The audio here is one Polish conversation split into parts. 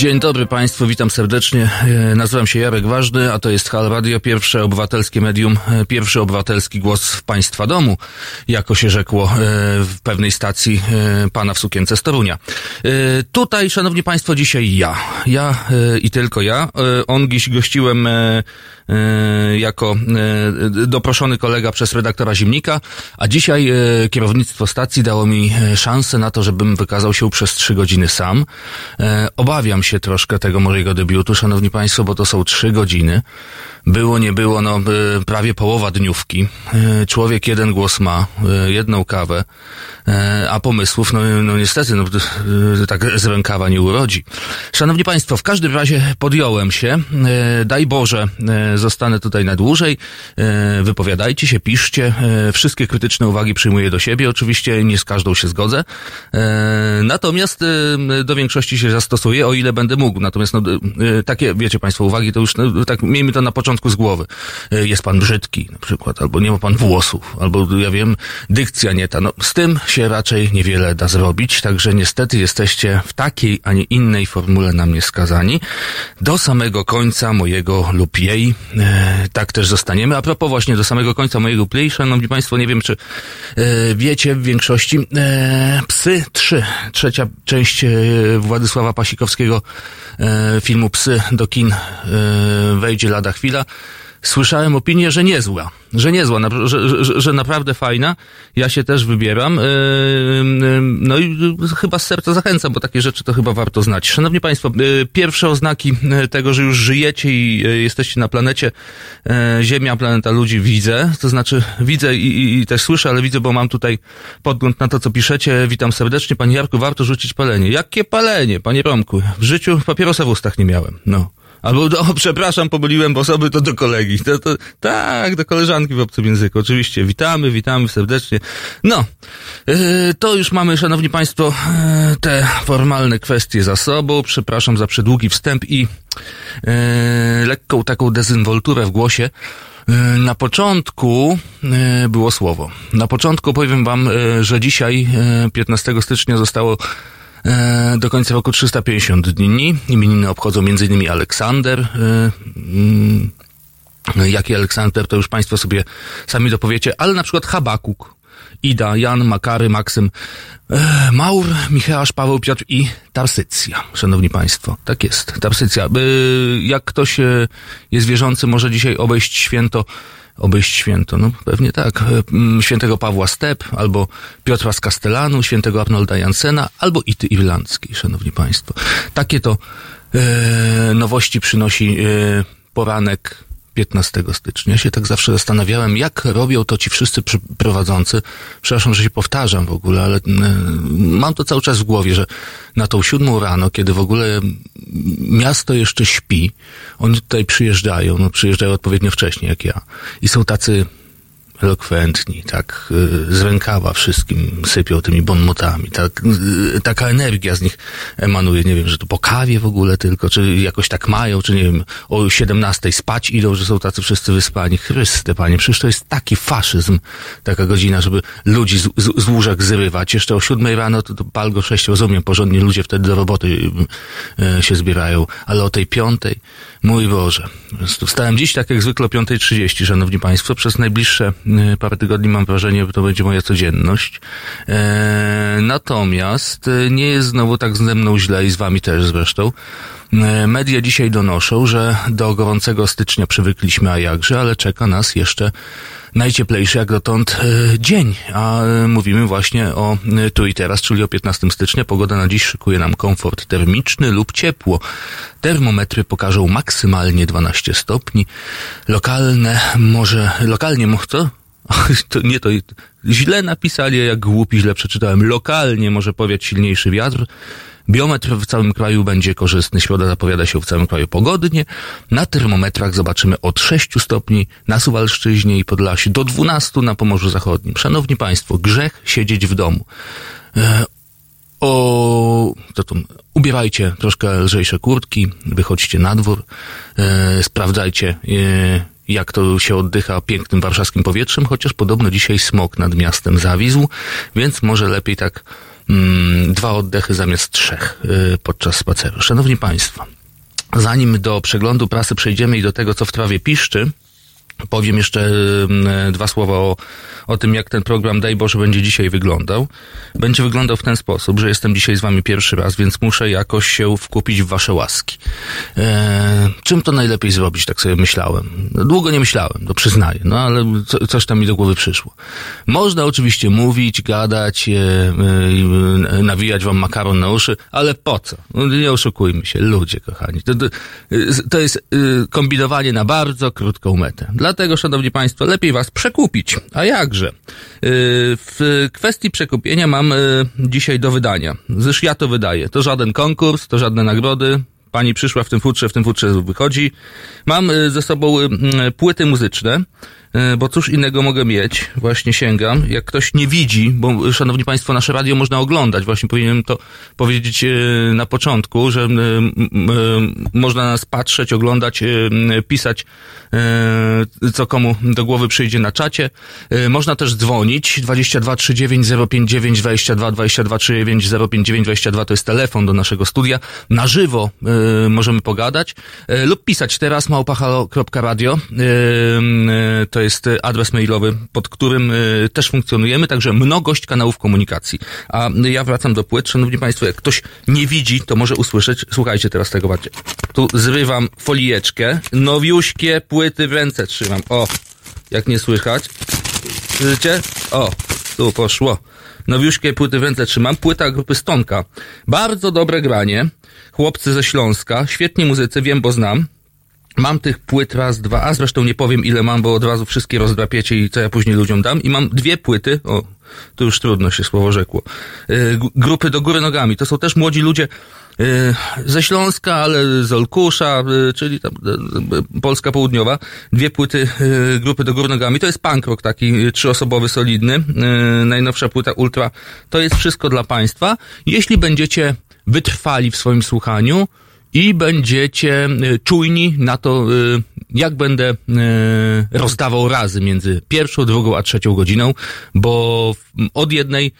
Dzień dobry Państwu, witam serdecznie. E, Nazywam się Jarek Ważny, a to jest Hal Radio, pierwsze obywatelskie medium, e, pierwszy obywatelski głos w Państwa domu, jako się rzekło e, w pewnej stacji pana w sukience z Torunia. Tutaj, Szanowni Państwo, dzisiaj ja. Ja i tylko ja. On dziś gościłem jako e, doproszony kolega przez redaktora Zimnika, a dzisiaj e, kierownictwo stacji dało mi e, szansę na to, żebym wykazał się przez trzy godziny sam. E, Obawiam się troszkę tego mojego debiutu, szanowni państwo, bo to są trzy godziny. Było, nie było, no e, prawie połowa dniówki. E, Człowiek jeden głos ma, e, jedną kawę, a pomysłów, no, no niestety, no, tak z rękawa nie urodzi. Szanowni państwo, w każdym razie podjąłem się. Daj Boże, zostanę tutaj na dłużej. Wypowiadajcie się, piszcie. Wszystkie krytyczne uwagi przyjmuję do siebie. Oczywiście nie z każdą się zgodzę. Natomiast do większości się zastosuję, o ile będę mógł. Natomiast no, takie, wiecie państwo, uwagi to już, no, tak miejmy to na początku z głowy. E, Jest pan brzydki na przykład, albo nie ma pan włosów, albo ja wiem, dykcja nie ta. No, z tym się raczej niewiele da zrobić, także niestety jesteście w takiej, a nie innej formule na mnie skazani do samego końca mojego lub jej. E, tak też zostaniemy. A propos właśnie do samego końca mojego lub jej, szanowni państwo, nie wiem czy e, wiecie w większości, e, Psy 3, trzecia część Władysława Pasikowskiego filmu Psy do kin wejdzie lada chwila. Słyszałem opinię, że niezła, że niezła, że, że, że naprawdę fajna. Ja się też wybieram. Yy, yy, No i chyba z serca zachęcam, bo takie rzeczy to chyba warto znać. Szanowni Państwo, yy, pierwsze oznaki tego, że już żyjecie i jesteście na planecie Ziemia, planeta ludzi widzę. To znaczy widzę i, i też słyszę, ale widzę, bo mam tutaj podgląd na to, co piszecie. Witam serdecznie. Panie Jarku, warto rzucić palenie. Jakie palenie, panie Romku? W życiu papierosa w ustach nie miałem. No. Albo, o, przepraszam, pomyliłem osoby, to do kolegi. To, to, tak, do koleżanki w obcym języku. Oczywiście, witamy, witamy serdecznie. No, yy, to już mamy, szanowni państwo, yy, te formalne kwestie za sobą. Przepraszam za przedługi wstęp i yy, lekką taką dezynwolturę w głosie. Na początku było słowo. Na początku powiem wam, że dzisiaj, yy, 15 stycznia zostało E, do końca roku 350 dni. Imieniny obchodzą m.in. Aleksander. E, mm, Jaki Aleksander, to już Państwo sobie sami dopowiecie, ale na przykład Habakuk, Ida, Jan, Makary, Maksym, e, Maur, Michałasz, Paweł, Piotr i Tarsycja. Szanowni Państwo, tak jest, Tarsycja. E, Jak ktoś e, jest wierzący, może dzisiaj obejść święto obejść święto. No pewnie tak. Mm, Świętego Pawła Step, albo Piotra z Castellanu, świętego Arnolda Jansena, albo Ity Irlandzkiej, szanowni państwo. Takie to e, nowości przynosi e, poranek 15 stycznia. Się tak zawsze zastanawiałem, jak robią to ci wszyscy prowadzący. Przepraszam, że się powtarzam w ogóle, ale e, mam to cały czas w głowie, że na tą siódmą rano, kiedy w ogóle miasto jeszcze śpi, oni tutaj przyjeżdżają, no przyjeżdżają odpowiednio wcześnie jak ja. I są tacy elokwentni, tak y, z rękawa wszystkim sypią tymi bonmotami, tak, y, taka energia z nich emanuje, nie wiem, że to po kawie w ogóle tylko, czy jakoś tak mają, czy nie wiem, o 17 spać idą, że są tacy wszyscy wyspani. Chryste, panie, przecież to jest taki faszyzm, taka godzina, żeby ludzi z, z, z łóżek zrywać. Jeszcze o 7 rano to, to pal go 6, rozumiem, porządnie ludzie wtedy do roboty y, się zbierają, ale o tej piątej, mój Boże. Wstałem dziś tak jak zwykle o 5.30, szanowni państwo, przez najbliższe y, parę tygodni mam wrażenie, że to będzie moja codzienność. E, natomiast y, nie jest znowu tak ze mną źle i z wami też zresztą. E, Media dzisiaj donoszą, że do gorącego stycznia przywykliśmy, a jakże, ale czeka nas jeszcze najcieplejszy jak dotąd e, dzień, a e, mówimy właśnie o e, tu i teraz, czyli o 15 stycznia. Pogoda na dziś szykuje nam komfort termiczny lub ciepło. Termometry pokażą maksymalnie 12 stopni. Lokalne może, lokalnie co? To nie to, źle napisali, jak głupi źle przeczytałem. Lokalnie może powiać silniejszy wiatr. Biometr w całym kraju będzie korzystny. Środa zapowiada się w całym kraju pogodnie. Na termometrach zobaczymy od 6 stopni na Suwalszczyźnie i Podlasiu do 12 na Pomorzu Zachodnim. Szanowni Państwo, grzech siedzieć w domu. E, o, to tu, ubierajcie troszkę lżejsze kurtki, wychodźcie na dwór, e, sprawdzajcie, e, jak to się oddycha pięknym warszawskim powietrzem, chociaż podobno dzisiaj smog nad miastem zawisł, więc może lepiej tak mm, dwa oddechy zamiast trzech y, podczas spaceru. Szanowni Państwo, zanim do przeglądu prasy przejdziemy i do tego, co w trawie piszczy, Powiem jeszcze dwa słowa o, o tym, jak ten program, daj Boże, będzie dzisiaj wyglądał. Będzie wyglądał w ten sposób, że jestem dzisiaj z wami pierwszy raz, więc muszę jakoś się wkupić w wasze łaski. E, czym to najlepiej zrobić, tak sobie myślałem. Długo nie myślałem, to przyznaję, no ale co, coś tam mi do głowy przyszło. Można oczywiście mówić, gadać, e, e, nawijać wam makaron na uszy, ale po co? No, nie oszukujmy się, ludzie kochani. To, to, to jest e, kombinowanie na bardzo krótką metę. Dla Dlatego, szanowni państwo, lepiej was przekupić. A jakże? Y, w kwestii przekupienia mam y, dzisiaj do wydania. Zresztą ja to wydaję. To żaden konkurs, to żadne nagrody. Pani przyszła w tym futrze, w tym futrze wychodzi. Mam y, ze sobą płyty muzyczne. E, bo cóż innego mogę mieć, właśnie sięgam. Jak ktoś nie widzi, bo szanowni państwo, nasze radio można oglądać, właśnie powinienem to powiedzieć e, na początku, że można nas patrzeć, oglądać, pisać, e, co komu do głowy przyjdzie na czacie. Można też dzwonić, 22 39 059 22 22 39 059 22 to jest telefon do naszego studia. Na żywo możemy pogadać lub pisać teraz małpachalo.radio. To to jest e, adres mailowy, pod którym e, też funkcjonujemy, także mnogość kanałów komunikacji. A ja wracam do płyt. Szanowni Państwo, jak ktoś nie widzi, to może usłyszeć. Słuchajcie teraz tego bardziej. Tu zrywam folijeczkę. Nowiuśkie płyty w ręce trzymam. O, jak nie słychać. Słyszycie? O, tu poszło. Nowiuśkie płyty w ręce trzymam. Płyta grupy Stonka. Bardzo dobre granie. Chłopcy ze Śląska. Świetni muzycy, wiem, bo znam. Mam tych płyt raz, dwa, a zresztą nie powiem ile mam, bo od razu wszystkie rozdrapiecie i co ja później ludziom dam. I mam dwie płyty, o, to już trudno się słowo rzekło, yy, grupy do góry nogami. To są też młodzi ludzie yy, ze Śląska, ale z Olkusza, yy, czyli tam Polska Południowa. Dwie płyty grupy do góry nogami. To jest punk rock taki trzyosobowy, solidny. najnowsza płyta Ultra. To jest wszystko dla Państwa. Jeśli będziecie wytrwali w swoim słuchaniu, i będziecie y, czujni na to, y, jak będę y, rozdawał razy między pierwszą, drugą a trzecią godziną, bo od jednej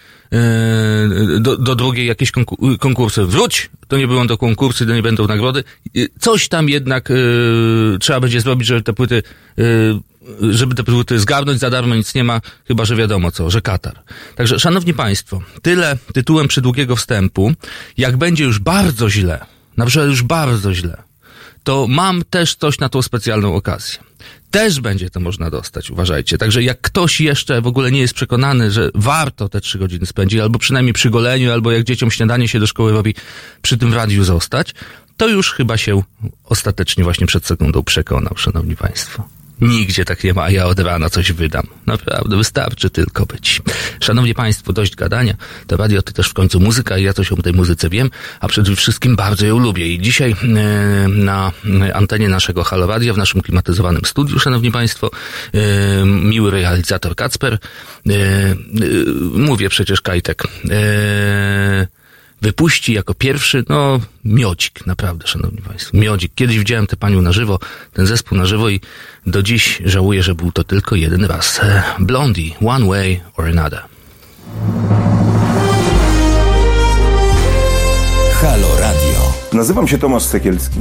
do, do drugiej jakieś konkursy wróć, to nie będą to konkursy, to nie będą nagrody. Coś tam jednak trzeba będzie zrobić, żeby te płyty żeby te płyty zgarnąć za darmo, nic nie ma, chyba że wiadomo co, że Katar. Także, szanowni państwo, tyle tytułem przydługiego wstępu. Jak będzie już bardzo źle, na przykład już bardzo źle, to mam też coś na tą specjalną okazję. Też będzie to można dostać, uważajcie. Także jak ktoś jeszcze w ogóle nie jest przekonany, że warto te trzy godziny spędzić, albo przynajmniej przy goleniu, albo jak dzieciom śniadanie się do szkoły robi, przy tym radiu zostać, to już chyba się ostatecznie właśnie przed sekundą przekonał, szanowni państwo. Nigdzie tak nie ma, a ja od rana coś wydam. Naprawdę, wystarczy tylko być. Szanowni Państwo, dość gadania. To radio to też w końcu muzyka i ja coś o tej muzyce wiem, a przede wszystkim bardzo ją lubię. I dzisiaj e, na antenie naszego Halo Radio, w naszym klimatyzowanym studiu, Szanowni Państwo, e, miły realizator Kacper, e, mówię przecież Kajtek, wypuści jako pierwszy, no, miodzik, naprawdę, szanowni państwo, miodzik. Kiedyś widziałem tę panią na żywo, ten zespół na żywo i do dziś żałuję, że był to tylko jeden raz. Blondie, One Way or Another. Halo Radio. Nazywam się Tomasz Sekielski.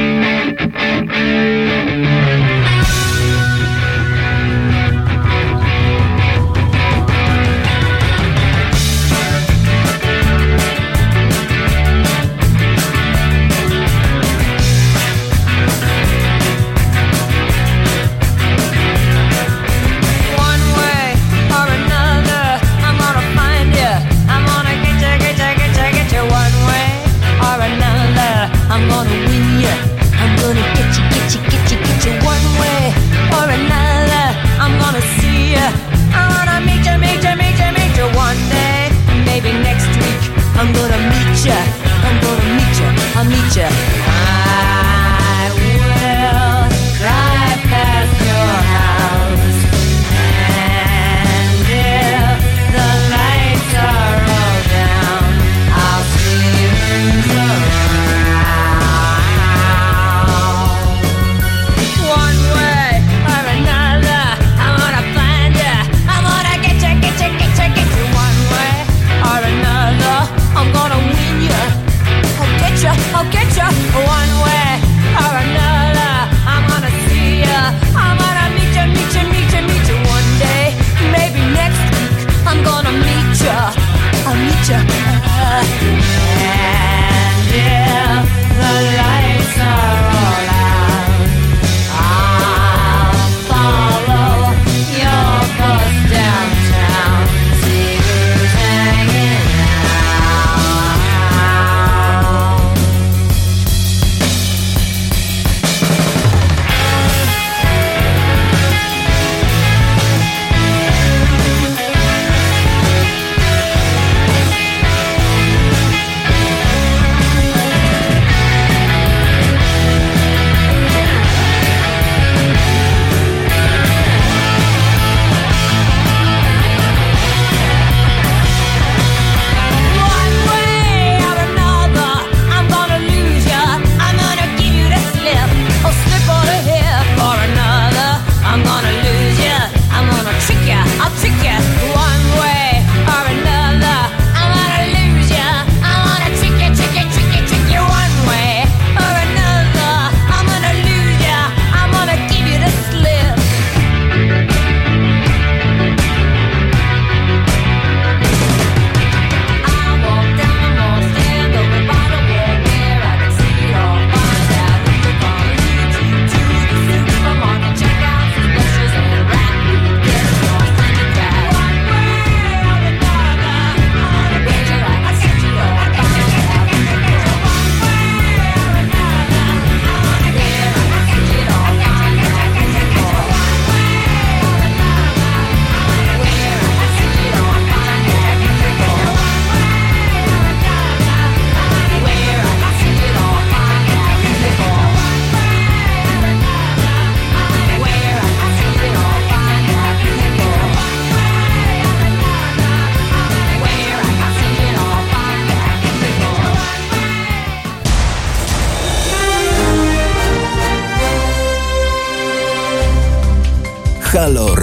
ya. I'm gonna meet ya. I'll meet ya.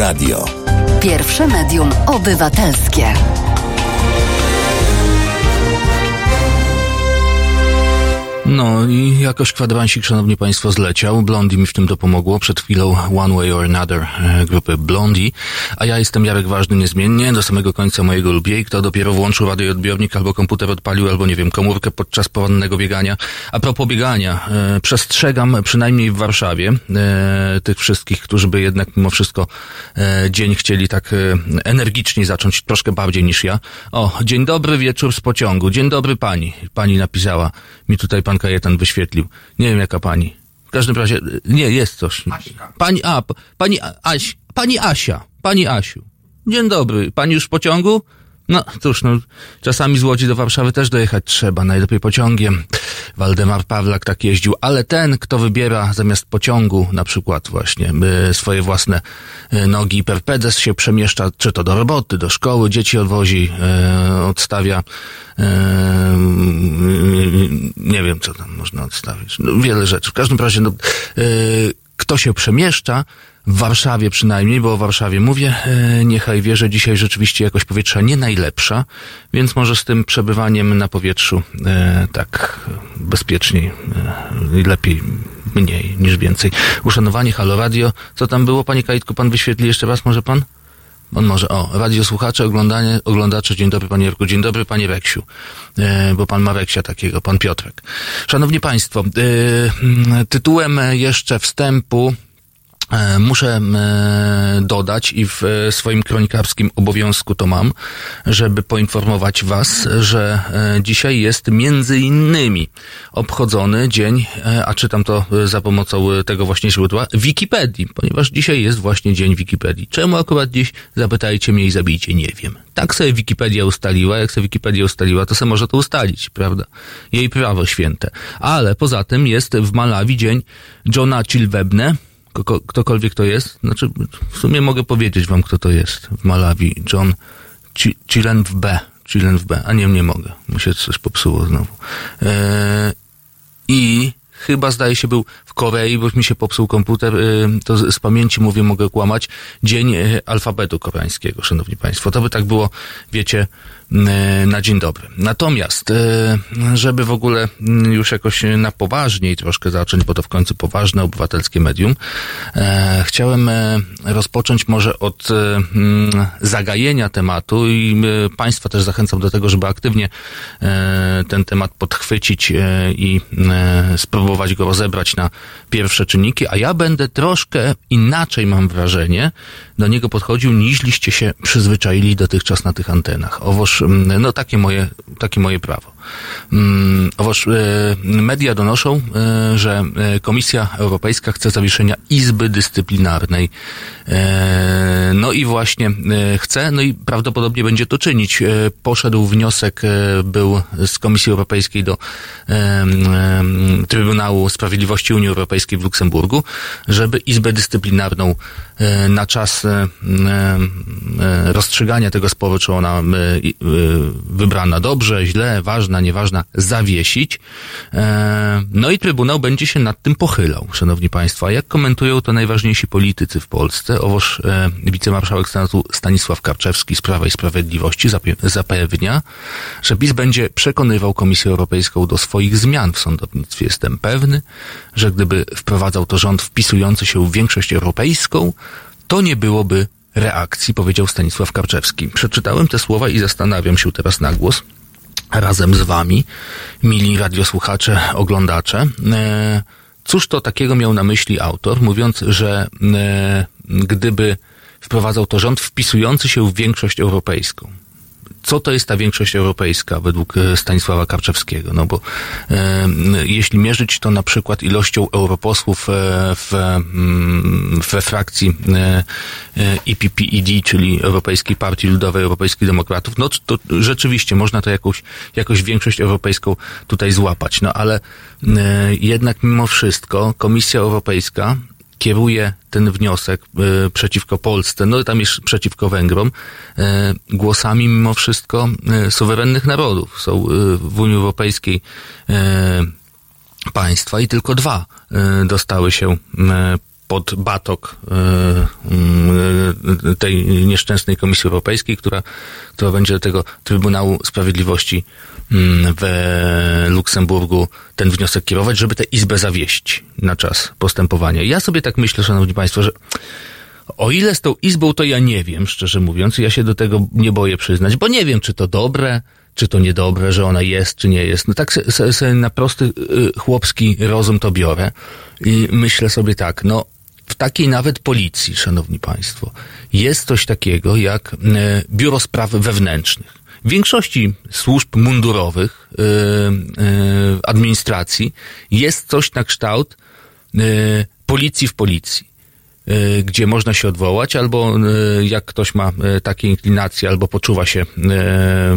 Radio. Pierwsze medium obywatelskie. No i jakoś kwadransik, szanowni państwo, zleciał. Blondie mi w tym dopomogło. Przed chwilą One Way or Another e, grupy Blondie. A ja jestem Jarek Ważny niezmiennie do samego końca mojego lubiej. Kto dopiero włączył radioodbiornik albo komputer odpalił, albo nie wiem, komórkę podczas porannego biegania. A propos biegania, e, przestrzegam przynajmniej w Warszawie e, tych wszystkich, którzy by jednak mimo wszystko dzień chcieli tak e, energicznie zacząć, troszkę bardziej niż ja. O, dzień dobry, wieczór z pociągu. Dzień dobry pani. Pani napisała. Mi tutaj pan Kajetan wyświetlił. Nie wiem jaka pani. W każdym razie, nie, jest coś. Pani, a, pani Aś, pani Asia, pani Asiu. Dzień dobry, pani już w pociągu? No, cóż, no, czasami z Łodzi do Warszawy też dojechać trzeba, najlepiej pociągiem. Waldemar Pawlak tak jeździł, ale ten, kto wybiera zamiast pociągu, na przykład właśnie y, swoje własne y, nogi per pedes się przemieszcza, czy to do roboty, do szkoły, dzieci odwozi, y, odstawia, nie wiem, co tam można odstawić. No, wiele rzeczy. W każdym razie, no, kto się przemieszcza, w Warszawie przynajmniej, bo o Warszawie mówię, e, niechaj wie, że dzisiaj rzeczywiście jakość powietrza nie najlepsza, więc może z tym przebywaniem na powietrzu e, tak bezpieczniej e, i lepiej mniej niż więcej. Uszanowanie Halo Radio. Co tam było, panie Kajtku? Pan wyświetli jeszcze raz, może pan? On może, o, radiosłuchacze, oglądanie, oglądacze, dzień dobry panie Jarku, dzień dobry panie Reksiu, e, bo pan ma Reksia takiego, pan Piotrek. Szanowni państwo, e, tytułem jeszcze wstępu Muszę e, dodać i w e, swoim kronikarskim obowiązku to mam, żeby poinformować Was, że e, dzisiaj jest między innymi obchodzony dzień, e, a czytam to e, za pomocą e, tego właśnie źródła, Wikipedii, ponieważ dzisiaj jest właśnie dzień Wikipedii. Czemu akurat dziś? Zapytajcie mnie i zabijcie, nie wiem. Tak sobie Wikipedia ustaliła, jak sobie Wikipedia ustaliła, to sobie może to ustalić, prawda? Jej prawo święte. Ale poza tym jest w Malawi dzień Johna Chilwebne, Ktokolwiek to jest, znaczy w sumie mogę powiedzieć wam, kto to jest w Malawi. John Chi- Chilen w B. Chilen w B. A nie, nie mogę. Mi się coś popsuło znowu. Eee, I chyba zdaje się był w Korei, bo mi się popsuł komputer, e, to z, z pamięci mówię, mogę kłamać, dzień e, alfabetu koreańskiego, szanowni państwo. To by tak było, wiecie, e, na dzień dobry. Natomiast, żeby w ogóle już jakoś na poważniej troszkę zacząć, bo to w końcu poważne obywatelskie medium, chciałem rozpocząć może od mm, zagajenia tematu i Państwa też zachęcam do tego, żeby aktywnie ten temat podchwycić i e, spróbować go rozebrać na pierwsze czynniki, a ja będę troszkę inaczej, mam wrażenie, do niego podchodził, niźliście się przyzwyczaili dotychczas na tych antenach. Owoż, mm, no takie moje, takie moje prawo. Mm, Owoż e, media donoszą, e, że e, Komisja Europejska chce zawieszenia Izby Dyscyplinarnej. No i właśnie chce, no i prawdopodobnie będzie to czynić. Poszedł wniosek, był z Komisji Europejskiej do Trybunału Sprawiedliwości Unii Europejskiej w Luksemburgu, żeby Izbę Dyscyplinarną na czas rozstrzygania tego sporu, czy ona wybrana dobrze, źle, ważna, nieważna, zawiesić. E, No i Trybunał będzie się nad tym pochylał, szanowni państwo. A jak komentują to najważniejsi politycy w Polsce? Owoż e, wicemarszałek Senatu Stanisław Karczewski z Prawa i Sprawiedliwości zapewnia, że PiS będzie przekonywał Komisję Europejską do swoich zmian w sądownictwie. Jestem pewny, że gdyby wprowadzał to rząd wpisujący się w większość europejską, to nie byłoby reakcji, powiedział Stanisław Karczewski. Przeczytałem te słowa i zastanawiam się teraz na głos razem z wami, mili radiosłuchacze, oglądacze. E, Cóż to takiego miał na myśli autor, mówiąc, że e, gdyby wprowadzał to rząd wpisujący się w większość europejską co to jest ta większość europejska według e, Stanisława Karczewskiego? No bo e, jeśli mierzyć to na przykład ilością europosłów e, w, mm, frakcji e, e, EPPED, czyli Europejskiej Partii Ludowej Europejskich Demokratów, no to rzeczywiście można to jakąś, jakąś większość europejską tutaj złapać. No ale e, jednak mimo wszystko Komisja Europejska kieruje ten wniosek e, przeciwko Polsce, no i tam jest przeciwko Węgrom, e, głosami mimo wszystko e, suwerennych narodów. Są w Unii Europejskiej państwa i tylko dwa dostały się pod batok tej nieszczęsnej Komisji Europejskiej, która, która będzie do tego Trybunału Sprawiedliwości w Luksemburgu ten wniosek kierować, żeby tę izbę zawieść na czas postępowania. Ja sobie tak myślę, Szanowni Państwo, że o ile z tą izbą, to ja nie wiem, szczerze mówiąc, ja się do tego nie boję przyznać, bo nie wiem, czy to dobre, czy to niedobre, że ona jest, czy nie jest. No tak sobie se, na prosty y, chłopski rozum to biorę i myślę sobie tak, no takiej nawet policji, szanowni państwo, jest coś takiego jak y, Biuro Spraw Wewnętrznych. W większości służb mundurowych, y, y, administracji jest coś na kształt policji w policji. Y, gdzie można się odwołać, albo y, jak ktoś ma y, takie inklinacje, albo poczuwa się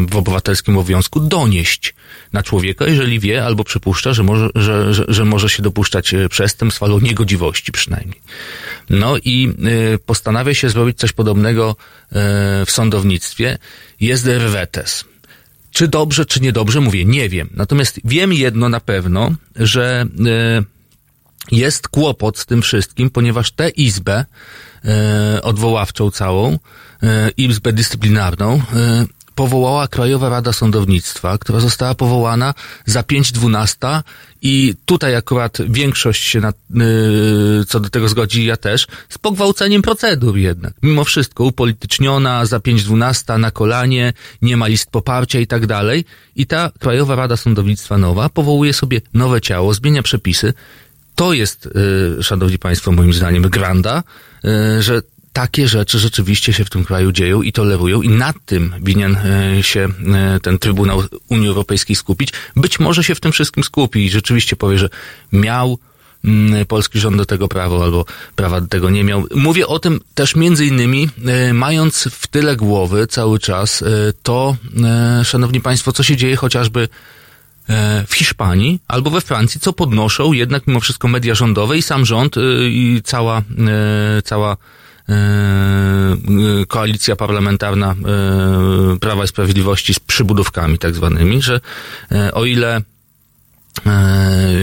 w obywatelskim obowiązku, donieść na człowieka, jeżeli wie albo przypuszcza, że może, że, że, że może się dopuszczać przestępstw albo niegodziwości przynajmniej. No i postanawia się zrobić coś podobnego w sądownictwie. Jest rwetes. Czy dobrze, czy niedobrze, mówię, nie wiem. Natomiast wiem jedno na pewno, że jest kłopot z tym wszystkim, ponieważ tę izbę e, odwoławczą całą, e, izbę dyscyplinarną, e, powołała Krajowa Rada Sądownictwa, która została powołana za 5.12 i tutaj akurat większość się na, y, co do tego zgodzi, ja też, z pogwałceniem procedur jednak. Mimo wszystko upolityczniona, za 5.12 na kolanie, nie ma list poparcia i tak dalej. I ta Krajowa Rada Sądownictwa nowa powołuje sobie nowe ciało, zmienia przepisy to jest, y, szanowni państwo, moim zdaniem granda, y, że takie rzeczy rzeczywiście się w tym kraju dzieją i tolerują i nad tym winien y, się ten Trybunał Unii Europejskiej skupić. Być może się w tym wszystkim skupi i rzeczywiście powie, że miał mm, polski rząd do tego prawo albo prawa do tego nie miał. Mówię o tym też między innymi, mając w tyle głowy cały czas to, szanowni państwo, co się dzieje chociażby w Hiszpanii albo we Francji, co podnoszą jednak mimo wszystko media rządowe i sam rząd e, i cała, e, cała koalicja parlamentarna Prawa i Sprawiedliwości z przybudówkami tak zwanymi, że o ile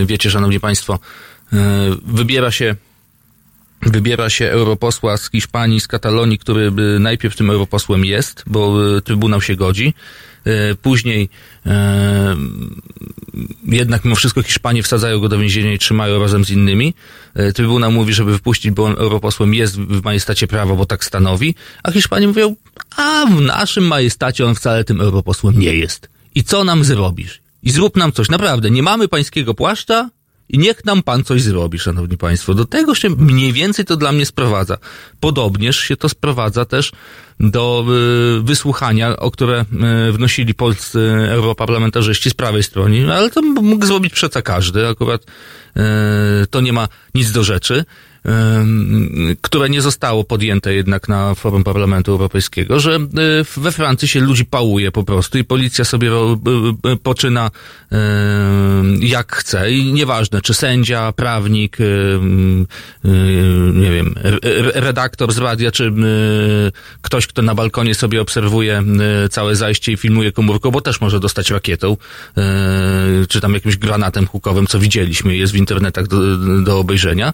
wiecie, szanowni państwo, wybiera się wybiera się europosła z Hiszpanii, z Katalonii, który najpierw tym europosłem jest, bo Trybunał się godzi, E, później e, jednak mimo wszystko Hiszpanie wsadzają go do więzienia i trzymają razem z innymi. E, Trybunał mówi, żeby wypuścić, bo on europosłem jest w majestacie prawa, bo tak stanowi, a Hiszpanie mówią, a w naszym majestacie on wcale tym europosłem nie jest. I co nam zrobisz? I zrób nam coś. Naprawdę, nie mamy pańskiego płaszcza, i niech nam pan coś zrobi, szanowni państwo. Do tego się mniej więcej to dla mnie sprowadza. Podobnież się to sprowadza też do y, wysłuchania, o które y, wnosili polscy europarlamentarzyści z prawej strony, ale to mógł zrobić przeca każdy. Akurat y, to nie ma nic do rzeczy które nie zostało podjęte jednak na forum Parlamentu Europejskiego, że we Francji się ludzi pałuje po prostu i policja sobie poczyna jak chce i nieważne, czy sędzia, prawnik, nie wiem, redaktor z radia, czy ktoś, kto na balkonie sobie obserwuje całe zajście i filmuje komórką, bo też może dostać rakietą, czy tam jakimś granatem hukowym, co widzieliśmy, jest w internetach do, do obejrzenia.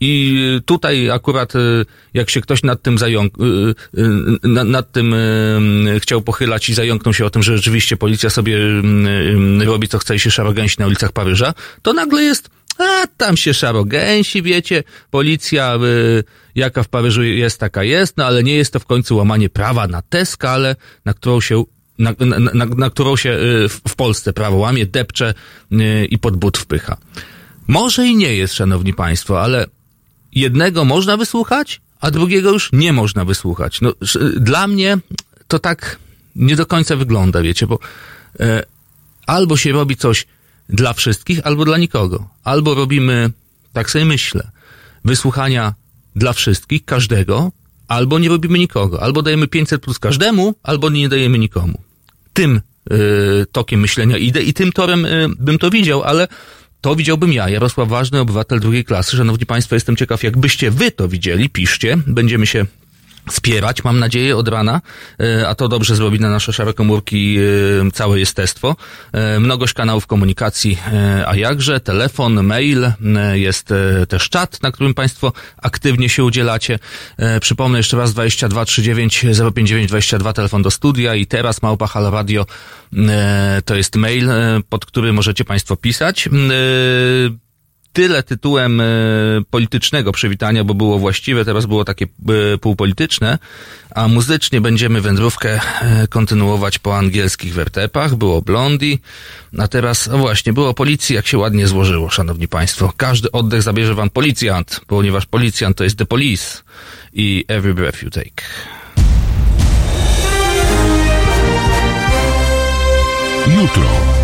I tutaj akurat, jak się ktoś nad tym zająk, nad tym chciał pochylać i zająknął się o tym, że rzeczywiście policja sobie robi co chce i się szarogęsi na ulicach Paryża, to nagle jest a tam się szarogęsi, wiecie, policja y, jaka w Paryżu jest, taka jest, no ale nie jest to w końcu łamanie prawa na tę skalę, na którą się na, na, na, na którą się y, w, Polsce prawo łamie, depcze y, i pod but wpycha. Może i nie jest, szanowni państwo, ale jednego można wysłuchać, a drugiego już nie można wysłuchać. No, dla mnie to tak nie do końca wygląda, wiecie, bo e, albo się robi coś dla wszystkich, albo dla nikogo. Albo robimy, tak sobie myślę, wysłuchania dla wszystkich, każdego, albo nie robimy nikogo. Albo dajemy 500 plus każdemu, albo nie dajemy nikomu. Tym y, tokiem myślenia idę i tym torem y, bym to widział, ale to widziałbym ja, Jarosław Ważny, obywatel drugiej klasy. Szanowni Państwo, jestem ciekaw, jakbyście wy to widzieli, piszcie. Będziemy się wspierać, mam nadzieję, od rana, e, a to dobrze zrobi na nasze szare komórki e, całe jestestwo. E, mnogość kanałów komunikacji, a jakże, telefon, mail, jest też czat, na którym Państwo aktywnie się udzielacie. Przypomnę jeszcze raz 22 39 059 22 telefon do studia. I teraz małpa Halo Radio to jest mail, pod który możecie Państwo pisać tyle tytułem e, politycznego przywitania, bo było właściwe, teraz było takie e, półpolityczne, a muzycznie będziemy wędrówkę e, kontynuować po angielskich wertepach. Było Blondie, a teraz właśnie, było policji, jak się ładnie złożyło, szanowni państwo. Każdy oddech zabierze wam policjant, ponieważ policjant to jest The Police i Every Breath You Take. Jutro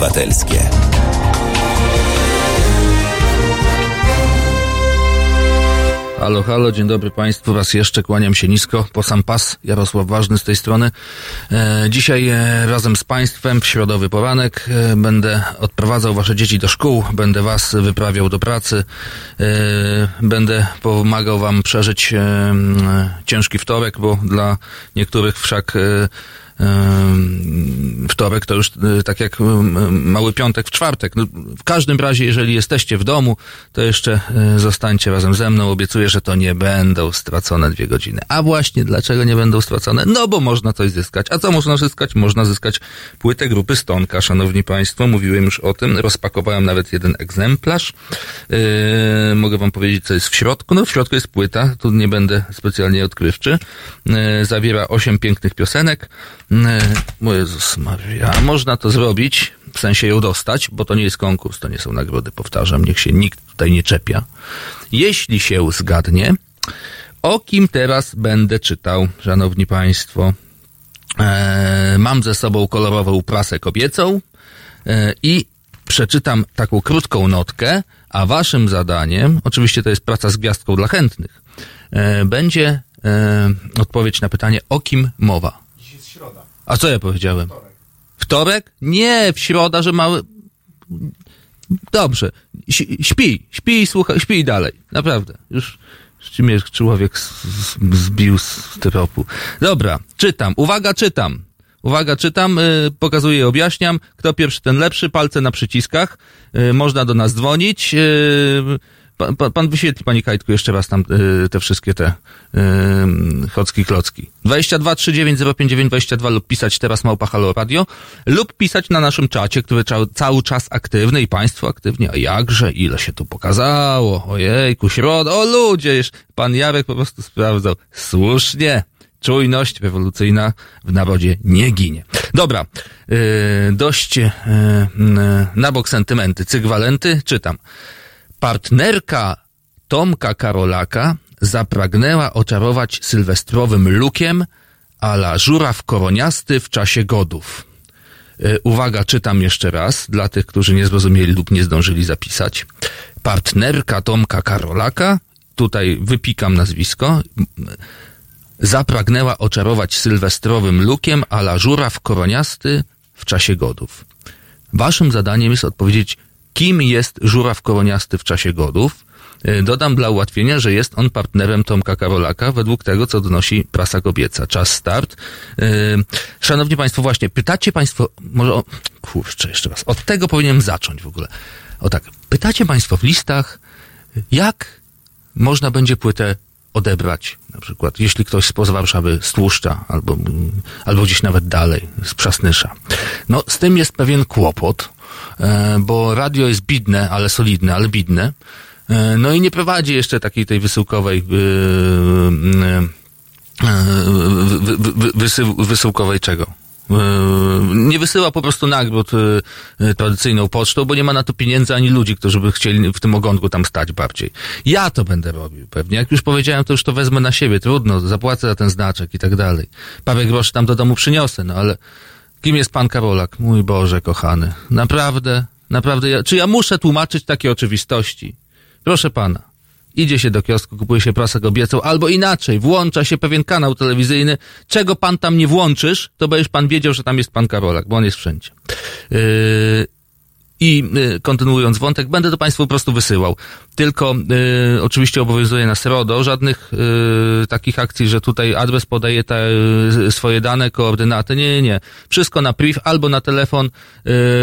Obywatelskie. Halo, halo, dzień dobry Państwu. Raz jeszcze kłaniam się nisko po sam pas. Jarosław Ważny z tej strony. E, dzisiaj e, razem z Państwem w środowy poranek e, będę odprowadzał Wasze dzieci do szkół, będę Was wyprawiał do pracy, będę pomagał Wam przeżyć ciężki wtorek, bo dla niektórych wszak wtorek to już e, tak jak mały piątek w czwartek. No, w każdym razie, jeżeli jesteście w domu, to jeszcze e, zostańcie razem ze mną. Obiecuję, że to nie będą stracone dwie godziny. A właśnie, dlaczego nie będą stracone? No bo można coś zyskać. A co można zyskać? Można zyskać płytę grupy Stonka, szanowni państwo. Mówiłem już o tym. Rozpakowałem nawet jeden egzemplarz. Yy, mogę wam powiedzieć, co jest w środku. No w środku jest płyta. Tu nie będę specjalnie odkrywczy. Yy, zawiera osiem pięknych piosenek. O Jezus Maria, można to zrobić, w sensie ją dostać, bo to nie jest konkurs, to nie są nagrody, powtarzam, niech się nikt tutaj nie czepia. Jeśli się zgadnie, o kim teraz będę czytał, szanowni państwo. Eee, mam ze sobą kolorową prasę kobiecą eee, i przeczytam taką krótką notkę, a waszym zadaniem, oczywiście to jest praca z gwiazdką dla chętnych, eee, będzie odpowiedź na pytanie, o kim mowa. A co ja powiedziałem? Wtorek. Wtorek? Nie, w środa, że mały... Dobrze. Śpi, śpi i słucha, śpi dalej. Naprawdę. Już, mnie człowiek zbił z tropu. Dobra, czytam. Uwaga, czytam. Uwaga, czytam, yy, pokazuję, objaśniam. Kto pierwszy, ten lepszy. Palce na przyciskach. Yy, można do nas dzwonić. Yy, Pan, pan, pan wyświetli, Pani Kajtku, jeszcze raz tam y, te wszystkie te y, chocki klocki. 22 39 059 22 lub pisać teraz małpa Halo Radio lub pisać na naszym czacie, który ca cały czas aktywny i Państwo aktywnie. A jakże, ile się tu pokazało. Ojejku, środa, o ludzie, pan Jarek po prostu sprawdzał. Słusznie. Czujność rewolucyjna w narodzie nie ginie. Dobra, yy, dość yy, na bok sentymenty. Cygwalenty, czytam. Partnerka Tomka Karolaka zapragnęła oczarować sylwestrowym lukiem ala żuraw koroniasty w czasie godów. Yy, uwaga, czytam jeszcze raz, dla tych, którzy nie zrozumieli lub nie zdążyli zapisać. Partnerka Tomka Karolaka, tutaj wypikam nazwisko, zapragnęła oczarować sylwestrowym lukiem ala żuraw koroniasty w czasie godów. Waszym zadaniem jest odpowiedzieć kim jest żuraw koroniasty w czasie godów. E, dodam dla ułatwienia, że jest on partnerem Tomka Karolaka, według tego, co donosi prasa kobieca. Czas start. E, szanowni Państwo, właśnie, pytacie Państwo, może o, kurczę, jeszcze raz, od tego powinienem zacząć w ogóle. O tak, pytacie Państwo w listach, jak można będzie płytę odebrać, na przykład, jeśli ktoś spoza Warszawy z Tłuszcza, albo, albo gdzieś nawet dalej, z Przasnysza. No, z tym jest pewien kłopot, bo radio jest bidne, ale solidne, ale bidne. E, no i nie prowadzi jeszcze takiej tej wysyłkowej e, wysyłkowej czego? Nie wysyła po prostu nagród tradycyjną pocztą, bo nie ma na to pieniędzy ani ludzi, którzy by chcieli w tym ogonku tam stać bardziej. Ja to będę robił pewnie. Jak już powiedziałem, to już to wezmę na siebie. Trudno, zapłacę za ten znaczek i tak dalej. Parę groszy tam do domu przyniosę, no ale Kim jest pan Karolak? Mój Boże, kochany. Naprawdę, naprawdę, ja, czy ja muszę tłumaczyć takie oczywistości? Proszę pana. Idzie się do kiosku, kupuje się prasę kobiecą, albo inaczej, włącza się pewien kanał telewizyjny. Czego pan tam nie włączysz, to będziesz pan wiedział, że tam jest pan Karolak, bo on jest wszędzie. Yy, i y, kontynuując wątek, będę to Państwu po prostu wysyłał. Tylko y, oczywiście obowiązuje nas RODO, żadnych y, takich akcji, że tutaj adres podaje te, y, swoje dane, koordynaty. Nie, nie, nie. Wszystko na priv albo na telefon.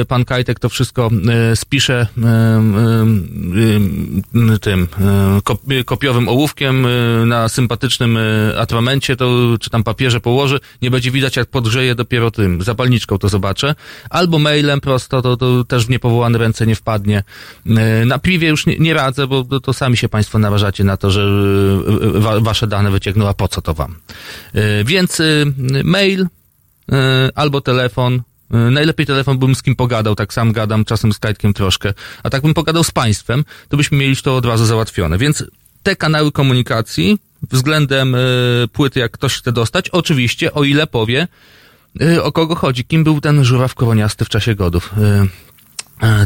Y, pan Kajtek to wszystko y, spisze tym kopiowym ołówkiem na sympatycznym atramencie, to czy tam papierze położy. Nie będzie widać, jak podgrzeje dopiero tym zapalniczką to zobaczę. Albo mailem prosto, to, to też w niepowołane ręce nie wpadnie. Na piwie już nie, nie radzę, bo to sami się Państwo narażacie na to, że e, wa Wasze dane wyciągną, a po co to Wam? E, więc e, mail albo telefon, Najlepiej telefon bym z kim pogadał, tak sam gadam, czasem z Kajtkiem troszkę, a tak bym pogadał z państwem, to byśmy mieli to od razu załatwione. Więc te kanały komunikacji względem płyty, jak ktoś chce dostać, oczywiście, o ile powie, o kogo chodzi? Kim był ten żuraw koroniasty w czasie godów?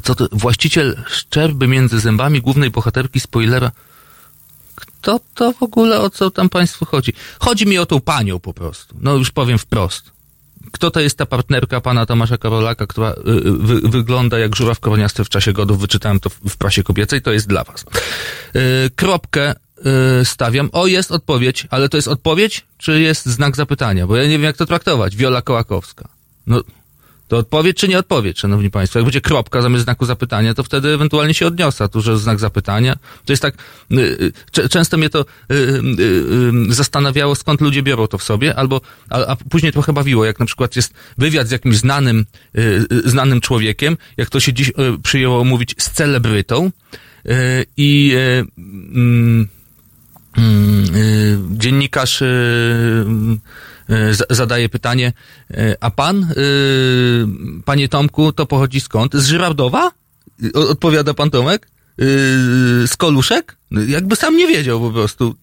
Co to? Właściciel szczerby między zębami głównej bohaterki spoilera. Kto to w ogóle, o co tam państwu chodzi? Chodzi mi o tą panią po prostu. No już powiem wprost. Kto to jest ta partnerka pana Tomasza Karolaka, która y, wy, wygląda jak żuraw koroniasty w czasie godów? Wyczytałem to w, prasie kobiecej, to jest dla was. Kropkę stawiam. O, jest odpowiedź, ale to jest odpowiedź, czy jest znak zapytania? Bo ja nie wiem, jak to traktować. Wiola Kołakowska. No, to odpowiedź czy nie odpowiedź, szanowni państwo? Jak będzie kropka zamiast znaku zapytania, to wtedy ewentualnie się odniosę. Tu, że znak zapytania. To jest tak, y, y, często mnie to y, zastanawiało, skąd ludzie biorą to w sobie, albo, a, a później trochę bawiło, jak na przykład jest wywiad z jakimś znanym, znanym człowiekiem, jak to się dziś przyjęło mówić z celebrytą, i mm, mm, dziennikarz zadaje pytanie, a pan, panie Tomku, to pochodzi skąd? Z Żyrardowa? Odpowiada pan Tomek. Z Koluszek? Jakby sam nie wiedział po prostu.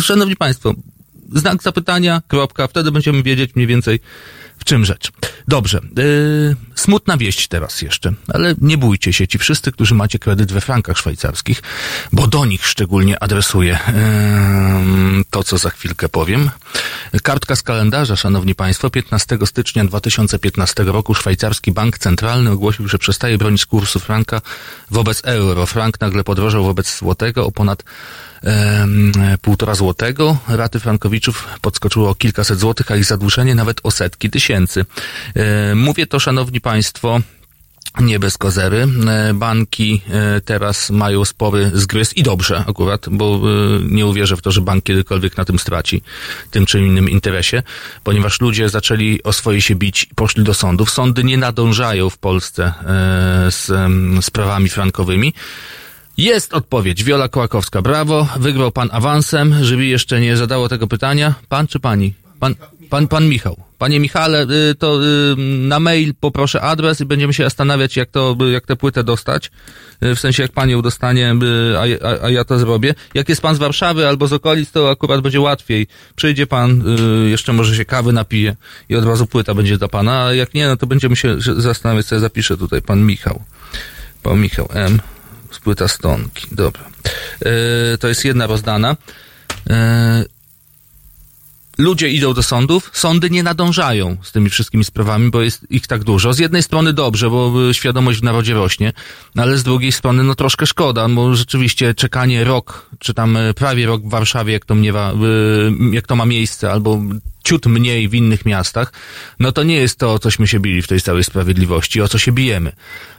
Szanowni Państwo, znak zapytania, kropka, wtedy będziemy wiedzieć mniej więcej, w czym rzecz? Dobrze. Yy, smutna wieść teraz jeszcze, ale nie bójcie się, ci wszyscy, którzy macie kredyt we frankach szwajcarskich, bo do nich szczególnie adresuję yy, to, co za chwilkę powiem. Kartka z kalendarza, szanowni państwo, 15 stycznia 2015 roku szwajcarski bank centralny ogłosił, że przestaje bronić kursu franka wobec euro. Frank nagle podrożał wobec złotego o ponad półtora złotego. Raty frankowiczów podskoczyły o kilkaset złotych, a ich zadłużenie nawet o setki tysięcy. Mówię to, szanowni państwo, nie bez kozery. Banki e, teraz mają spory zgryz i dobrze akurat, bo e, nie uwierzę w to, że bank kiedykolwiek na tym straci, tym czy innym interesie, ponieważ ludzie zaczęli o swoje się bić i poszli do sądów. Sądy nie nadążają w Polsce e, z sprawami frankowymi. Jest odpowiedź. Wiola Kołakowska. Brawo. Wygrał pan awansem. Żeby jeszcze nie zadało tego pytania. Pan czy pani? Pan, pan, pan Michał. Panie Michale, y, to y, na mail poproszę adres i będziemy się zastanawiać, jak to, jak tę płytę dostać. Y, w sensie, jak pan ją dostanie, a, a, a ja to zrobię. Jak jest pan z Warszawy albo z okolic, to akurat będzie łatwiej. Przyjdzie pan, jeszcze może się kawy napije i od razu płyta będzie dla pana, a jak nie, no to będziemy się zastanawiać, co ja zapiszę tutaj. Pan Michał. Pan Michał M z płyta Stonki. Dobra. E, to jest jedna rozdana. E, ludzie idą do sądów, sądy nie nadążają z tymi wszystkimi sprawami, bo jest ich tak dużo. Z jednej strony dobrze, bo świadomość w narodzie rośnie, ale z drugiej strony no troszkę szkoda, bo rzeczywiście czekanie rok, czy tam e, prawie rok w Warszawie, jak to, mniewa, jak to ma miejsce, albo ciut mniej w innych miastach, no to nie jest to, o cośmy się bili w tej całej sprawiedliwości, o co się bijemy.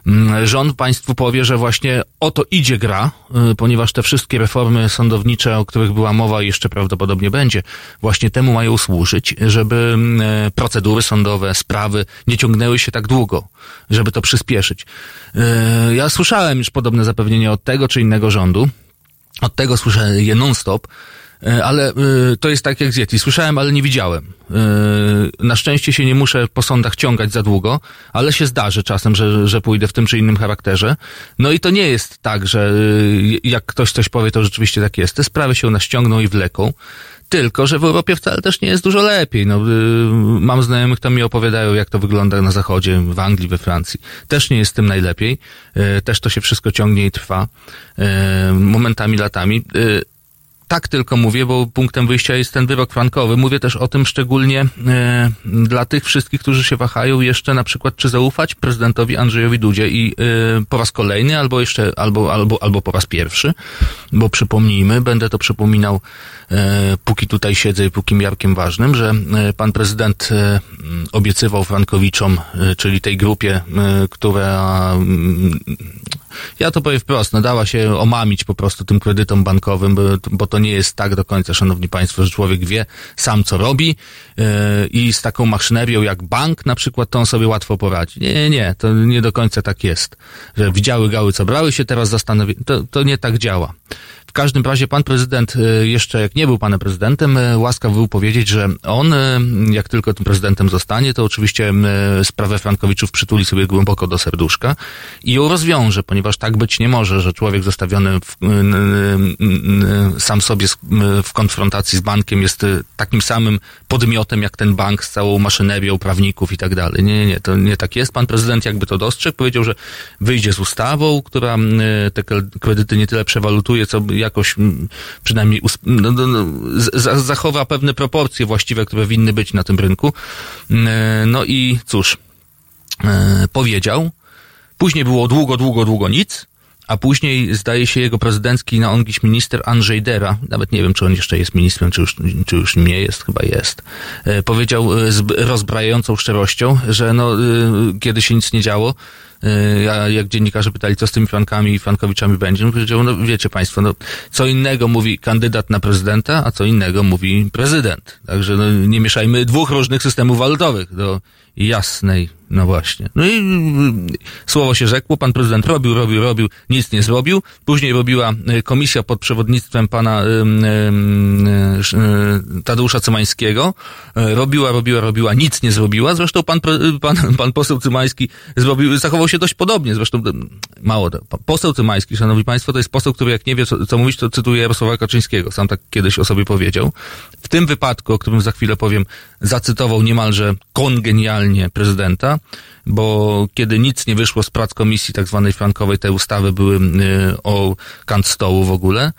Mm, rząd państwu powie, że właśnie o to idzie gra, y, ponieważ te wszystkie reformy sądownicze, o których była mowa jeszcze prawdopodobnie będzie, właśnie temu mają służyć, żeby mm, e, procedury sądowe, sprawy nie ciągnęły się tak długo, żeby to przyspieszyć. Y, ja słyszałem już podobne zapewnienia od tego czy innego rządu, od tego słyszę je non-stop, ale y, to jest tak jak z Yeti. Słyszałem, ale nie widziałem. Y, na szczęście się nie muszę po sądach ciągać za długo, ale się zdarzy czasem, że, że pójdę w tym czy innym charakterze. No i to nie jest tak, że y, jak ktoś coś powie, to rzeczywiście tak jest. Te sprawy się nas i wleką. Tylko, że w Europie wcale też nie jest dużo lepiej. No, mam znajomych, to mi opowiadają, jak to wygląda na zachodzie, w Anglii, we Francji. Też nie jest tym najlepiej. Też to się wszystko ciągnie i trwa. Momentami, latami tak tylko mówię, bo punktem wyjścia jest ten wyrok frankowy. Mówię też o tym szczególnie e, dla tych wszystkich, którzy się wahają jeszcze na przykład, czy zaufać prezydentowi Andrzejowi Dudzie i e, po raz kolejny, albo jeszcze, albo, albo, albo po raz pierwszy, bo przypomnijmy, będę to przypominał, e, póki tutaj siedzę i póki miarkiem ważnym, że e, pan prezydent e, obiecywał Frankowiczom, e, czyli tej grupie, która ja to powiem wprost, no dała się omamić po prostu tym kredytom bankowym, bo, bo to nie jest tak do końca, szanowni państwo, że człowiek wie sam, co robi yy, i z taką maszynerią jak bank na przykład, to on sobie łatwo poradzi. Nie, nie, to nie do końca tak jest. Że widziały gały, co brały się, teraz zastanowi... To, to nie tak działa. W każdym razie pan prezydent, e, jeszcze jak nie był panem prezydentem, e, łaskaw był powiedzieć, że on, e, jak tylko tym prezydentem zostanie, to oczywiście sprawę Frankowiczów przytuli sobie głęboko do serduszka i ją rozwiąże, ponieważ tak być nie może, że człowiek zostawiony w, sam sobie w konfrontacji z bankiem jest takim samym podmiotem jak ten bank z całą maszynerią prawników i tak dalej. Nie, nie, nie, to nie tak jest. Pan prezydent jakby to dostrzegł, powiedział, że wyjdzie z ustawą, która te kredyty nie tyle przewalutuje, co jakoś przynajmniej no, no, no, zachowa pewne proporcje właściwe, które winny być na tym rynku. No i cóż, e, powiedział. Później było długo, długo, długo nic a później zdaje się jego prezydencki na ongiś minister Andrzej Dera, nawet nie wiem, czy on jeszcze jest ministrem, czy już, czy już nie jest, chyba jest, e, powiedział e, z rozbrajającą szczerością, że no, kiedy się nic nie działo, a jak dziennikarze pytali, co z tymi Frankami i Frankowiczami będzie, no powiedział, no wiecie państwo, no, co innego mówi kandydat na prezydenta, a co innego mówi prezydent. Także no, nie mieszajmy dwóch różnych systemów walutowych do jasnej no właśnie. No i mm, słowo się rzekło, pan prezydent robił, robił, robił, nic nie zrobił. Później robiła y, komisja pod przewodnictwem pana y, y, Tadeusza Cymańskiego. Robiła, robiła, robiła, nic nie zrobiła. Zresztą pan, pan, pan poseł Cymański zrobił, zachował się dość podobnie. Zresztą mało. Poseł Cymański, szanowni państwo, to jest poseł, który jak nie wie, co, co mówić, to cytuje Jarosława Kaczyńskiego. Sam tak kiedyś o sobie powiedział. W tym wypadku, o którym za chwilę powiem, zacytował niemalże kongenialnie prezydenta bo kiedy nic nie wyszło z prac komisji tak zwanej frankowej, te ustawy były y, o kant stołu w ogóle,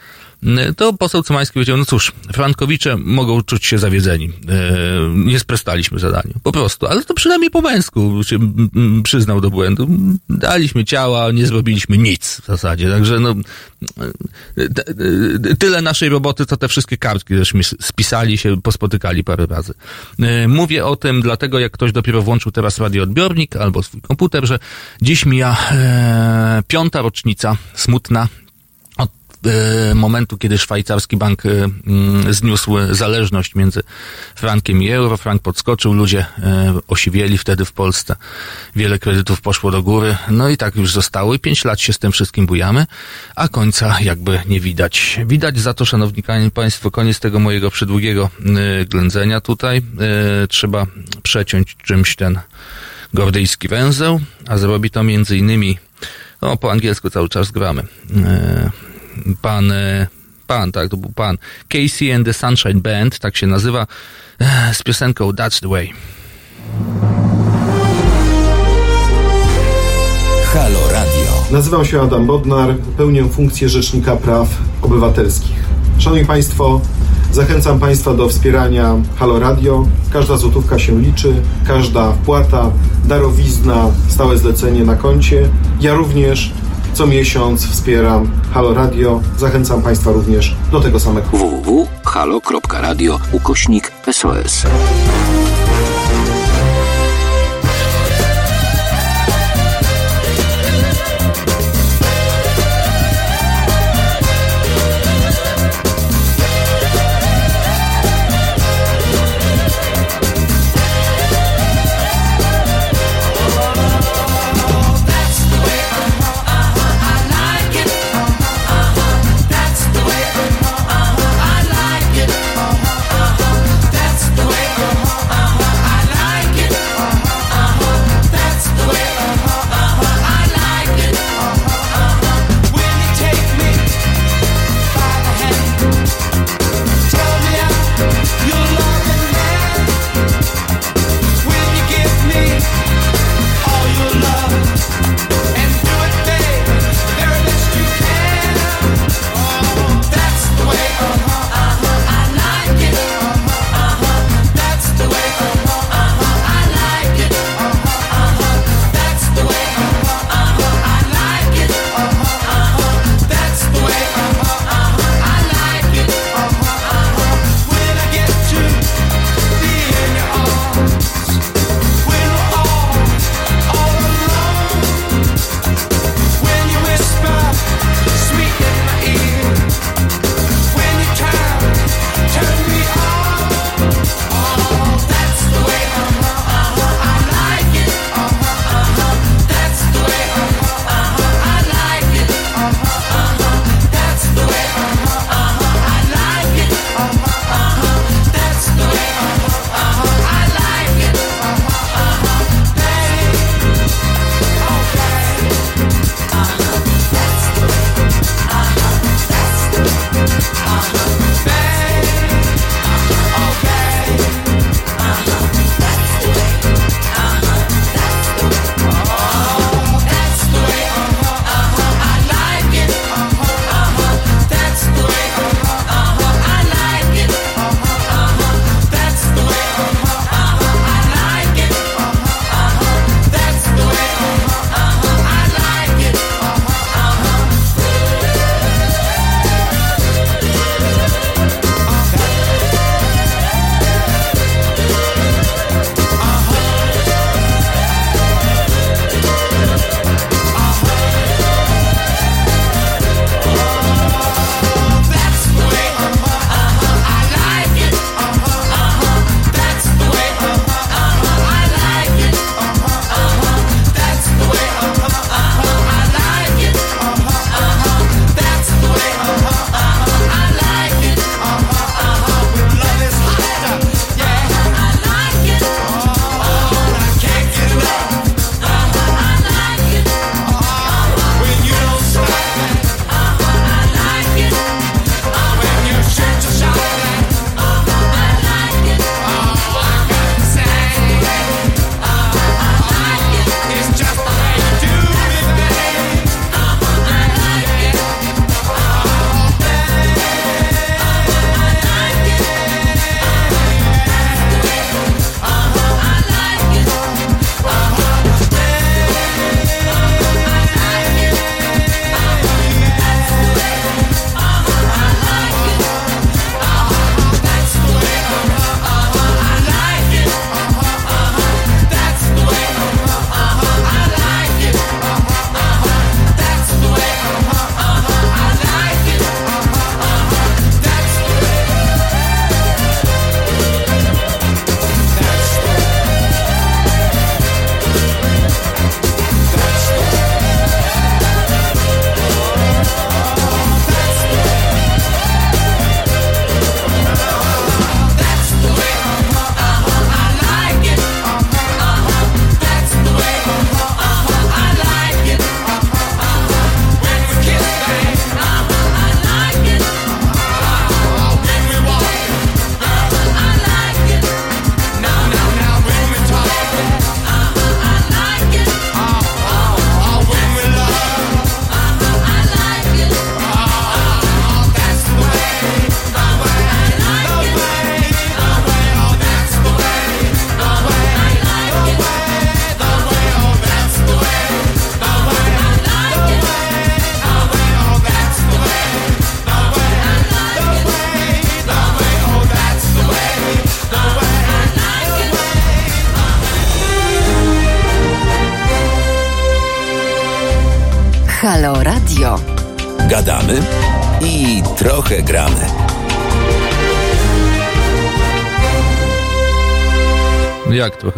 to poseł Cymański powiedział, no cóż, Frankowicze mogą czuć się zawiedzeni. Y, nie sprostaliśmy zadaniu. Po prostu. Ale to przynajmniej po męsku się przyznał do błędu. Daliśmy ciała, nie zrobiliśmy nic w zasadzie. Także no, tyle naszej roboty, co te wszystkie kartki, żeśmy spisali się, pospotykali parę razy. Mówię o tym dlatego, jak ktoś dopiero włączył teraz radioodbiornik albo swój komputer, że dziś mija e, piąta rocznica, smutna, e, momentu, kiedy szwajcarski bank e, mm, zniósł zależność między frankiem i euro. Frank podskoczył, ludzie e, osiwieli wtedy w Polsce. Wiele kredytów poszło do góry. No i tak już zostało i pięć lat się z tym wszystkim bujamy, a końca jakby nie widać. Widać za to, szanowni państwo, koniec tego mojego przydługiego e, ględzenia tutaj. E, trzeba przeciąć czymś ten gordyjski węzeł, a zrobi to między innymi, no po angielsku cały czas gramy, e, pan, e, pan, tak, to był pan, Casey and the Sunshine Band, tak się nazywa, e, z piosenką That's the Way. Halo Radio. Nazywam się Adam Bodnar, pełnię funkcję Rzecznika Praw Obywatelskich. Szanowni Państwo, Zachęcam Państwa do wspierania Halo Radio. Każda złotówka się liczy, każda wpłata, darowizna, stałe zlecenie na koncie. Ja również co miesiąc wspieram Halo Radio. Zachęcam Państwa również do tego samego. www.halo.radio ukośnik SOS.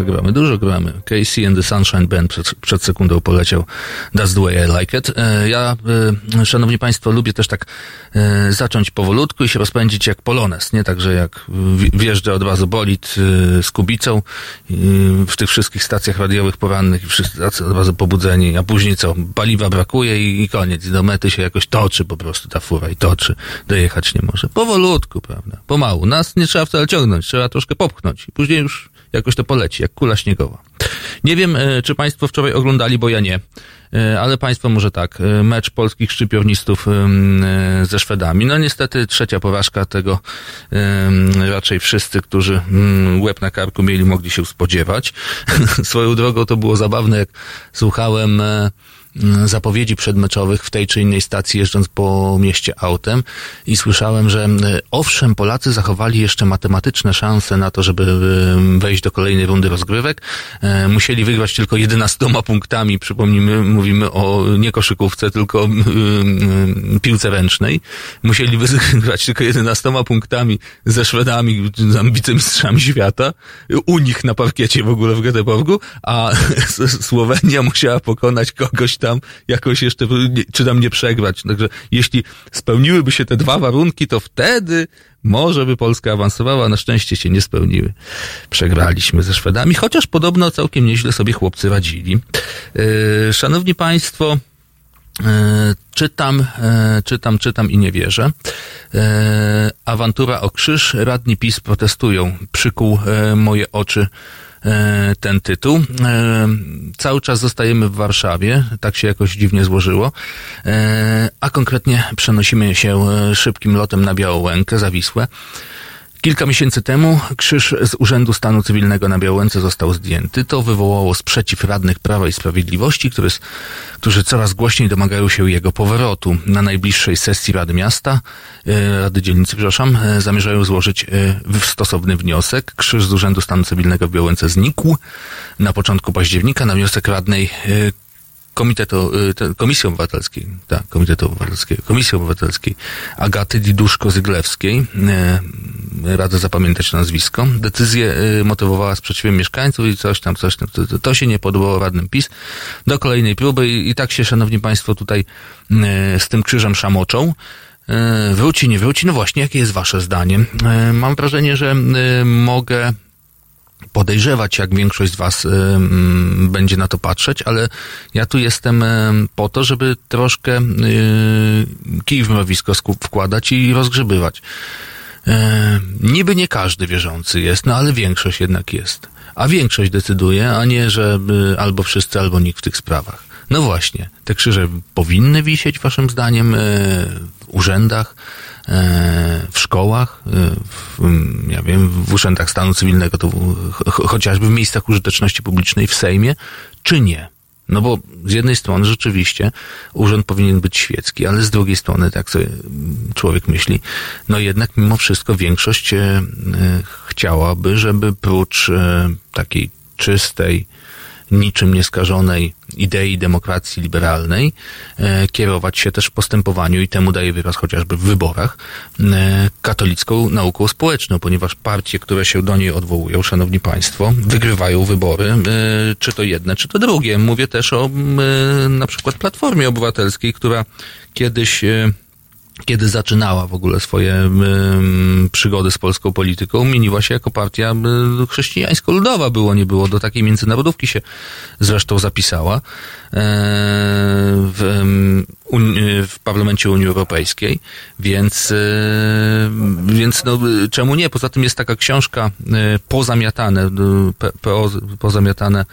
Trochę gramy? Dużo gramy. Casey and the Sunshine Band przed, przed sekundą poleciał That's the way I like it. E, Ja, e, szanowni państwo, lubię też tak e, zacząć powolutku i się rozpędzić jak polones, nie? Także jak wj- wjeżdża od razu bolid z kubicą w tych wszystkich stacjach radiowych porannych i wszyscy od razu pobudzeni, a później co? Paliwa brakuje i, i koniec. Do mety się jakoś toczy po prostu ta fura i toczy. Dojechać nie może. Powolutku, prawda? Pomału. Nas nie trzeba wcale ciągnąć, trzeba troszkę popchnąć. I później już jakoś to poleci, jak kula śniegowa. Nie wiem, e, czy Państwo wczoraj oglądali, bo ja nie. E, Ale Państwo może tak. E, Mecz polskich e, ze Szwedami. No niestety trzecia porażka tego raczej wszyscy, którzy mm, łeb na karku mieli, mogli się spodziewać. Swoją drogą to było zabawne, jak słuchałem zapowiedzi przedmeczowych w tej czy innej stacji jeżdżąc po mieście autem i słyszałem, że e, owszem, Polacy zachowali jeszcze matematyczne szanse na to, żeby e, wejść do kolejnej rundy rozgrywek. E, Musieli wygrać tylko 11 punktami. Przypomnijmy, mówimy o nie koszykówce, tylko piłce ręcznej. Musieli wygrać tylko 11 punktami ze Szwedami, tam wicemistrzami świata. U nich na parkiecie w ogóle w Göteborgu, a Słowenia musiała pokonać kogoś tam, jakoś jeszcze, czy tam nie przegrać. Także jeśli spełniłyby się te dwa warunki, to wtedy może by Polska awansowała, na szczęście się nie spełniły. Przegraliśmy ze Szwedami, chociaż podobno całkiem nieźle sobie chłopcy radzili. Yy, szanowni Państwo, E, Czytam, e, czytam, czytam i nie wierzę. Awantura o krzyż. Radni PiS protestują. Przykuł moje oczy ten tytuł. E, Cały czas zostajemy w Warszawie. Tak się jakoś dziwnie złożyło. E, A konkretnie przenosimy się e, szybkim lotem na Białołękę, za Wisłę. Kilka miesięcy temu krzyż z Urzędu Stanu Cywilnego na Białęce został zdjęty. To wywołało sprzeciw radnych Prawa i Sprawiedliwości, który, którzy coraz głośniej domagają się jego powrotu. Na najbliższej sesji Rady Miasta, e, Rady Dzielnicy, przepraszam, e, zamierzają złożyć e, stosowny wniosek. Krzyż z Urzędu Stanu Cywilnego w Białęce znikł na początku października na wniosek radnej Komitetu, y, Komisji Obywatelskiej, tak, Komitetu Obywatelskiego, Komisji Obywatelskiej Agaty Diduszko-Zyglewskiej, y, radzę zapamiętać nazwisko, decyzję y, motywowała sprzeciwem mieszkańców i coś tam, coś tam, to, to- się nie podobało radnym PiS, do kolejnej próby i, i tak się, szanowni państwo, tutaj y, z tym krzyżem szamoczą. Y, Wróci, nie wróci? No właśnie, jakie jest wasze zdanie? Mam wrażenie, że mogę podejrzewać, jak większość z Was będzie na to patrzeć, ale ja tu jestem po to, żeby troszkę kij w mrowisko wkładać i rozgrzebywać. Y, niby nie każdy wierzący jest, no ale większość jednak jest. A większość decyduje, a nie, że y, albo wszyscy, albo nikt w tych sprawach. No właśnie, te krzyże powinny wisieć, waszym zdaniem, y, w urzędach, w szkołach, y, w, ja wiem, w urzędach stanu cywilnego, to chociażby w miejscach użyteczności publicznej, w Sejmie, czy nie? No bo z jednej strony rzeczywiście urząd powinien być świecki, ale z drugiej strony, tak sobie człowiek myśli, no jednak mimo wszystko większość e, e, chciałaby, żeby prócz e, takiej czystej, niczym nieskażonej idei demokracji liberalnej e, kierować się też w postępowaniu i temu daje wyraz chociażby w wyborach e, katolicką nauką społeczną, ponieważ partie, które się do niej odwołują, szanowni państwo, wygrywają wybory, e, czy to jedne, czy to drugie. Mówię też o m, e, na przykład Platformie Obywatelskiej, która kiedyś kiedy zaczynała w ogóle swoje przygody z polską polityką, mieniła się jako partia chrześcijańsko-ludowa. Było, nie było. Do takiej międzynarodówki się zresztą zapisała e, w, w Parlamencie Unii Europejskiej, więc, y, więc no, czemu nie? Poza tym jest taka książka y, Pozamiatane, PO, Pozamiatane,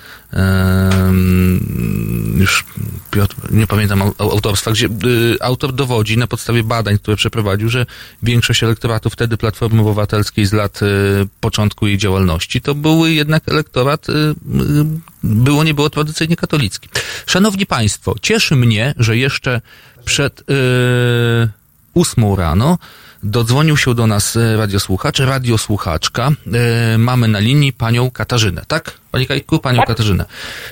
już Piotr, nie pamiętam au- autorstwa, gdzie autor dowodzi na podstawie badań, które przeprowadził, że większość elektoratu wtedy Platformy Obywatelskiej z lat y, początku jej działalności to był jednak elektorat, y, y, było nie było tradycyjnie katolicki. Szanowni Państwo, cieszy mnie, że jeszcze przed ósmą rano Dodzwonił się do nas e, radiosłuchacz, radiosłuchaczka. E, mamy na linii panią Katarzynę, tak? Pani Kajku, panią Tak. Katarzynę.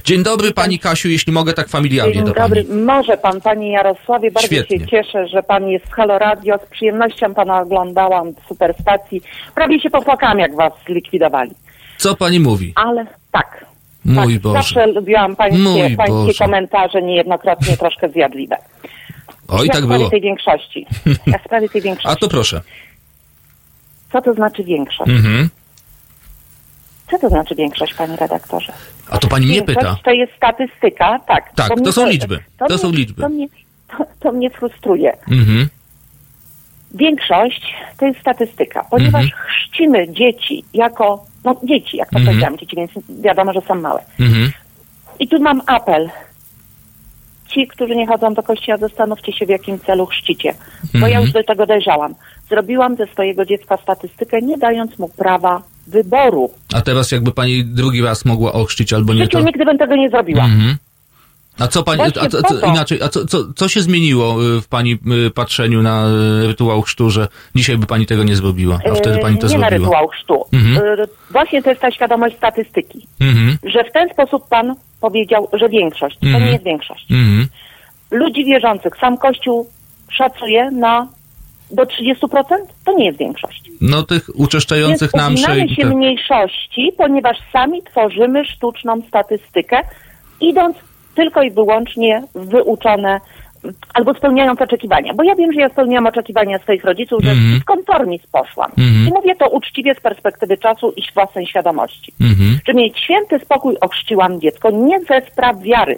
Dzień dobry pani Kasiu, jeśli mogę tak familiarnie Dzień do dobry. pani. Może pan, panie Jarosławie, bardzo Świetnie. się cieszę, że pan jest w Halo Radio. Z przyjemnością pana oglądałam w Superstacji. Prawie się popłakałam, jak was zlikwidowali. Co pani mówi? Ale tak. Mój tak, Boże. Zawsze lubiłam pańskie, Mój pańskie Boże. komentarze, niejednokrotnie troszkę zjadliwe. Oj, ja tak w sprawie było. tej większości. Ja w sprawie tej większości. A to proszę. Co to znaczy większość? Mhm. Co to znaczy większość, panie redaktorze? A to pani mnie Większość pyta. to jest statystyka, tak. Tak, to są liczby. To mnie- są liczby. To mnie, to, to mnie frustruje. Mhm. Większość to jest statystyka, ponieważ Mhm. chrzcimy dzieci jako, no dzieci, jak to Mhm. powiedziałam, dzieci, więc wiadomo, że są małe. Mhm. I tu mam apel. Ci, którzy nie chodzą do kościoła, zastanówcie się, w jakim celu chrzcicie. Bo ja już do tego dojrzałam. Zrobiłam ze swojego dziecka statystykę, nie dając mu prawa wyboru. A teraz jakby pani drugi raz mogła ochrzcić albo W nie, życiu to... nigdy bym tego nie zrobiła. Mhm. A co pani, a co, co, to. inaczej, a co, co, co się zmieniło y, w pani y, patrzeniu na y, rytuał chrztu, że dzisiaj by pani tego nie zrobiła, a wtedy pani to nie na zrobiła? rytuał chrztu. Mhm. E, Właśnie to jest ta świadomość statystyki. Mhm. Że w ten sposób pan powiedział, że większość. To Mhm. nie jest większość. Mhm. ludzi wierzących sam Kościół szacuje na do 30%, to nie jest większość. No tych Więc uczeszczających na msze się te... mniejszości, ponieważ sami tworzymy sztuczną statystykę, idąc tylko i wyłącznie wyuczone albo spełniając oczekiwania. Bo ja wiem, że ja spełniłam oczekiwania swoich rodziców, że Mhm. w konformizm poszłam. Mhm. I mówię to uczciwie z perspektywy czasu i własnej świadomości. Mhm. Że mieć święty spokój ochrzciłam dziecko nie ze spraw wiary.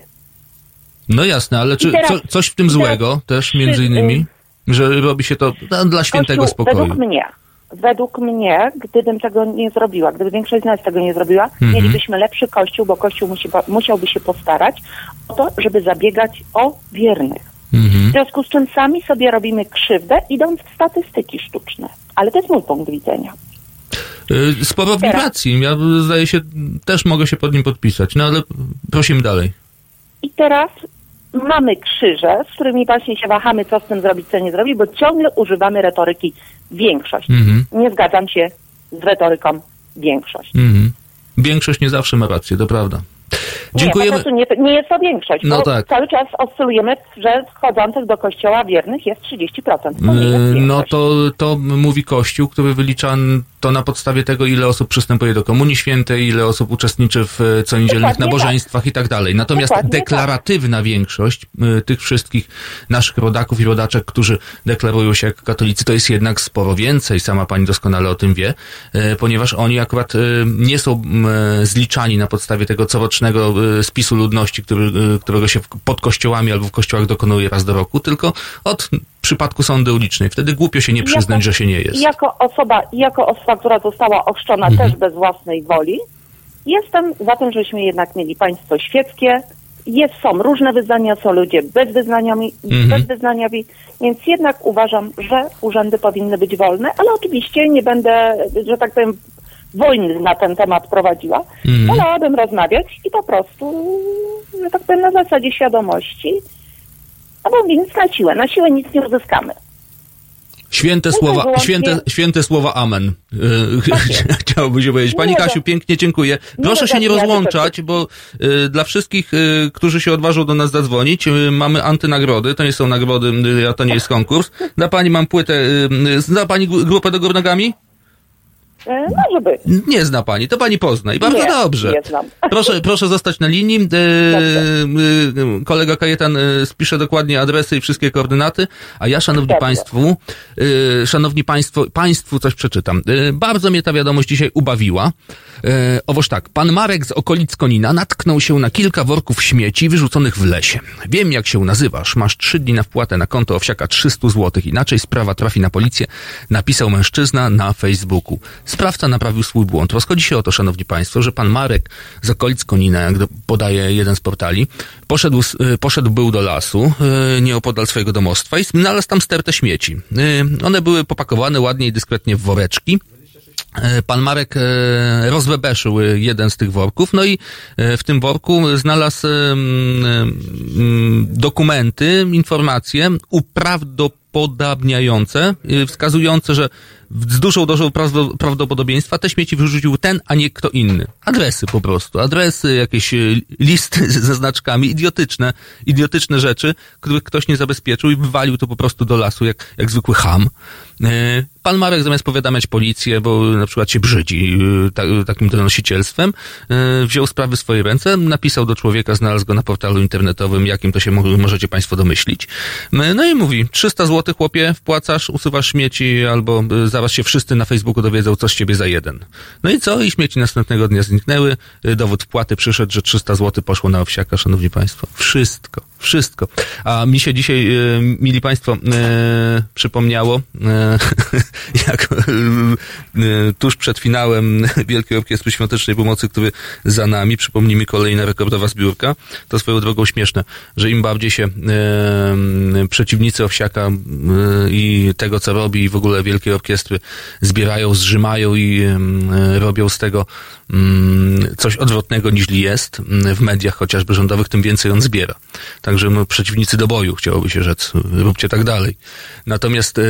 No jasne, ale czy teraz- co, coś w tym teraz złego też między innymi? Że robi się to dla, dla świętego Kościół, spokoju. Według mnie, według mnie, gdybym tego nie zrobiła, gdyby większość z nas tego nie zrobiła, Mhm. mielibyśmy lepszy Kościół, bo Kościół musi, musiałby się postarać o to, żeby zabiegać o wiernych. W Mhm. związku z czym sami sobie robimy krzywdę, idąc w statystyki sztuczne. Ale to jest mój punkt widzenia. Y, Sporo Teraz. wibracji. Ja zdaje się, też mogę się pod nim podpisać. No ale prosimy dalej. I teraz mamy krzyże, z którymi właśnie się wahamy, co z tym zrobić, co nie zrobić, bo ciągle używamy retoryki większość. Mhm. Nie zgadzam się z retoryką większość. Mhm. Większość nie zawsze ma rację, to prawda. Nie, Dziękujemy. po prostu nie, nie jest to większość, No bo tak. cały czas oscylujemy, że chodzących do kościoła wiernych jest 30%. To nie jest Yy, No to, to mówi Kościół, który wylicza to na podstawie tego, ile osób przystępuje do Komunii Świętej, ile osób uczestniczy w e, coniedzielnych Dokładnie nabożeństwach i tak dalej. Natomiast Dokładnie tak. deklaratywna większość y, tych wszystkich naszych rodaków i rodaczek, którzy deklarują się jako katolicy, to jest jednak sporo więcej, sama pani doskonale o tym wie, y, ponieważ oni akurat nie są zliczani na podstawie tego corocznego spisu ludności, który, którego się pod kościołami albo w kościołach dokonuje raz do roku, tylko od przypadku sądy ulicznej. Wtedy głupio się nie przyznać, Jako- że się nie jest. Jako osoba, i jako osoba, która została ochrzczona Mhm. też bez własnej woli, jestem za tym, żebyśmy jednak mieli państwo świeckie. Jest, są różne wyznania, są ludzie bezwyznaniowi, Mhm. bezwyznaniowi, więc jednak uważam, że urzędy powinny być wolne, ale oczywiście nie będę, że tak powiem, wojny na ten temat prowadziła. Mhm. Wolałabym rozmawiać i po prostu, że tak powiem, na zasadzie świadomości, no bo nic na siłę, na siłę nic nie uzyskamy. Święte Tylko słowa, wyłącznie- święte, święte słowa amen. Tak Chciałby się powiedzieć. Pani Nie, Kasiu, pięknie dziękuję. Proszę się nie rozłączać, bo y, dla wszystkich, y, którzy się odważą do nas zadzwonić, y, mamy antynagrody. To nie są nagrody, a to nie jest konkurs. Dla pani mam płytę. Y, zna pani gru- grupę do góry nogami? E, Może być. Nie zna pani, to pani pozna i bardzo Nie, dobrze. nie znam. Proszę, proszę zostać na linii. E, e, kolega Kajetan e, spisze dokładnie adresy i wszystkie koordynaty, a ja, szanowni Dobrze. państwu, e, szanowni państwo, państwu coś przeczytam. E, bardzo mnie ta wiadomość dzisiaj ubawiła. E, owoż tak, pan Marek z okolic Konina natknął się na kilka worków śmieci wyrzuconych w lesie. Wiem, jak się nazywasz. Masz trzy dni na wpłatę na konto owsiaka 300 zł. Inaczej sprawa trafi na policję, napisał mężczyzna na Facebooku. Sprawca naprawił swój błąd. Rozchodzi się o to, szanowni państwo, że pan Marek z okolic Konina, jak podaje jeden z portali, poszedł, y, poszedł był do lasu, y, nieopodal swojego domostwa i znalazł tam stertę śmieci. Y, One były popakowane ładnie i dyskretnie w woreczki. E, Pan Marek e, rozwebeszył e, jeden z tych worków, no i w tym worku znalazł dokumenty, informacje upodabniające, y, wskazujące, że z dużą dozą prawdopodobieństwa te śmieci wyrzucił ten, a nie kto inny. Adresy po prostu. Adresy, jakieś listy ze znaczkami, idiotyczne, idiotyczne rzeczy, których ktoś nie zabezpieczył i wywalił to po prostu do lasu jak, jak zwykły ham. Y, pan Marek zamiast powiadamiać policję, bo na przykład się brzydzi ta, takim donosicielstwem, wziął sprawy w swoje ręce, napisał do człowieka, znalazł go na portalu internetowym, jakim to się możecie Państwo domyślić. No i mówi, 300 zł chłopie wpłacasz, usuwasz śmieci albo zaraz się wszyscy na Facebooku dowiedzą, co z ciebie za jeden. No i co? I śmieci następnego dnia zniknęły. Dowód wpłaty przyszedł, że 300 zł poszło na owsiaka, szanowni państwo. Wszystko, wszystko. A mi się dzisiaj, mili państwo, e, przypomniało, e, jak tuż przed finałem Wielkiej Orkiestry Świątecznej Pomocy, który za nami, przypomnij mi kolejna rekordowa zbiórka, to swoją drogą śmieszne, że im bardziej się przeciwnicy Owsiaka i tego, co robi i w ogóle Wielkiej Orkiestry zbierają, zrzymają i robią z tego mm, coś odwrotnego niż jest mm, w mediach chociażby rządowych, tym więcej on zbiera. Także no, przeciwnicy do boju, chciałoby się rzec, róbcie tak dalej. Natomiast e,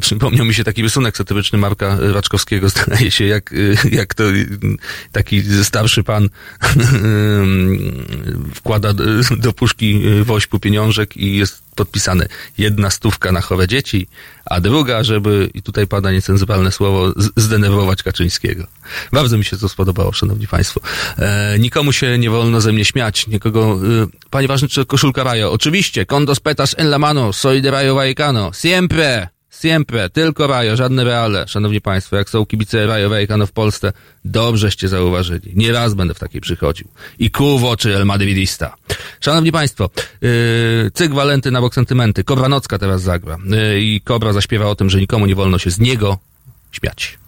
przypomniał mi się taki rysunek satyryczny Marka Raczkowskiego, zdaje się, jak, e, jak to taki starszy pan wkłada do puszki wośpu pieniążek i jest podpisane jedna stówka na chore dzieci, a druga, żeby, i tutaj pada niecenzuralne słowo, zdenerwować Kaczyńskiego. Bardzo mi się to spodobało, szanowni państwo. E, nikomu się nie wolno ze mnie śmiać, nikogo... E, panie ważny, czy koszulka Rajo? Oczywiście, condos petas en la mano, soy de Rayo Vallecano, siempre! Siempre, tylko Rajo, żadne reale. Szanowni Państwo, jak są kibice Rajo Vallecano w Polsce, dobrzeście zauważyli. Nie raz będę w takiej przychodził. I kół w oczy El Madridista. Szanowni Państwo, yy, cyk Walenty na bok sentymenty. Kobra Nocka teraz zagra. Yy, I Kobra zaśpiewa o tym, że nikomu nie wolno się z niego śmiać.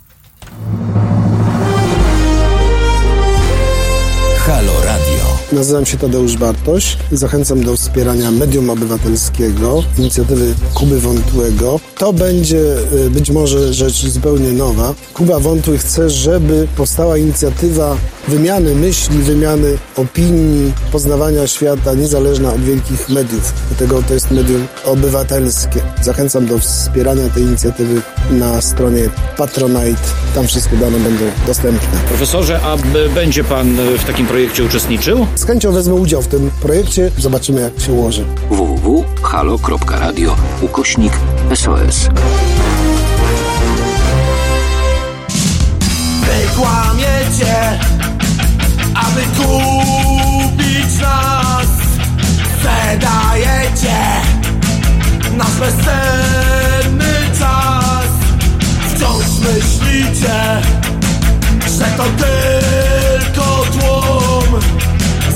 Nazywam się Tadeusz Bartoś zachęcam do wspierania medium obywatelskiego, inicjatywy Kuby Wątłego. To będzie y, być może rzecz zupełnie nowa. Kuba Wątły chce, żeby powstała inicjatywa wymiany myśli, wymiany opinii, poznawania świata niezależna od wielkich mediów. Dlatego to jest medium obywatelskie. Zachęcam do wspierania tej inicjatywy na stronie Patronite. Tam wszystkie dane będą dostępne. Profesorze, a będzie pan w takim projekcie uczestniczył? Z chęcią wezmę udział w tym projekcie. Zobaczymy, jak się ułoży. www.halo.radio ukośnik SOS. Wy kłamiecie, aby kupić nas. Sprzedajecie nasz bezcenny czas. Wciąż myślicie, że to tylko tłum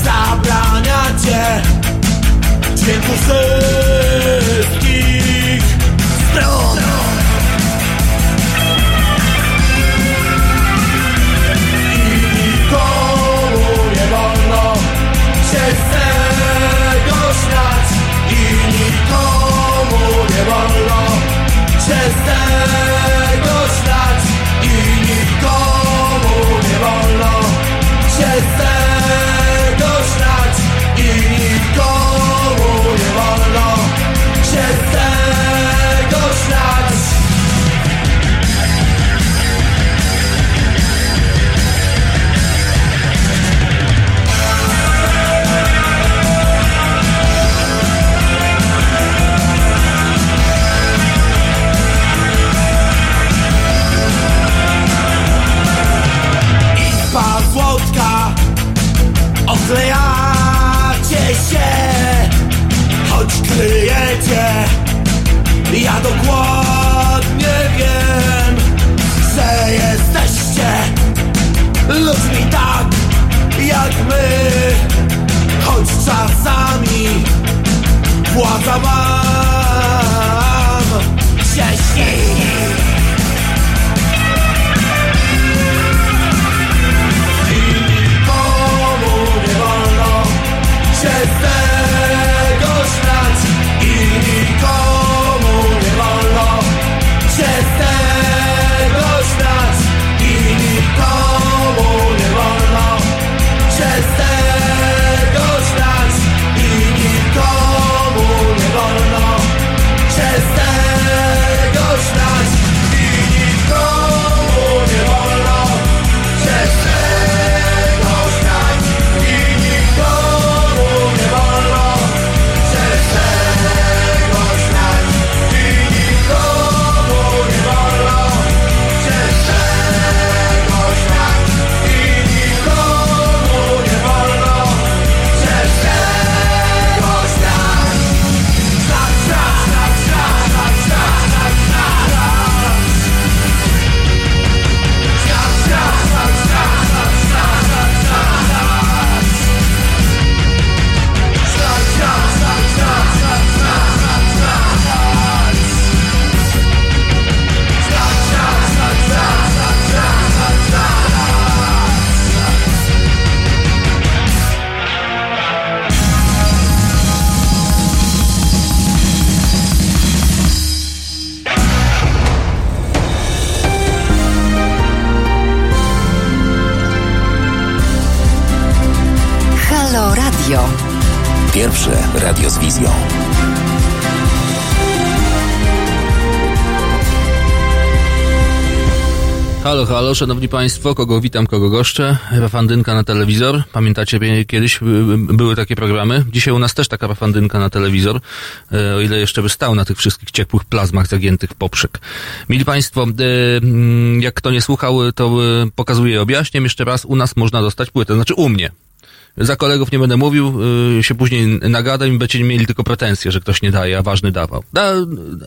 zabraniacie dźwięku wszystkich stron. Się z Kryjecie Ja dokładnie wiem Że jesteście Ludźmi tak jak my Choć czasami Władza wam się śni. Halo, halo, szanowni państwo, kogo witam, kogo goszczę. Rafandynka na telewizor. Pamiętacie, kiedyś były takie programy? Dzisiaj u nas też taka rafandynka na telewizor, e, o ile jeszcze by stał na tych wszystkich ciepłych plazmach zagiętych poprzek. Mili państwo, e, mm, jak kto nie słuchał, to e, pokazuję i objaśniam jeszcze raz. U nas można dostać płytę, znaczy u mnie. Za kolegów nie będę mówił, y, się później nagadam i będziecie mieli tylko pretensje, że ktoś nie daje, a ważny dawał. Da,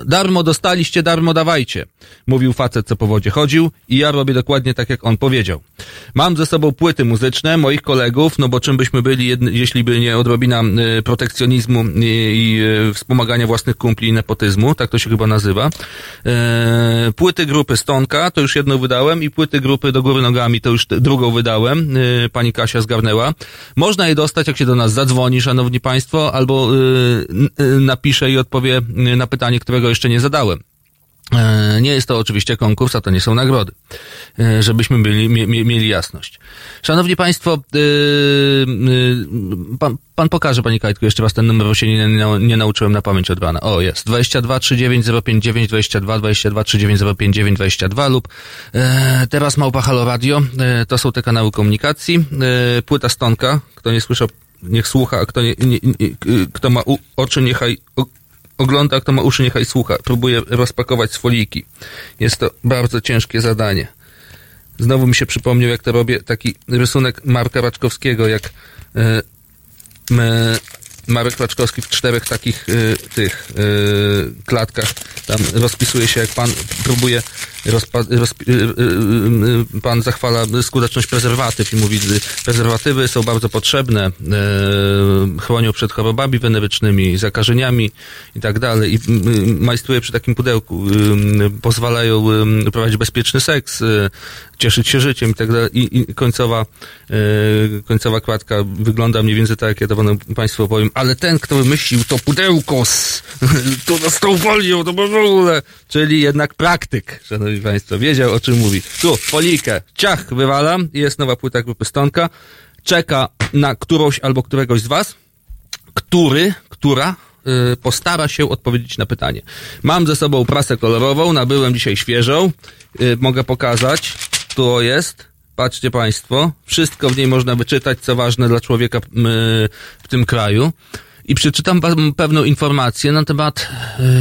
darmo dostaliście, darmo dawajcie. Mówił facet, co po wodzie chodził i ja robię dokładnie tak, jak on powiedział. Mam ze sobą płyty muzyczne moich kolegów, no bo czym byśmy byli, jedn- jeśli by nie odrobina y, protekcjonizmu i, i y, wspomagania własnych kumpli i nepotyzmu, tak to się chyba nazywa. Płyty grupy Stonka, to już jedną wydałem i płyty grupy Do Góry Nogami, to już drugą wydałem. Y, pani Kasia zgarnęła. Można je dostać, jak się do nas zadzwoni, szanowni państwo, albo y, y, napisze i odpowie y, na pytanie, którego jeszcze nie zadałem. E, Nie jest to oczywiście konkurs, a to nie są nagrody. E, Żebyśmy byli, mie, mie, mieli jasność. Szanowni Państwo, yy, pan, pan pokaże, Pani Kajtku, jeszcze raz ten numer, bo się nie, nie, nauczyłem na pamięć od rana. O, jest. 22 39 059 22 22 39 059 22 lub e, teraz Małpa Halo Radio. E, to są te kanały komunikacji. E, płyta Stonka. Kto nie słyszał, niech słucha, a kto, nie, nie, nie, kto ma u, oczy, niechaj ogląda, kto ma uszy, niechaj słucha. Próbuję rozpakować z foliki. Jest to bardzo ciężkie zadanie. Znowu mi się przypomniał, jak to robię, taki rysunek Marka Raczkowskiego, jak e, m, Marek Raczkowski w czterech takich e, tych e, klatkach tam rozpisuje się, jak pan próbuje rozpa- rozpi- e, e, e, pan zachwala skuteczność prezerwatyw i mówi, prezerwatywy są bardzo potrzebne, chronią przed chorobami wenerycznymi, zakażeniami i tak dalej. I majstruje przy takim pudełku, pozwalają prowadzić bezpieczny seks, y, cieszyć się życiem i tak dalej. I, i końcowa, y, końcowa kładka wygląda mniej więcej tak, jak ja to panu państwu powiem, ale ten, kto wymyślił to pudełko z, to z tą folią, to w ogóle, czyli jednak praktyk, szanowni państwo, wiedział o czym mówi. Tu, folikę, ciach, wywalam jest nowa płyta grupy Stonka. Czeka na którąś albo któregoś z was, który, która y, postara się odpowiedzieć na pytanie. Mam ze sobą prasę kolorową, nabyłem dzisiaj świeżą, y, mogę pokazać, tu jest, patrzcie państwo, wszystko w niej można wyczytać, co ważne dla człowieka w tym kraju. I przeczytam pewną informację na temat,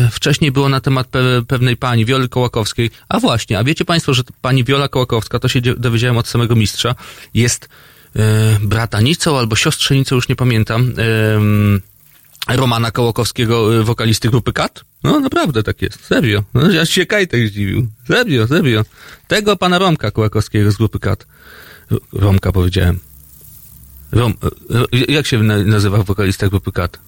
y, wcześniej było na temat pe, pewnej pani, Wioli Kołakowskiej. A właśnie, a wiecie państwo, że pani Wiola Kołakowska, to się dowiedziałem od samego mistrza, jest y, bratanicą albo siostrzenicą, już nie pamiętam, Romana Kołakowskiego, y, wokalisty grupy Kat? No naprawdę tak jest, serio. No, ja się Kajtek zdziwił. Serio, serio. Tego pana Romka Kołakowskiego z grupy Kat. Romka powiedziałem. Rom, y, y, jak się na- nazywa wokalista grupy Kat?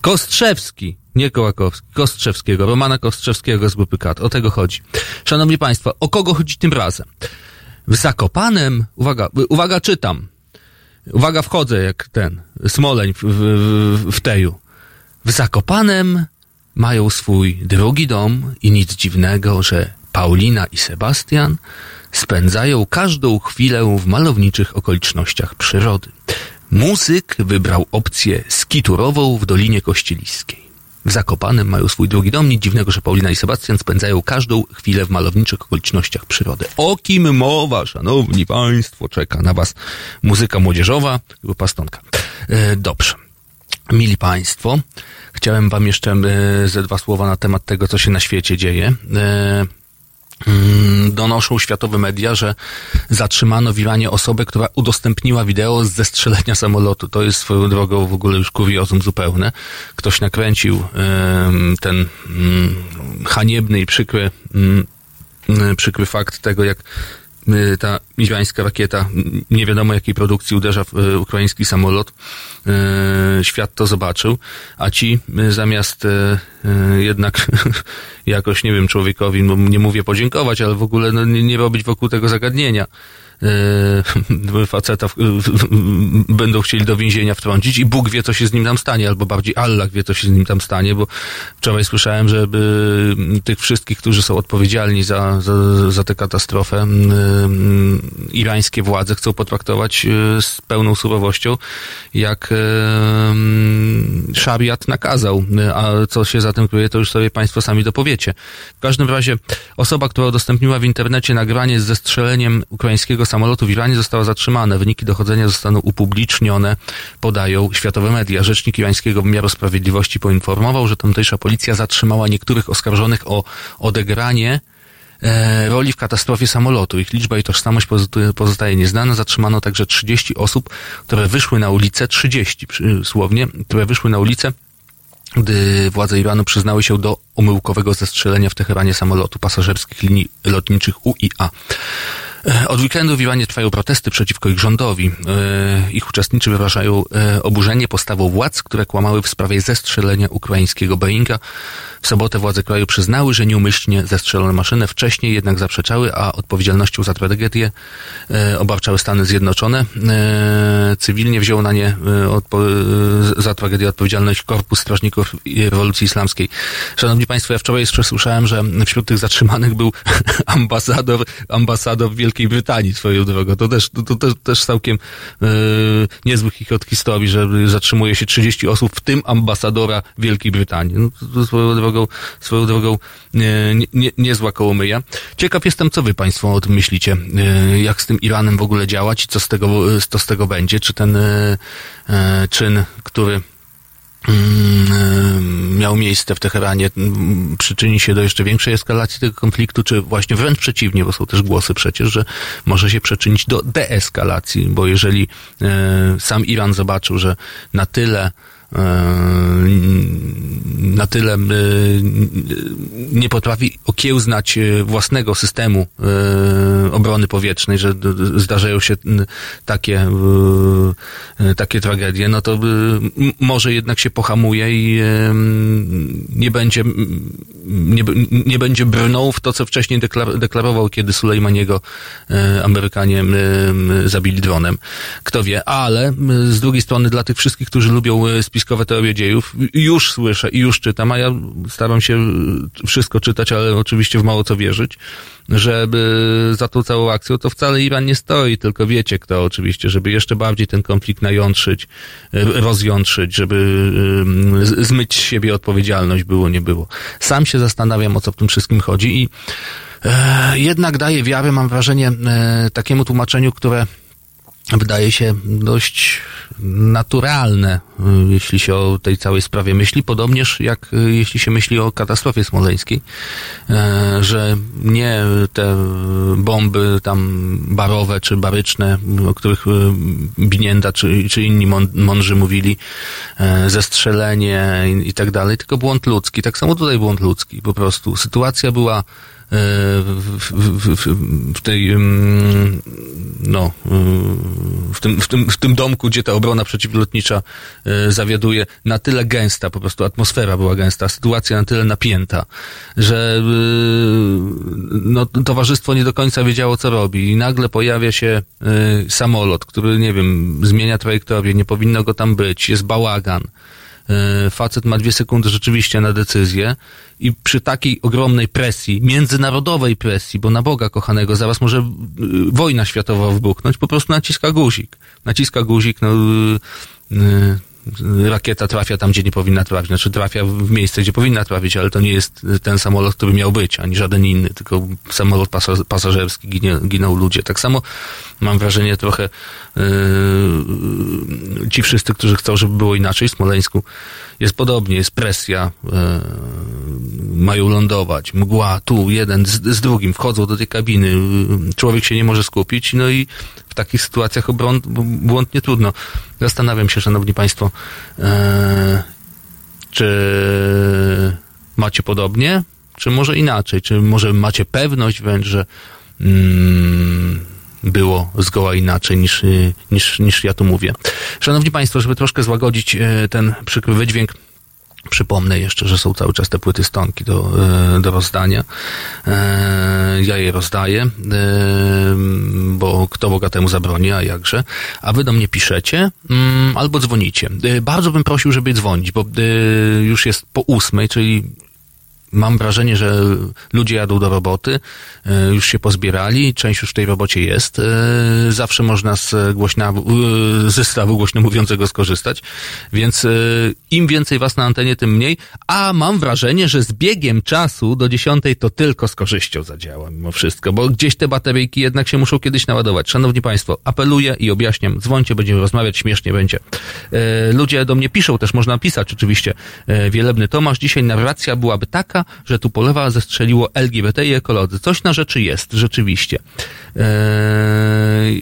Kostrzewski, nie Kołakowski, Kostrzewskiego, Romana Kostrzewskiego z grupy Kat. O tego chodzi. Szanowni Państwo, o kogo chodzi tym razem? W Zakopanem, uwaga, uwaga, czytam. Uwaga, wchodzę jak ten, Smoleń w, w, w teju. W Zakopanem mają swój drugi dom i nic dziwnego, że Paulina i Sebastian spędzają każdą chwilę w malowniczych okolicznościach przyrody. Muzyk wybrał opcję skiturową w Dolinie Kościeliskiej. W Zakopanem mają swój drugi dom. Nic dziwnego, że Paulina i Sebastian spędzają każdą chwilę w malowniczych okolicznościach przyrody. O kim mowa, szanowni państwo? Czeka na was muzyka młodzieżowa, grupa Stonka. E, dobrze. Mili Państwo, chciałem Wam jeszcze e, ze dwa słowa na temat tego, co się na świecie dzieje. E, donoszą światowe media, że zatrzymano w Iranie osobę, która udostępniła wideo z zestrzelenia samolotu. To jest swoją drogą w ogóle już kuriozum zupełne. Ktoś nakręcił ten mm, haniebny i przykry, mm, mm, przykry fakt tego, jak ta irańska rakieta nie wiadomo jakiej produkcji uderza w y, ukraiński samolot. Y, Świat to zobaczył, a ci y, zamiast y, y, jednak jakoś, nie wiem, człowiekowi, nie mówię podziękować, ale w ogóle no, nie robić wokół tego zagadnienia, e, faceta w, będą chcieli do więzienia wtrącić i Bóg wie, co się z nim tam stanie, albo bardziej Allah wie, co się z nim tam stanie, bo wczoraj słyszałem, że tych wszystkich, którzy są odpowiedzialni za, za, za tę katastrofę, irańskie władze chcą potraktować z pełną surowością, jak szariat nakazał, a co się za tym kryje, to już sobie Państwo sami dopowiecie. W każdym razie osoba, która udostępniła w internecie nagranie z zestrzeleniem ukraińskiego samolotu w Iranie została zatrzymana. Wyniki dochodzenia zostaną upublicznione, podają światowe media. Rzecznik irańskiego wymiaru sprawiedliwości poinformował, że tamtejsza policja zatrzymała niektórych oskarżonych o odegranie e, roli w katastrofie samolotu. Ich liczba i tożsamość pozostaje nieznana. Zatrzymano także 30 osób, które wyszły na ulicę, 30 słownie, które wyszły na ulicę gdy władze Iranu przyznały się do omyłkowego zestrzelenia w Teheranie samolotu pasażerskich linii lotniczych UIA. E, od weekendu w Iranie trwają protesty przeciwko ich rządowi. E, ich uczestnicy wyrażają e, oburzenie postawą władz, które kłamały w sprawie zestrzelenia ukraińskiego Boeinga. W sobotę władze kraju przyznały, że nieumyślnie zestrzelono maszynę. Wcześniej jednak zaprzeczały, a odpowiedzialnością za tragedię obarczały Stany Zjednoczone. Cywilnie wziął na nie za tragedię odpowiedzialność Korpus Strażników Rewolucji Islamskiej. Szanowni Państwo, ja wczoraj słyszałem, że wśród tych zatrzymanych był ambasador, ambasador Wielkiej Wielkiej Brytanii swoją drogą. To też, to, to też, całkiem e, niezły od historii, że zatrzymuje się 30 osób, w tym ambasadora Wielkiej Brytanii. No, to, swoją drogą, swoją drogą e, nie, nie, niezła kołomyja. Ciekaw jestem, co wy państwo o tym myślicie. E, jak z tym Iranem w ogóle działać i co z tego, co z tego będzie? Czy ten e czyn, który miał miejsce w Teheranie, mm, przyczyni się do jeszcze większej eskalacji tego konfliktu, czy właśnie wręcz przeciwnie, bo są też głosy przecież, że może się przyczynić do deeskalacji, bo jeżeli e, sam Iran zobaczył, że na tyle E, na tyle e, nie potrafi okiełznać e, własnego systemu obrony powietrznej, że zdarzają się takie, takie tragedie, no to może jednak się pohamuje i nie będzie, nie, nie będzie brnął w to, co wcześniej deklarował, kiedy Sulejmaniego Amerykanie zabili dronem. Kto wie, ale z drugiej strony dla tych wszystkich, którzy lubią spiskowe teorie dziejów. Już słyszę i już czytam, a ja staram się wszystko czytać, ale oczywiście w mało co wierzyć, żeby za tą całą akcją to wcale Iran nie stoi, tylko wiecie kto oczywiście, żeby jeszcze bardziej ten konflikt najątrzyć, rozjątrzyć, żeby zmyć z siebie odpowiedzialność, było, nie było. Sam się zastanawiam, o co w tym wszystkim chodzi i e, jednak daje wiarę, mam wrażenie, e, takiemu tłumaczeniu, które wydaje się dość naturalne, y, jeśli się o tej całej sprawie myśli, podobnież jak y, jeśli się myśli o katastrofie smoleńskiej, e, że nie te bomby tam barowe czy baryczne, o których y, Binienda czy, czy inni mądrzy mówili, e, zestrzelenie i, i tak dalej, tylko błąd ludzki. Tak samo tutaj błąd ludzki, po prostu. Sytuacja była w, w, w, tej no w tym, w, tym, w tym domku, gdzie ta obrona przeciwlotnicza e, zawiaduje, na tyle gęsta, po prostu atmosfera była gęsta, sytuacja na tyle napięta, że e, no, towarzystwo nie do końca wiedziało, co robi i nagle pojawia się e, samolot, który, nie wiem, zmienia trajektorię, nie powinno go tam być, jest bałagan, facet ma dwie sekundy rzeczywiście na decyzję i przy takiej ogromnej presji, międzynarodowej presji, bo na Boga kochanego zaraz może e, wojna światowa wybuchnąć, po prostu naciska guzik. Naciska guzik, no e, rakieta trafia tam, gdzie nie powinna trafić. Znaczy trafia w miejsce, gdzie powinna trafić, ale to nie jest ten samolot, który miał być, ani żaden inny, tylko samolot pasażerski, ginie, giną ludzie. Tak samo mam wrażenie trochę yy, ci wszyscy, którzy chcą, żeby było inaczej w Smoleńsku, jest podobnie, jest presja, yy, mają lądować, mgła, tu jeden z, z drugim, wchodzą do tej kabiny, yy, człowiek się nie może skupić, no i takich sytuacjach obron, błąd nie trudno. Zastanawiam się, szanowni państwo, yy, czy macie podobnie, czy może inaczej, czy może macie pewność wręcz, że mm, było zgoła inaczej niż, niż, niż ja tu mówię. Szanowni Państwo, żeby troszkę złagodzić e, ten przykry wydźwięk, Przypomnę jeszcze, że są cały czas te płyty stonki do, e, do rozdania. E, Ja je rozdaję, e, bo kto bogatemu zabroni, a jakże. A wy do mnie piszecie mm, albo dzwonicie. Bardzo bym prosił, żeby dzwonić, bo już jest po ósmej, czyli mam wrażenie, że ludzie jadą do roboty, e, już się pozbierali, część już w tej robocie jest. e, Zawsze można z głośna, e, zestawu głośno mówiącego skorzystać, więc im więcej was na antenie, tym mniej. A mam wrażenie, że z biegiem czasu do dziesiątej to tylko z korzyścią zadziała mimo wszystko, bo gdzieś te bateryjki jednak się muszą kiedyś naładować. Szanowni Państwo, apeluję i objaśniam, dzwońcie, będziemy rozmawiać, śmiesznie będzie. Ludzie do mnie piszą, też można pisać oczywiście. Wielebny Tomasz, dzisiaj narracja byłaby taka, że tu polewa zestrzeliło LGBT i ekolodzy. Coś na rzeczy jest, rzeczywiście. E,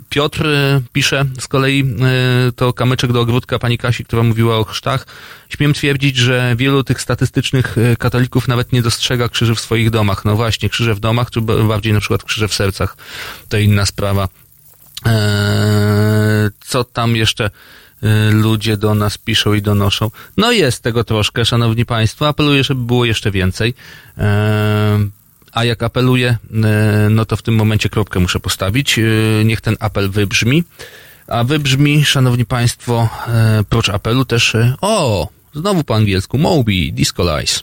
Piotr e, pisze z kolei, e, to kamyczek do ogródka pani Kasi, która mówiła o chrztach. Śmiem twierdzić, że wielu tych statystycznych e, katolików nawet nie dostrzega krzyży w swoich domach. No właśnie, krzyże w domach, czy bardziej na przykład krzyże w sercach. To inna sprawa. Eee, co tam jeszcze ludzie do nas piszą i donoszą? No jest tego troszkę, szanowni państwo. Apeluję, żeby było jeszcze więcej. Eee, a jak apeluję, e, no to w tym momencie kropkę muszę postawić. E, Niech ten apel wybrzmi. A wybrzmi, szanowni państwo, e, prócz apelu też, e, o, znowu po angielsku, Moby, Disco Lies.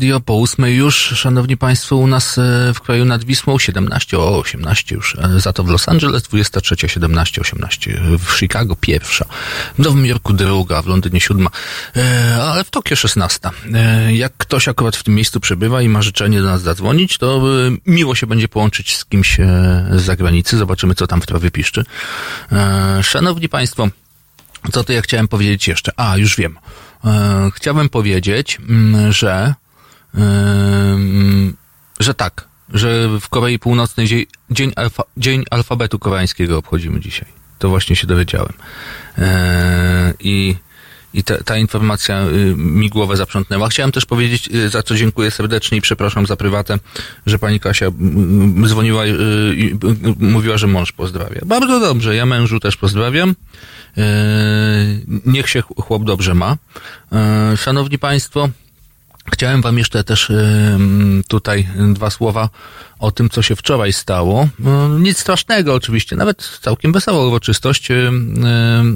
Radio, po ósmej już, szanowni państwo, u nas e, w kraju nad Wisłą 17, o 18 już, e, za to w Los Angeles 23, 17, 18, w Chicago pierwsza, w Nowym Jorku druga, w Londynie siódma, e, ale w Tokio 16. E, Jak ktoś akurat w tym miejscu przebywa i ma życzenie do nas zadzwonić, to miło się będzie połączyć z kimś z zagranicy, zobaczymy co tam w trawie piszczy. Szanowni państwo, co to ja chciałem powiedzieć jeszcze? A, już wiem. Chciałem powiedzieć, mm, że, że tak, że w Korei Północnej dzień, dzień, alfa, dzień alfabetu koreańskiego obchodzimy dzisiaj. To właśnie się dowiedziałem. E, I i ta, ta informacja y, mi głowę zaprzątnęła. Chciałem też powiedzieć, y, za co dziękuję serdecznie i przepraszam za prywatę, że pani Kasia dzwoniła y, i mówiła, że mąż pozdrawia. Bardzo dobrze, ja mężu też pozdrawiam. E, niech się chłop dobrze ma. E, szanowni Państwo, Chciałem Wam jeszcze też tutaj dwa słowa o tym, co się wczoraj stało. No, nic strasznego oczywiście, nawet całkiem wesoła uroczystość.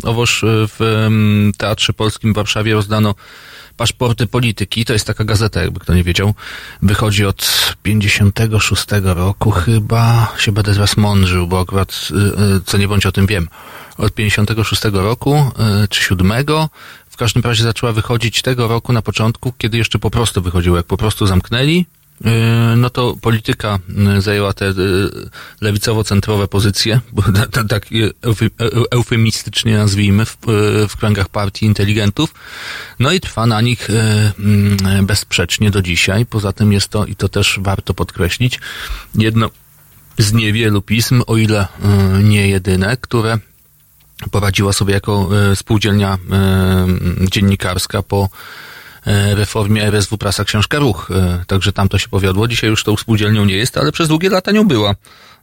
Owoż w ym, Teatrze Polskim w Warszawie rozdano paszporty polityki. To jest taka gazeta, jakby kto nie wiedział. Wychodzi od 56 roku chyba. Się będę zaraz mądrzył, bo akurat y, y, co nie bądź o tym wiem. Od 56 roku czy 7 w każdym razie zaczęła wychodzić tego roku na początku, kiedy jeszcze po prostu wychodziło. Jak po prostu zamknęli, yy, no to polityka yy, zajęła te yy, lewicowo-centrowe pozycje, bo ta- ta- tak yy, eufy- eu- eufemistycznie nazwijmy, w, w kręgach partii inteligentów. No i trwa na nich bezsprzecznie do dzisiaj. Poza tym jest to, i to też warto podkreślić, jedno z niewielu pism, o ile nie jedyne, które poradziła sobie jako e, spółdzielnia e, dziennikarska po e, reformie RSW Prasa Książka Ruch. Także tam to się powiodło. Dzisiaj już tą spółdzielnią nie jest, ale przez długie lata nią była.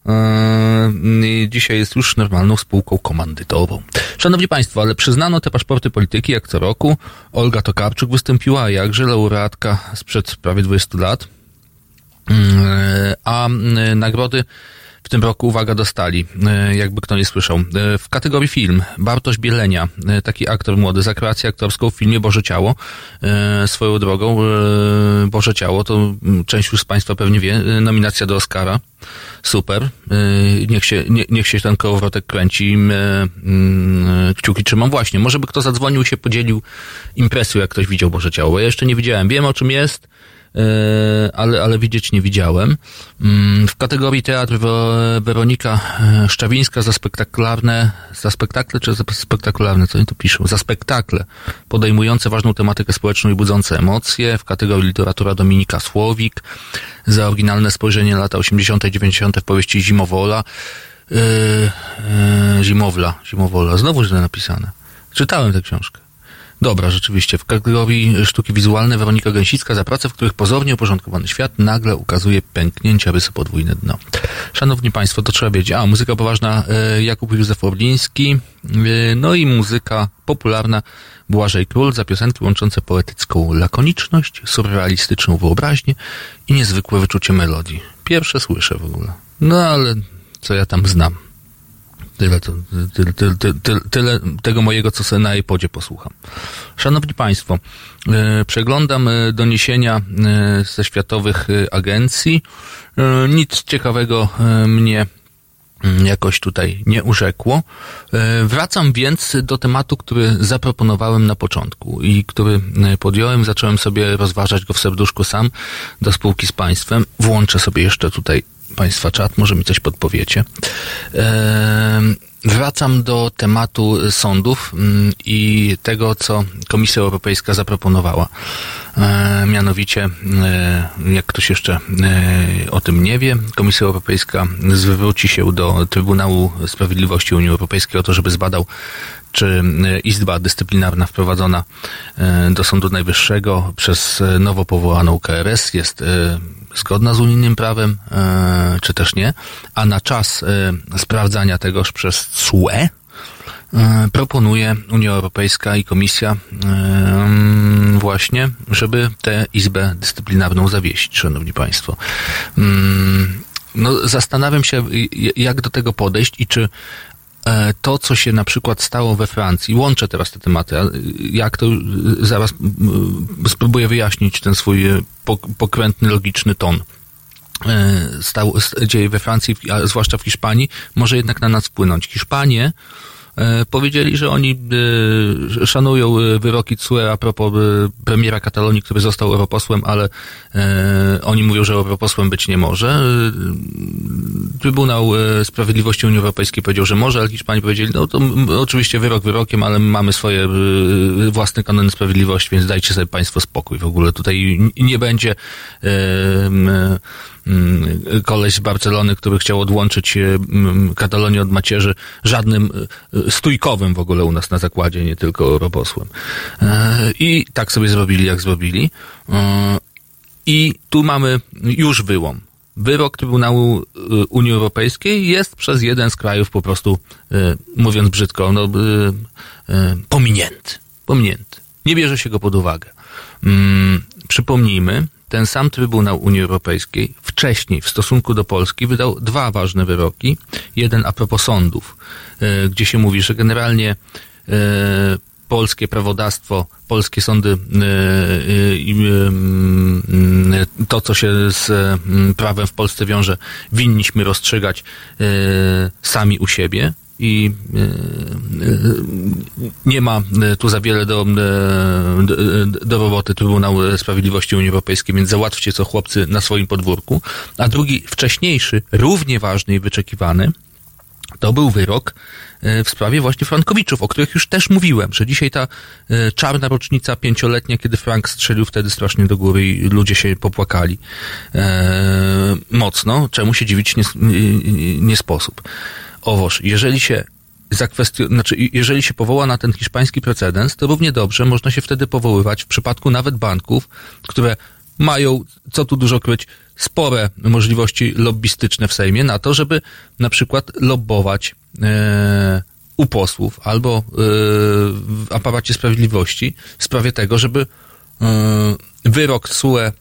E, i Dzisiaj jest już normalną spółką komandytową. Szanowni Państwo, ale przyznano te paszporty polityki jak co roku. Olga Tokarczuk wystąpiła, jakże laureatka sprzed prawie 20 lat. Mm, A mm, nagrody w tym roku, uwaga, dostali, e, jakby kto nie słyszał. E, W kategorii film Bartosz Bielenia, e, taki aktor młody, za kreację aktorską w filmie Boże Ciało. Swoją drogą, Boże Ciało, to mm, część już z Państwa pewnie wie, nominacja do Oscara. Super. Niech się, nie, niech się ten kołowrotek kręci. mm, Kciuki trzymam. Właśnie, może by kto zadzwonił, się podzielił impresją, jak ktoś widział Boże Ciało. Ja jeszcze nie widziałem. Wiem, o czym jest. E, ale, ale widzieć nie widziałem. Mm, W kategorii teatr Weronika e, Szczawińska za spektakularne, za spektakle czy za spektakularne, co oni tu piszą? Za spektakle podejmujące ważną tematykę społeczną i budzące emocje. W kategorii literatura Dominika Słowik za oryginalne spojrzenie lata 80. i 90. w powieści Zimowola. E, e, Zimowla, Zimowola. Znowu źle napisane. Czytałem tę książkę. Dobra, rzeczywiście. W kategorii sztuki wizualne Weronika Gęsicka za prace, w których pozornie uporządkowany świat nagle ukazuje pęknięcia rysy podwójne dno. Szanowni Państwo, to trzeba wiedzieć. A, muzyka poważna e, Jakub Józef Orliński, e, no i muzyka popularna Błażej Król za piosenki łączące poetycką lakoniczność, surrealistyczną wyobraźnię i niezwykłe wyczucie melodii. Pierwsze słyszę w ogóle. No ale co ja tam znam. Tyle, to, tyle, tyle, tyle, tyle tego mojego, co sobie na iPodzie posłucham. Szanowni Państwo, e, przeglądam e, doniesienia e, ze światowych agencji. Nic ciekawego mnie mm, jakoś tutaj nie urzekło. Wracam więc do tematu, który zaproponowałem na początku i który podjąłem, zacząłem sobie rozważać go w serduszku sam do spółki z państwem. Włączę sobie jeszcze tutaj państwa czat, może mi coś podpowiecie. E, Wracam do tematu sądów mm, i tego, co Komisja Europejska zaproponowała. E, Mianowicie, e, jak ktoś jeszcze e, o tym nie wie, Komisja Europejska zwróci się do Trybunału Sprawiedliwości Unii Europejskiej o to, żeby zbadał, czy e, Izba Dyscyplinarna wprowadzona do Sądu Najwyższego przez nowo powołaną KRS jest zgodna z unijnym prawem, e, czy też nie, a na czas e, sprawdzania tegoż przez CUE e, proponuje Unia Europejska i Komisja mm, właśnie, żeby tę Izbę Dyscyplinarną zawiesić, Szanowni Państwo. Mm, No, zastanawiam się, jak do tego podejść i czy to, co się na przykład stało we Francji, łączę teraz te tematy, jak to y, zaraz y, spróbuję wyjaśnić ten swój pok- pokrętny, logiczny ton e, stał, dzieje we Francji, a zwłaszcza w Hiszpanii, może jednak na nas wpłynąć. Hiszpanie e, powiedzieli, że oni e, szanują e, wyroki CUE a propos e, premiera Katalonii, który został europosłem, ale e, oni mówią, że europosłem być nie może. E, Trybunał e, Sprawiedliwości Unii Europejskiej powiedział, że może, ale Hiszpanie powiedzieli, no to oczywiście wyrok wyrokiem, ale my mamy swoje e, własne kanony sprawiedliwości, więc dajcie sobie państwo spokój. W ogóle tutaj nie będzie e, koleś z Barcelony, który chciał odłączyć e, m, Katalonię od macierzy, żadnym e, stójkowym w ogóle u nas na zakładzie, nie tylko europosłem. E, I tak sobie zrobili, jak zrobili. E, I tu mamy już wyłom. Wyrok Trybunału e, Unii Europejskiej jest przez jeden z krajów po prostu, e, mówiąc brzydko, no, pominięty. Pominięty. Nie bierze się go pod uwagę. Mm, przypomnijmy, ten sam Trybunał Unii Europejskiej wcześniej w stosunku do Polski wydał dwa ważne wyroki. Jeden a propos sądów, e, gdzie się mówi, że generalnie e, polskie prawodawstwo, polskie sądy e, i mm, to, co się z mm, prawem w Polsce wiąże, winniśmy rozstrzygać sami u siebie i e, e, nie ma e, tu za wiele do, do, roboty Trybunału Sprawiedliwości Unii Europejskiej, więc załatwcie co chłopcy na swoim podwórku. A drugi, wcześniejszy, równie ważny i wyczekiwany, to był wyrok w sprawie właśnie Frankowiczów, o których już też mówiłem, że dzisiaj ta czarna rocznica pięcioletnia, kiedy Frank strzelił wtedy strasznie do góry i ludzie się popłakali mocno, czemu się dziwić nie, nie, nie sposób. Owoż, jeżeli się zakwestio- znaczy, jeżeli się powoła na ten hiszpański precedens, to równie dobrze można się wtedy powoływać w przypadku nawet banków, które mają, co tu dużo kryć, spore możliwości lobbystyczne w Sejmie na to, żeby na przykład lobbować e, u posłów albo e, w aparacie sprawiedliwości w sprawie tego, żeby e, wyrok SUE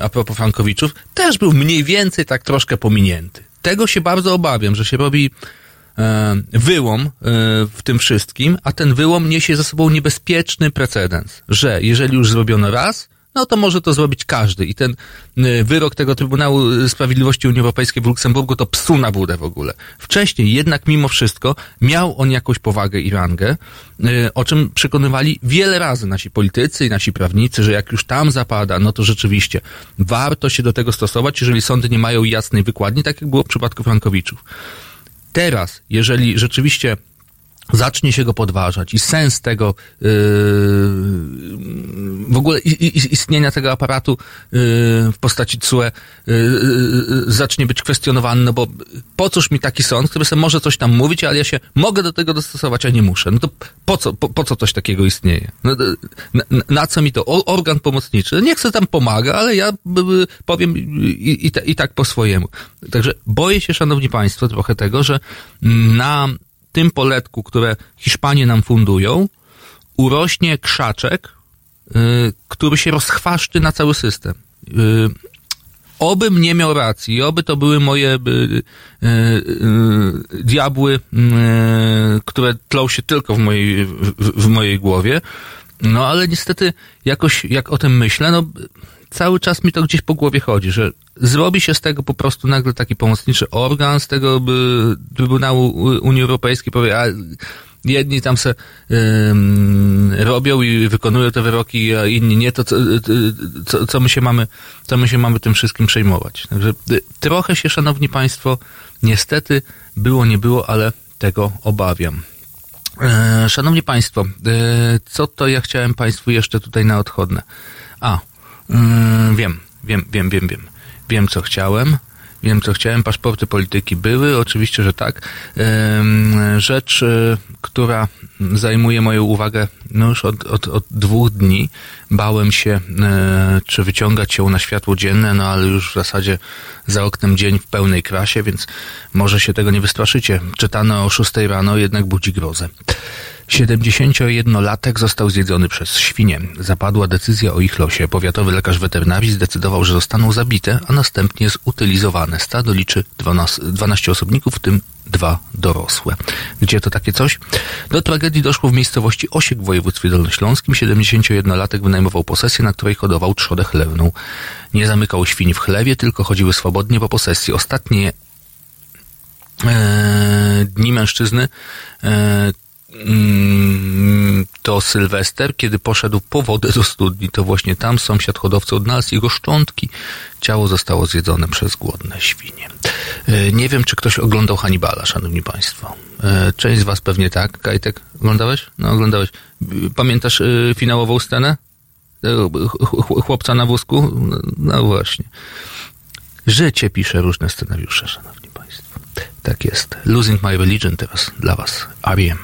a propos Frankowiczów też był mniej więcej tak troszkę pominięty. Tego się bardzo obawiam, że się robi e, wyłom e, w tym wszystkim, a ten wyłom niesie ze sobą niebezpieczny precedens, że jeżeli już zrobiono raz, no to może to zrobić każdy. I ten e, wyrok tego Trybunału Sprawiedliwości Unii Europejskiej w Luksemburgu to psu na budę w ogóle. Wcześniej jednak mimo wszystko miał on jakąś powagę i rangę, e, o czym przekonywali wiele razy nasi politycy i nasi prawnicy, że jak już tam zapada, no to rzeczywiście warto się do tego stosować, jeżeli sądy nie mają jasnej wykładni, tak jak było w przypadku Frankowiczów. Teraz, jeżeli rzeczywiście zacznie się go podważać i sens tego yy, w ogóle istnienia tego aparatu yy, w postaci CUE yy, yy, zacznie być kwestionowany, no bo po cóż mi taki sąd, który sobie może coś tam mówić, ale ja się mogę do tego dostosować, a nie muszę. No to po co, po, po co coś takiego istnieje? No, to- na, na- co mi to? Organ pomocniczy. Nie chcę tam pomaga, ale ja b, powiem i, i, i tak po swojemu. Także boję się, szanowni państwo, trochę tego, że na tym poletku, które Hiszpanie nam fundują, urośnie krzaczek, y, który się rozchwaszczy na cały system. Y, obym nie miał racji, oby to były moje y, diabły, które tlą się tylko w mojej, w, w mojej głowie. No ale niestety jakoś, jak o tym myślę, no cały czas mi to gdzieś po głowie chodzi, że zrobi się z tego po prostu nagle taki pomocniczy organ, z tego by Trybunału Unii Europejskiej powie, a jedni tam se ym, robią i wykonują te wyroki, a inni nie, to co, co, co my się mamy, co my się mamy tym wszystkim przejmować. Także y, trochę się, szanowni państwo, niestety było, nie było, ale tego obawiam. E, Szanowni Państwo, e, co to ja chciałem Państwu jeszcze tutaj na odchodne? A, mm, wiem, wiem, wiem, wiem, wiem. Wiem, co chciałem. Wiem, co chciałem. Paszporty polityki były, oczywiście, że tak. Rzecz, e, która zajmuje moją uwagę no już od, od, od dwóch dni. Bałem się, e, czy wyciągać ją na światło dzienne, no ale już w zasadzie za oknem dzień w pełnej krasie, więc może się tego nie wystraszycie. Czytane o 6 rano jednak budzi grozę. 71-latek został zjedzony przez świnie. Zapadła decyzja o ich losie. Powiatowy lekarz weterynarii zdecydował, że zostaną zabite, a następnie zutylizowane. Stado liczy 12, 12 osobników, w tym dwa dorosłe. Gdzie to takie coś? Do tragedii doszło w miejscowości Osiek w województwie dolnośląskim. 71-latek wynajmował posesję, na której hodował trzodę chlewną. Nie zamykał świń w chlewie, tylko chodziły swobodnie po posesji. Ostatnie e, dni mężczyzny e, to Sylwester, kiedy poszedł po wodę do studni. To właśnie tam sąsiad hodowcy odnalazł jego szczątki. Ciało zostało zjedzone przez głodne świnie. E, Nie wiem, czy ktoś oglądał Hannibala, szanowni państwo. E, Część z was pewnie tak. Kajtek, oglądałeś? No, oglądałeś. Pamiętasz e, finałową scenę? Ch- ch- Chłopca na wózku? No, no właśnie. Życie pisze różne scenariusze, szanowni państwo. Tak jest. Losing My Religion teraz dla was. R.E.M.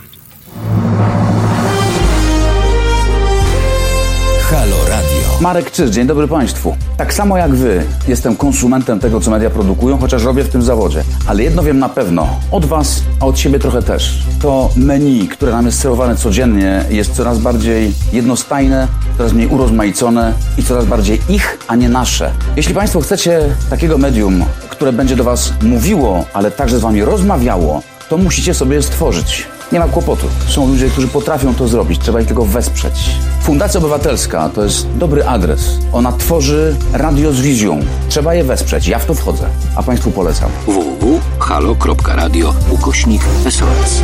Halo Radio. Marek Czyż, dzień dobry Państwu. Tak samo jak Wy, jestem konsumentem tego, co media produkują, chociaż robię w tym zawodzie. Ale jedno wiem na pewno, od Was, a od siebie trochę też. To menu, które nam jest serwowane codziennie, jest coraz bardziej jednostajne, coraz mniej urozmaicone i coraz bardziej ich, a nie nasze. Jeśli Państwo chcecie takiego medium, które będzie do Was mówiło, ale także z Wami rozmawiało, to musicie sobie stworzyć. Nie ma kłopotu. Są ludzie, którzy potrafią to zrobić. Trzeba ich tylko wesprzeć. Fundacja Obywatelska to jest dobry adres. Ona tworzy radio z wizją. Trzeba je wesprzeć. Ja w to wchodzę. A Państwu polecam. www.halo.radio ukośnik SOS.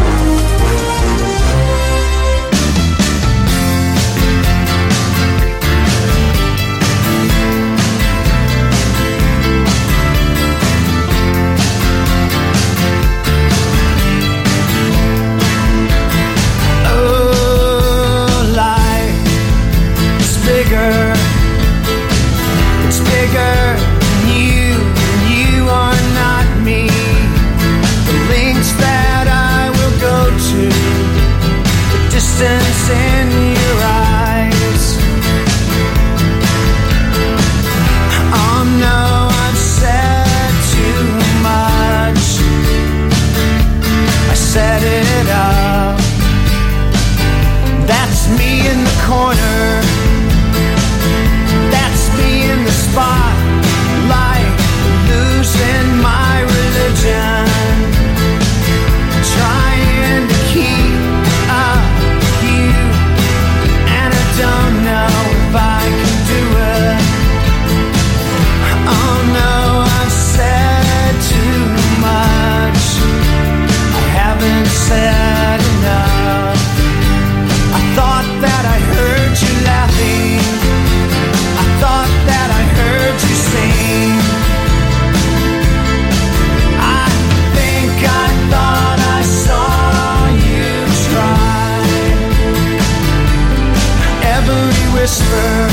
set it up. That's me in the corner whisper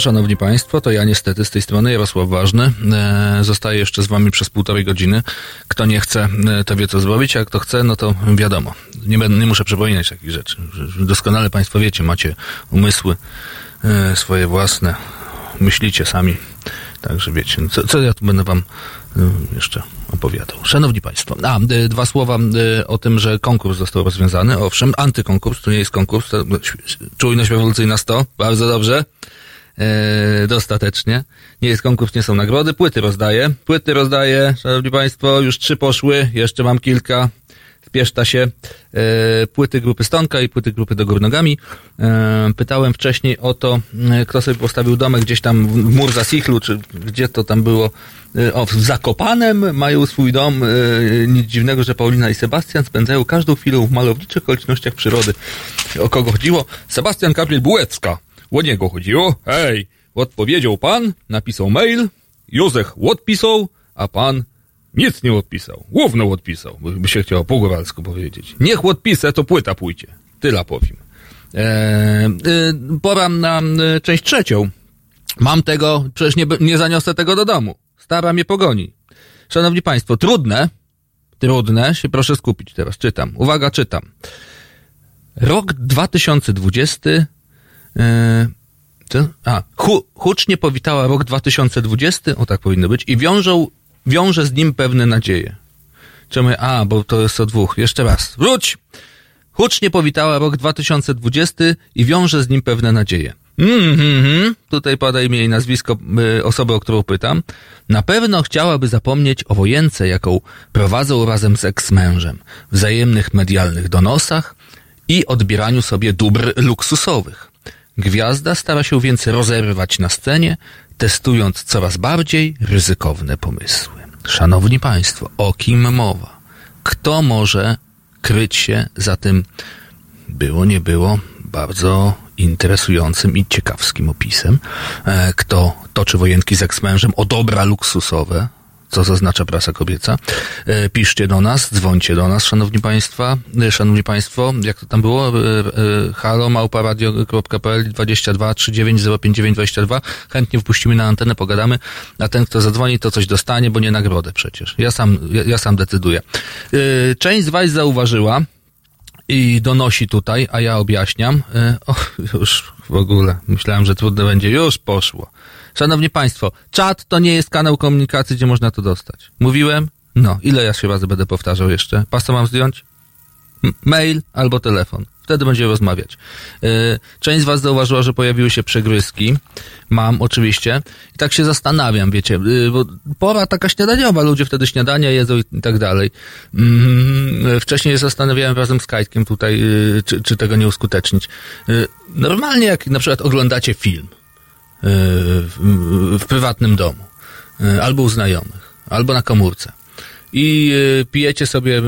szanowni państwo, to ja niestety z tej strony Jarosław Ważny. E, zostaję jeszcze z wami przez półtorej godziny. Kto nie chce, e, to wie co zrobić, a kto chce, no to wiadomo. Nie, będę, nie muszę przypominać takich rzeczy. Doskonale państwo wiecie, macie umysły e, swoje własne, myślicie sami. Także wiecie, co, co ja tu będę wam jeszcze opowiadał. Szanowni Państwo, a, dwa słowa o tym, że konkurs został rozwiązany. Owszem, antykonkurs, to nie jest konkurs, to czujność rewolucyjna 100, bardzo dobrze. E, dostatecznie. Nie jest konkurs, nie są nagrody. Płyty rozdaję. Płyty rozdaję, szanowni państwo, już trzy poszły, jeszcze mam kilka. Spieszta się. E, płyty grupy Stonka i płyty grupy do Górnogami. E, pytałem wcześniej o to, kto sobie postawił domek gdzieś tam w mur Zasichlu, czy gdzie to tam było. O, w Zakopanem mają swój dom. Nic dziwnego, że Paulina i Sebastian spędzają każdą chwilę w malowniczych okolicznościach przyrody. O kogo chodziło? Sebastian Gabriel Bułecka. O niego chodziło. Hej, odpowiedział pan, napisał mail, Józef odpisał, a pan nic nie odpisał. Główno odpisał, by się chciało po góralsku powiedzieć. Niech odpisze, to płyta pójdzie. Tyle powiem. Eee, e, pora na e, część trzecią. Mam tego, przecież nie, nie zaniosę tego do domu. Stara mnie pogoni. Szanowni Państwo, trudne, trudne, się proszę skupić teraz, czytam. Uwaga, czytam. Rok 2020 Yy, a, hu, hucznie powitała rok 2020, o tak powinno być, i wiążą, wiąże z nim pewne nadzieje. Czemu? A, bo to jest o dwóch. Jeszcze raz. Wróć! Hucznie powitała rok 2020 i wiąże z nim pewne nadzieje. Mhm, mm tutaj pada imię i nazwisko y, osoby, o którą pytam. Na pewno chciałaby zapomnieć o wojence, jaką prowadzą razem z eksmężem, wzajemnych medialnych donosach i odbieraniu sobie dóbr luksusowych. Gwiazda stara się więc rozerwać na scenie, testując coraz bardziej ryzykowne pomysły. Szanowni Państwo, o kim mowa? Kto może kryć się za tym, było, nie było, bardzo interesującym i ciekawskim opisem? E, kto toczy wojenki z eksmężem o dobra luksusowe, co zaznacza prasa kobieca. E, piszcie do nas, dzwońcie do nas, szanowni państwa, e, szanowni państwo, jak to tam było? E, halo, małparadio.pl 22 39 059 22. Chętnie wpuścimy na antenę, pogadamy, a ten, kto zadzwoni, to coś dostanie, bo nie nagrodę przecież. Ja sam, ja, ja sam decyduję. Część z was zauważyła, i donosi tutaj, a ja objaśniam. O, już w ogóle myślałem, że trudno będzie. Już poszło. Szanowni Państwo, czat to nie jest kanał komunikacji, gdzie można to dostać. Mówiłem? No, ile ja się razy będę powtarzał jeszcze? Pasa mam zdjąć? Mail albo telefon. Wtedy będziemy rozmawiać. Yy, część z Was zauważyła, że pojawiły się przegryzki. Mam oczywiście. I tak się zastanawiam, wiecie, yy, bo pora taka śniadaniowa, ludzie wtedy śniadania jedzą i tak dalej. Yy, wcześniej zastanawiałem razem z Kajtkiem tutaj, yy, czy, czy tego nie uskutecznić. Yy, normalnie jak na przykład oglądacie film, w, prywatnym domu, e, albo u znajomych, albo na komórce i e, pijecie sobie e,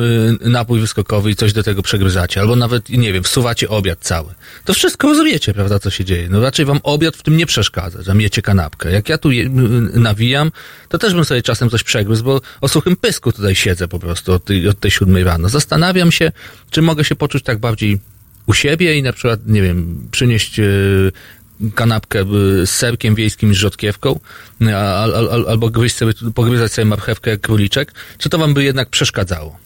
napój wyskokowy i coś do tego przegryzacie, albo nawet, nie wiem, wsuwacie obiad cały. To wszystko rozumiecie, prawda, co się dzieje. No raczej wam obiad w tym nie przeszkadza, że miecie kanapkę. Jak ja tu je, nawijam, to też bym sobie czasem coś przegryzł, bo o suchym pysku tutaj siedzę po prostu od tej, od tej siódmej rano. Zastanawiam się, czy mogę się poczuć tak bardziej u siebie i na przykład, nie wiem, przynieść kanapkę y, z serkiem wiejskim i rzodkiewką, al, al, albo gryźć sobie, pogryzać sobie marchewkę jak króliczek, czy to wam by jednak przeszkadzało?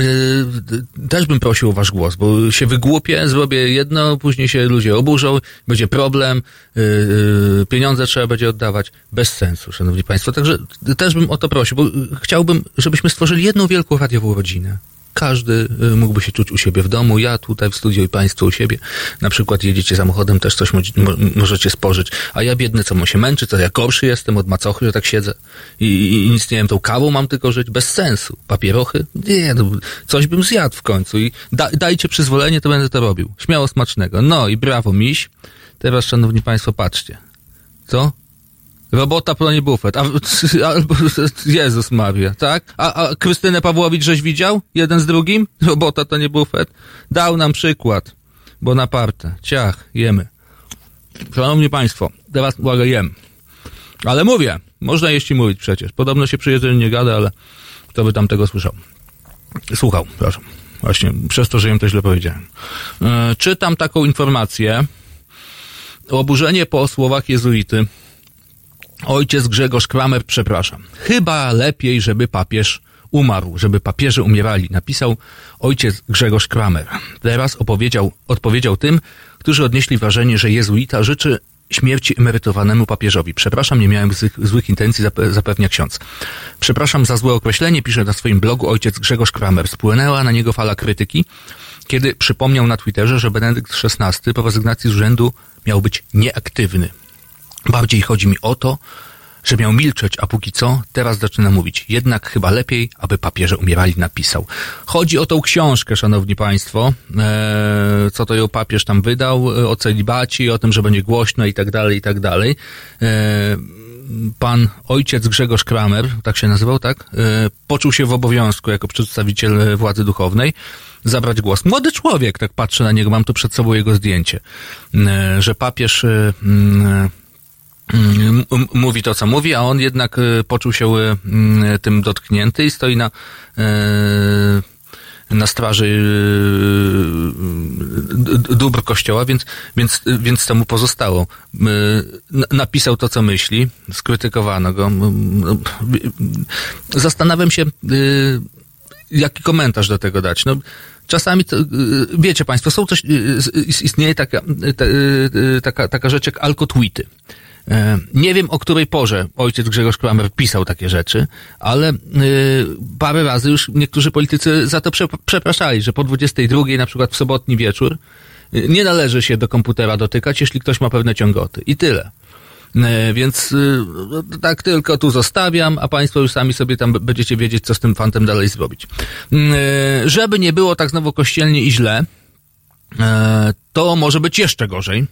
Y, też bym prosił o wasz głos, bo się wygłupię, zrobię jedno, później się ludzie oburzą, będzie problem, y, pieniądze trzeba będzie oddawać. Bez sensu, szanowni państwo. Także też bym o to prosił, bo chciałbym, żebyśmy stworzyli jedną wielką radiową rodzinę każdy y, mógłby się czuć u siebie w domu, ja tutaj w studiu i państwo u siebie. Na przykład jedziecie samochodem, też coś możecie spożyć, a ja biedny, co mu się męczy, co ja gorszy jestem od macochy, że tak siedzę i, i, i nic nie wiem, tą kawą mam tylko żyć, bez sensu. Papierochy? Nie, no, coś bym zjadł w końcu i da, dajcie przyzwolenie, to będę to robił. Śmiało smacznego. No i brawo, miś. Teraz, szanowni państwo, patrzcie. Co? Robota Proni Buffet. A, albo, Jezus Maria, tak? A, a Krystynę Pawłowicz żeś widział? Jeden z drugim? Robota to nie Buffet. Dał nam przykład. Bonaparte. Ciach, jemy. Szanowni Państwo, teraz uwaga, jem. Ale mówię, można jeść i mówić przecież. Podobno się przy jedzeniu nie gada, ale kto by tam tego słyszał? Słuchał, przepraszam. Właśnie, przez to, że jem to źle powiedziałem. E, czytam taką informację, Oburzenie po słowach jezuity. Ojciec Grzegorz Kramer, przepraszam. Chyba lepiej, żeby papież umarł, żeby papieże umierali, napisał ojciec Grzegorz Kramer. Teraz opowiedział, odpowiedział tym, którzy odnieśli wrażenie, że jezuita życzy śmierci emerytowanemu papieżowi. Przepraszam, nie miałem złych, złych intencji, zape- zapewnia ksiądz. Przepraszam za złe określenie, pisze na swoim blogu ojciec Grzegorz Kramer. Spłynęła na niego fala krytyki, kiedy przypomniał na Twitterze, że Benedykt XVI po rezygnacji z urzędu miał być nieaktywny. Bardziej chodzi mi o to, że miał milczeć, a póki co teraz zaczyna mówić. Jednak chyba lepiej, aby papieże umierali, napisał. Chodzi o tą książkę, szanowni państwo, e, co to ją papież tam wydał, e, o celibacie, o tym, że będzie głośno i tak dalej, i tak dalej. E, pan ojciec Grzegorz Kramer, tak się nazywał, tak? Poczuł się w obowiązku jako przedstawiciel władzy duchownej zabrać głos. Młody człowiek, tak patrzę na niego, mam tu przed sobą jego zdjęcie, że papież mówi to, co mówi, a on jednak e, poczuł się e, mm, tym dotknięty i stoi na e, na straży dóbr kościoła, więc, więc, więc to mu pozostało. Napisał to, co myśli, skrytykowano go. Zastanawiam się, jaki komentarz do tego dać. No, czasami, to, y, wiecie Państwo, są coś, y, y, istnieje taka, y, ta- y, y, taka, taka rzecz jak alkotweety. E, Nie wiem, o której porze ojciec Grzegorz Kramer pisał takie rzeczy, ale y, parę razy już niektórzy politycy za to prze, przepraszali, że po 22 na przykład w sobotni wieczór y, nie należy się do komputera dotykać, jeśli ktoś ma pewne ciągoty. I tyle. E, Więc no, tak tylko tu zostawiam, a Państwo już sami sobie tam będziecie wiedzieć, co z tym fantem dalej zrobić. Mm, e, Żeby nie było tak znowu kościelnie i źle, e, to może być jeszcze gorzej.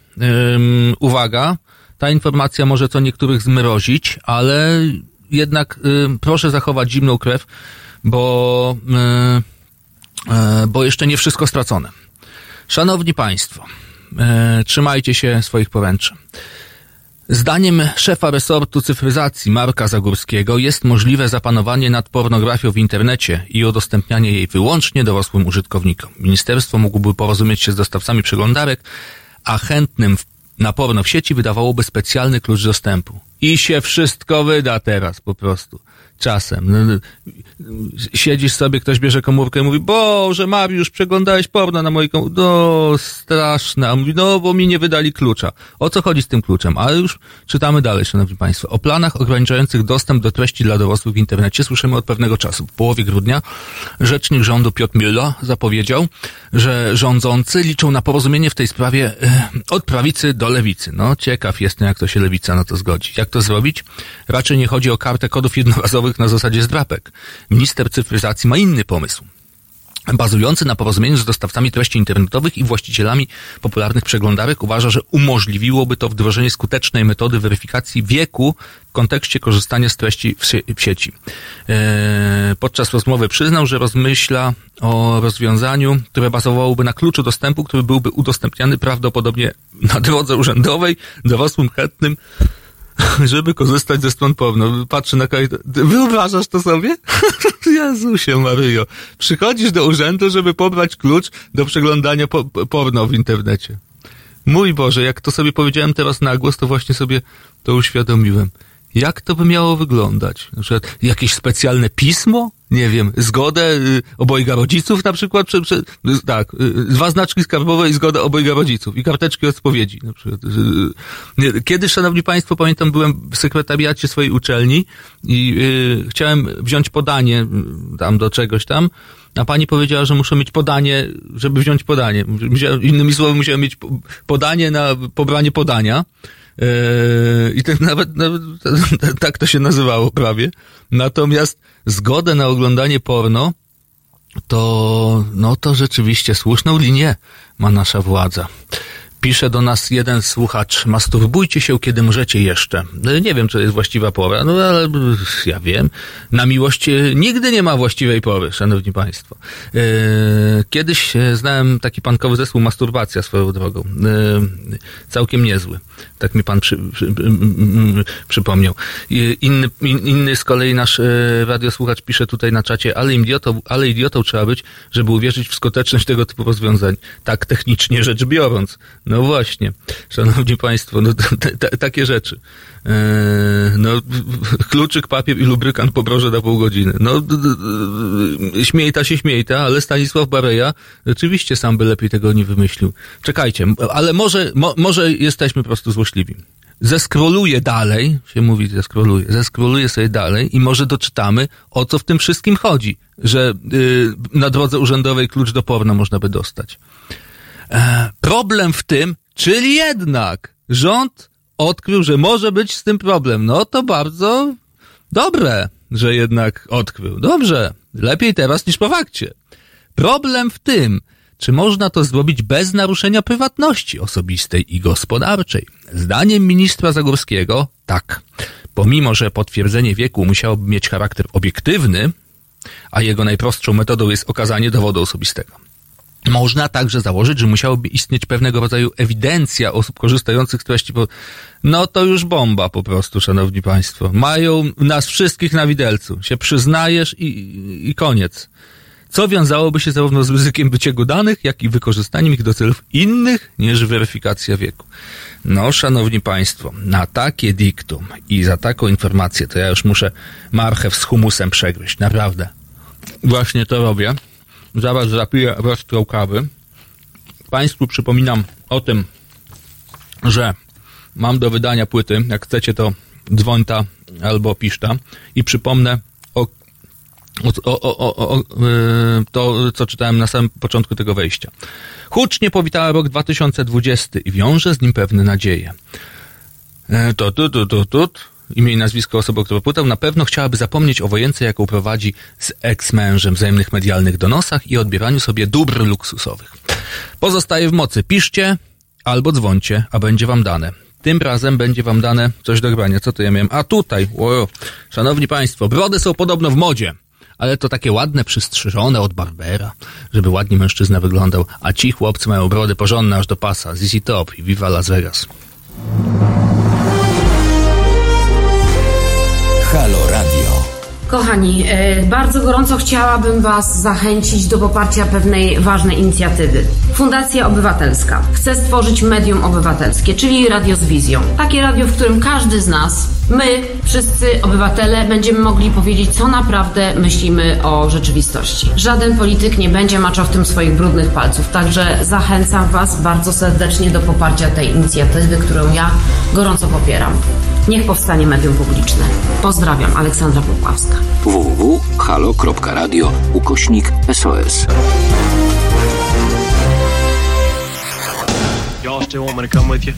Uwaga, ta informacja może co niektórych zmrozić, ale jednak ym, proszę zachować zimną krew, bo, y, e, bo jeszcze nie wszystko stracone. Szanowni Państwo, e, trzymajcie się swoich poręczy. Zdaniem szefa resortu cyfryzacji Marka Zagórskiego jest możliwe zapanowanie nad pornografią w internecie i udostępnianie jej wyłącznie dorosłym użytkownikom. Ministerstwo mógłby porozumieć się z dostawcami przeglądarek, a chętnym w, na porno w sieci wydawałoby specjalny klucz dostępu. I się wszystko wyda teraz po prostu. Czasem. No, no, siedzisz sobie, ktoś bierze komórkę i mówi, Boże, Mariusz, przeglądałeś porno na mojej komórce. No, straszne. A mówi, no, bo mi nie wydali klucza. O co chodzi z tym kluczem? Ale już czytamy dalej, szanowni państwo. O planach ograniczających dostęp do treści dla dorosłych w internecie słyszymy od pewnego czasu. W połowie grudnia rzecznik rządu Piotr Müller zapowiedział, że rządzący liczą na porozumienie w tej sprawie e, od prawicy do lewicy. No, ciekaw jestem, jak to się lewica na to zgodzi. Jak to zrobić? Raczej nie chodzi o kartę kodów jednorazowych na zasadzie zdrapek. Minister cyfryzacji ma inny pomysł bazujący na porozumieniu z dostawcami treści internetowych i właścicielami popularnych przeglądarek uważa, że umożliwiłoby to wdrożenie skutecznej metody weryfikacji wieku w kontekście korzystania z treści w, sie- w sieci. Eee, podczas rozmowy przyznał, że rozmyśla o rozwiązaniu, które bazowałoby na kluczu dostępu, który byłby udostępniany prawdopodobnie na drodze urzędowej dorosłym chętnym żeby korzystać ze stron porno. Patrzę na kraj. Wyobrażasz to sobie? Jezusie Maryjo. Przychodzisz do urzędu, żeby pobrać klucz do przeglądania po porno w internecie. Mój Boże, jak to sobie powiedziałem teraz na głos, to właśnie sobie to uświadomiłem. Jak to by miało wyglądać? Na przykład jakieś specjalne pismo? Nie wiem, zgodę y, obojga rodziców na przykład? Prze, prze, y, tak, y, dwa znaczki skarbowe i zgoda obojga rodziców. I karteczki odpowiedzi. Na przykład. Y, nie, Kiedyś, szanowni państwo, pamiętam, byłem w sekretariacie swojej uczelni i y, chciałem wziąć podanie y, tam do czegoś tam, a pani powiedziała, że muszę mieć podanie, żeby wziąć podanie. Musiałem, innymi słowy, musiałem mieć po- podanie na pobranie podania. Yy, I tak nawet, nawet tak to się nazywało prawie. Natomiast zgodę na oglądanie porno to, no to rzeczywiście słuszną linię ma nasza władza. Pisze do nas jeden słuchacz, masturbujcie się, kiedy możecie jeszcze. No, Nie wiem, czy jest właściwa pora, no ale ja wiem. Na miłość e, nigdy nie ma właściwej pory, szanowni państwo. E, Kiedyś e, znałem taki pankowy zespół Masturbacja swoją drogą. E, Całkiem niezły. Tak mi pan przy, przy, przypomniał. Inny, in- inny z kolei nasz e, radiosłuchacz pisze tutaj na czacie, ale idiotą, ale idiotą trzeba być, żeby uwierzyć w skuteczność tego typu rozwiązań. Tak technicznie rzecz biorąc. No właśnie, szanowni państwo, no takie rzeczy. Eee, no, kluczyk, papier i lubrykant po broże na pół godziny. No, d- d- śmiejta się śmiejta, ale Stanisław Bareja rzeczywiście sam by lepiej tego nie wymyślił. Czekajcie, ale może, mo, może jesteśmy po prostu złośliwi. Zeskroluję dalej, się mówi zeskroluję, zeskroluję sobie dalej i może doczytamy, o co w tym wszystkim chodzi, że yy, na drodze urzędowej klucz do porno można by dostać. E, problem w tym, czyli jednak rząd odkrył, że może być z tym problem. No to bardzo dobre, że jednak odkrył. Dobrze, lepiej teraz niż po fakcie. Problem w tym, czy można to zrobić bez naruszenia prywatności osobistej i gospodarczej. Zdaniem ministra Zagórskiego tak. Pomimo, że potwierdzenie wieku musiałoby mieć charakter obiektywny, a jego najprostszą metodą jest okazanie dowodu osobistego. Można także założyć, że musiałoby istnieć pewnego rodzaju ewidencja osób korzystających z treści. Po... No to już bomba po prostu, szanowni państwo. Mają nas wszystkich na widelcu. Się przyznajesz i, i koniec. Co wiązałoby się zarówno z ryzykiem wyciegu danych, jak i wykorzystaniem ich do celów innych niż weryfikacja wieku. No, szanowni państwo, na takie diktum i za taką informację to ja już muszę marchew z humusem przegryźć. Naprawdę. Właśnie to robię zaraz zapiję rozstrał kawy. Państwu przypominam o tym, że mam do wydania płyty. Jak chcecie, to dzwońta albo piszta. I przypomnę o, o, o, o, o to, co czytałem na samym początku tego wejścia. Hucznie powitała rok 2020 i wiąże z nim pewne nadzieje. To, tu, tu, tu, tu, imię i nazwisko osoby, która pytał, na pewno chciałaby zapomnieć o wojence, jaką prowadzi z eks-mężem, wzajemnych medialnych donosach i odbieraniu sobie dóbr luksusowych. Pozostaje w mocy. Piszcie albo dzwońcie, a będzie wam dane. Tym razem będzie wam dane coś do grania. Co to ja miałem? A tutaj, wow. szanowni państwo, brody są podobno w modzie. Ale to takie ładne, przystrzyżone od Barbera, żeby ładnie mężczyzna wyglądał, a ci chłopcy mają brody porządne aż do pasa. ZZ Top i Viva Las Vegas. Halo Radio. Kochani, e, bardzo gorąco chciałabym Was zachęcić do poparcia pewnej ważnej inicjatywy. Fundacja Obywatelska chce stworzyć medium obywatelskie, czyli radio z wizją. Takie radio, w którym każdy z nas, my, wszyscy obywatele, będziemy mogli powiedzieć, co naprawdę myślimy o rzeczywistości. Żaden polityk nie będzie maczał w tym swoich brudnych palców, także zachęcam Was bardzo serdecznie do poparcia tej inicjatywy, którą ja gorąco popieram. Niech powstanie medium publiczne. Pozdrawiam, Aleksandra Popławska. www.halo.radio ukośnik SOS. Y'all still want me to come with you?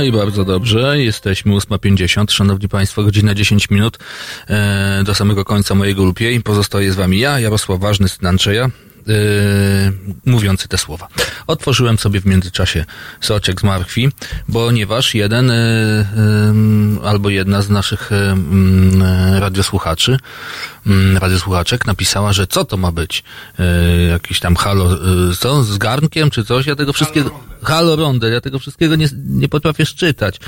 No i bardzo dobrze, jesteśmy 8.50, szanowni państwo, godzina 10 minut e, do samego końca mojego lub jej. Pozostaje z wami ja, Jarosław Ważny, syn Andrzeja, e, mówiący te słowa. Otworzyłem sobie w międzyczasie soczek z marchwi, ponieważ jeden e, albo jedna z naszych e, e, radiosłuchaczy, radiosłuchaczek napisała, że co to ma być? E, jakiś tam halo, co? Z garnkiem czy coś? Ja tego wszystkiego... Halo Rondel, ja tego wszystkiego nie, nie potrafię szczytać.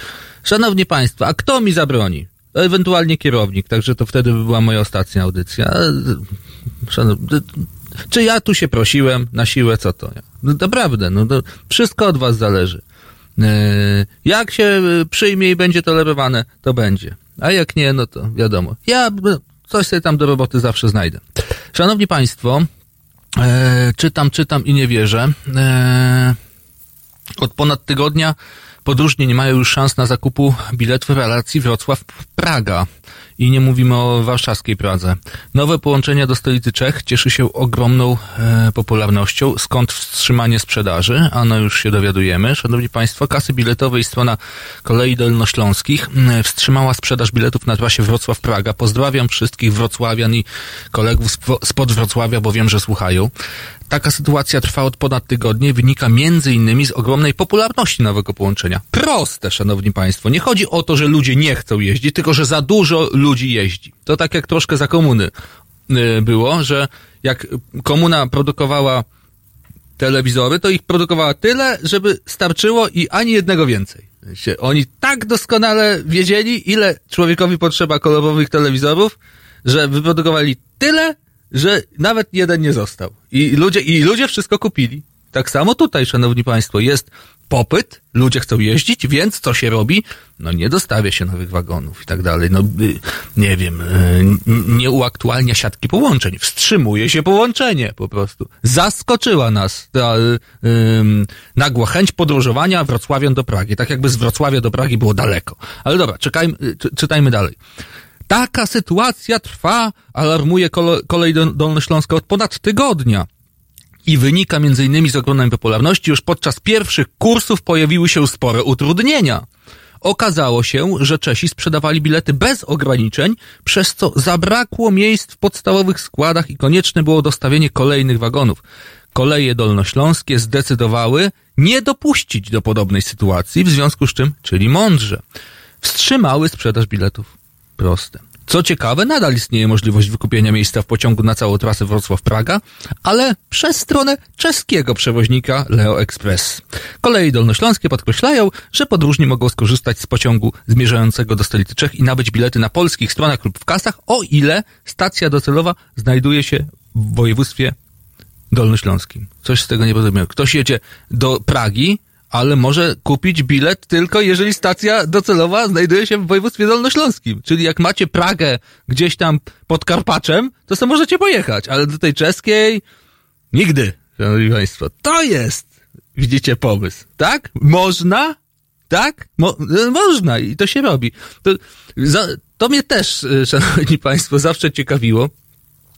Szanowni Państwo, a kto mi zabroni? Ewentualnie kierownik, także to wtedy by była moja ostatnia audycja. Szanowni, czy ja tu się prosiłem na siłę, co to? No naprawdę, no to wszystko od was zależy. E, Jak się e, przyjmie i będzie tolerowane, to będzie. A jak nie, no to wiadomo. Ja coś sobie tam do roboty zawsze znajdę. Szanowni Państwo, e, czytam, czytam i nie wierzę. E, od ponad tygodnia podróżni nie mają już szans na zakupu biletów w relacji Wrocław-Praga. I nie mówimy o warszawskiej Pradze. Nowe połączenia do stolicy Czech cieszy się ogromną e, popularnością, skąd wstrzymanie sprzedaży, a no już się dowiadujemy. Szanowni Państwo, kasy biletowe i strona kolei dolnośląskich wstrzymała sprzedaż biletów na trasie Wrocław-Praga. Pozdrawiam wszystkich wrocławian i kolegów spo- spod Wrocławia, bo wiem, że słuchają. Taka sytuacja trwa od ponad tygodnia i wynika między innymi z ogromnej popularności nowego połączenia. Proste, szanowni państwo. Nie chodzi o to, że ludzie nie chcą jeździć, tylko że za dużo ludzi jeździ. To tak jak troszkę za komuny y, było, że jak komuna produkowała telewizory, to ich produkowała tyle, żeby starczyło i ani jednego więcej. Oni tak doskonale wiedzieli, ile człowiekowi potrzeba kolorowych telewizorów, że wyprodukowali tyle, że nawet jeden nie został. I ludzie, i ludzie wszystko kupili. Tak samo tutaj, szanowni państwo, jest popyt, ludzie chcą jeździć, więc co się robi? No nie dostawia się nowych wagonów i tak dalej. No y, nie wiem, y, nie uaktualnia siatki połączeń, wstrzymuje się połączenie po prostu. Zaskoczyła nas ta ym, nagła chęć podróżowania Wrocławian do Pragi. Tak jakby z Wrocławia do Pragi było daleko. Ale dobra, czekajmy, czy, czytajmy dalej. Taka sytuacja trwa, alarmuje kolej Dol- dolnośląska od ponad tygodnia. I wynika innymi z ogromnej popularności. Już podczas pierwszych kursów pojawiły się spore utrudnienia. Okazało się, że Czesi sprzedawali bilety bez ograniczeń, przez co zabrakło miejsc w podstawowych składach i konieczne było dostawienie kolejnych wagonów. Koleje dolnośląskie zdecydowały nie dopuścić do podobnej sytuacji, w związku z czym, czyli mądrze, wstrzymały sprzedaż biletów. Proste. Co ciekawe, nadal istnieje możliwość wykupienia miejsca w pociągu na całą trasę Wrocław-Praga, ale przez stronę czeskiego przewoźnika Leo Express. Kolei dolnośląskie podkreślają, że podróżni mogą skorzystać z pociągu zmierzającego do stolicy Czech i nabyć bilety na polskich stronach lub w kasach, o ile stacja docelowa znajduje się w województwie dolnośląskim. Coś z tego nie rozumiem. Ktoś jedzie do Pragi, ale może kupić bilet tylko jeżeli stacja docelowa znajduje się w województwie dolnośląskim. Czyli jak macie Pragę gdzieś tam pod Karpaczem, to sobie możecie pojechać, ale do tej czeskiej nigdy, szanowni państwo. To jest, widzicie, pomysł. Tak? Można? Tak? Mo e, można i to się robi. To, za, to mnie też, e, szanowni państwo, zawsze ciekawiło,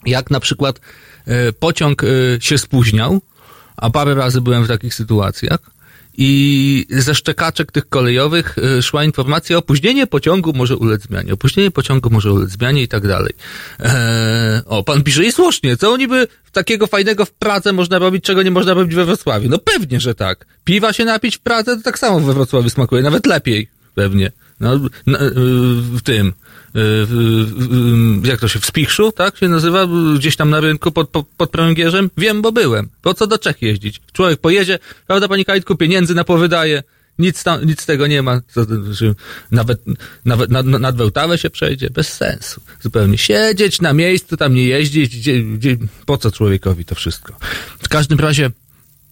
jak na przykład e, pociąg e, się spóźniał, a parę razy byłem w takich sytuacjach, i ze szczekaczek tych kolejowych e, szła informacja, opóźnienie pociągu może ulec zmianie, opóźnienie pociągu może ulec zmianie i tak dalej. Eee, o, pan pisze i słusznie, co niby takiego fajnego w Pradze można robić, czego nie można robić we Wrocławiu? No pewnie, że tak. Piwa się napić w Pradze, to tak samo we Wrocławiu smakuje, nawet lepiej, pewnie. No, na, y, w tym, y, w- w- jak to się, w Spichrzu, tak się nazywa, gdzieś tam na rynku pod, pod, pod pręgierzem? Wiem, bo byłem. Po co do Czech jeździć? Człowiek pojedzie, prawda, pani Kajtku, pieniędzy na powydaje, nic tam, nic z tego nie ma, że nawet, nawet nad, nad Wełtawę się przejdzie, bez sensu. Zupełnie siedzieć na miejscu, tam nie jeździć, gdzie, gdzie, po co człowiekowi to wszystko? W każdym razie,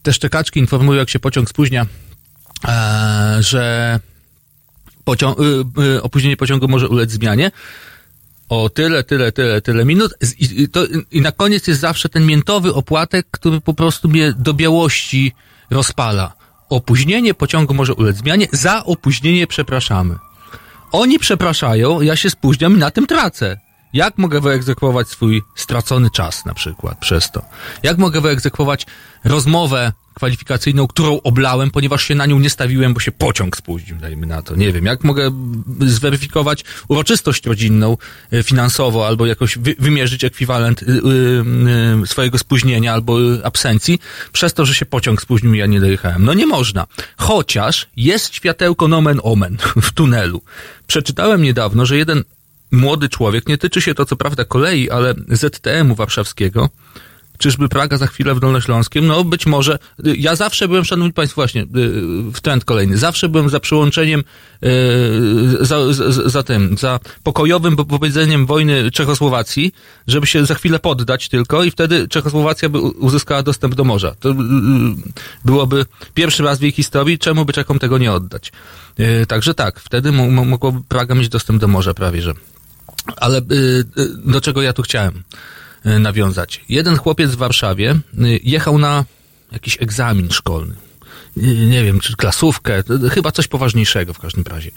te szczekaczki informują, jak się pociąg spóźnia, e, że pociąg, y, y, opóźnienie pociągu może ulec zmianie o tyle, tyle, tyle, tyle minut i, to, i na koniec jest zawsze ten miętowy opłatek, który po prostu mnie do białości rozpala. Opóźnienie pociągu może ulec zmianie, za opóźnienie przepraszamy. Oni przepraszają, ja się spóźniam i na tym tracę. Jak mogę wyegzekwować swój stracony czas na przykład przez to? Jak mogę wyegzekwować rozmowę kwalifikacyjną, którą oblałem, ponieważ się na nią nie stawiłem, bo się pociąg spóźnił, dajmy na to. Nie wiem, jak mogę zweryfikować uroczystość rodzinną e, finansowo albo jakoś wy, wymierzyć ekwiwalent y, y, y, swojego spóźnienia albo absencji przez to, że się pociąg spóźnił i ja nie dojechałem. No nie można. Chociaż jest światełko nomen omen w tunelu. Przeczytałem niedawno, że jeden młody człowiek, nie tyczy się to co prawda kolei, ale ZTM-u warszawskiego, Czyżby Praga za chwilę w Dolnośląskim? No być może. Ja zawsze byłem, szanowni państwo, właśnie w trend kolejny, zawsze byłem za przyłączeniem, za, za, za tym, za pokojowym powiedzeniem wojny Czechosłowacji, żeby się za chwilę poddać tylko i wtedy Czechosłowacja by uzyskała dostęp do morza. To byłoby pierwszy raz w jej historii, czemu by Czechom tego nie oddać? Także tak, wtedy mogłoby Praga mieć dostęp do morza prawie, że. Ale do czego ja tu chciałem? Nawiązać. Jeden chłopiec w Warszawie jechał na jakiś egzamin szkolny. Nie wiem, czy klasówkę, chyba coś poważniejszego w każdym razie.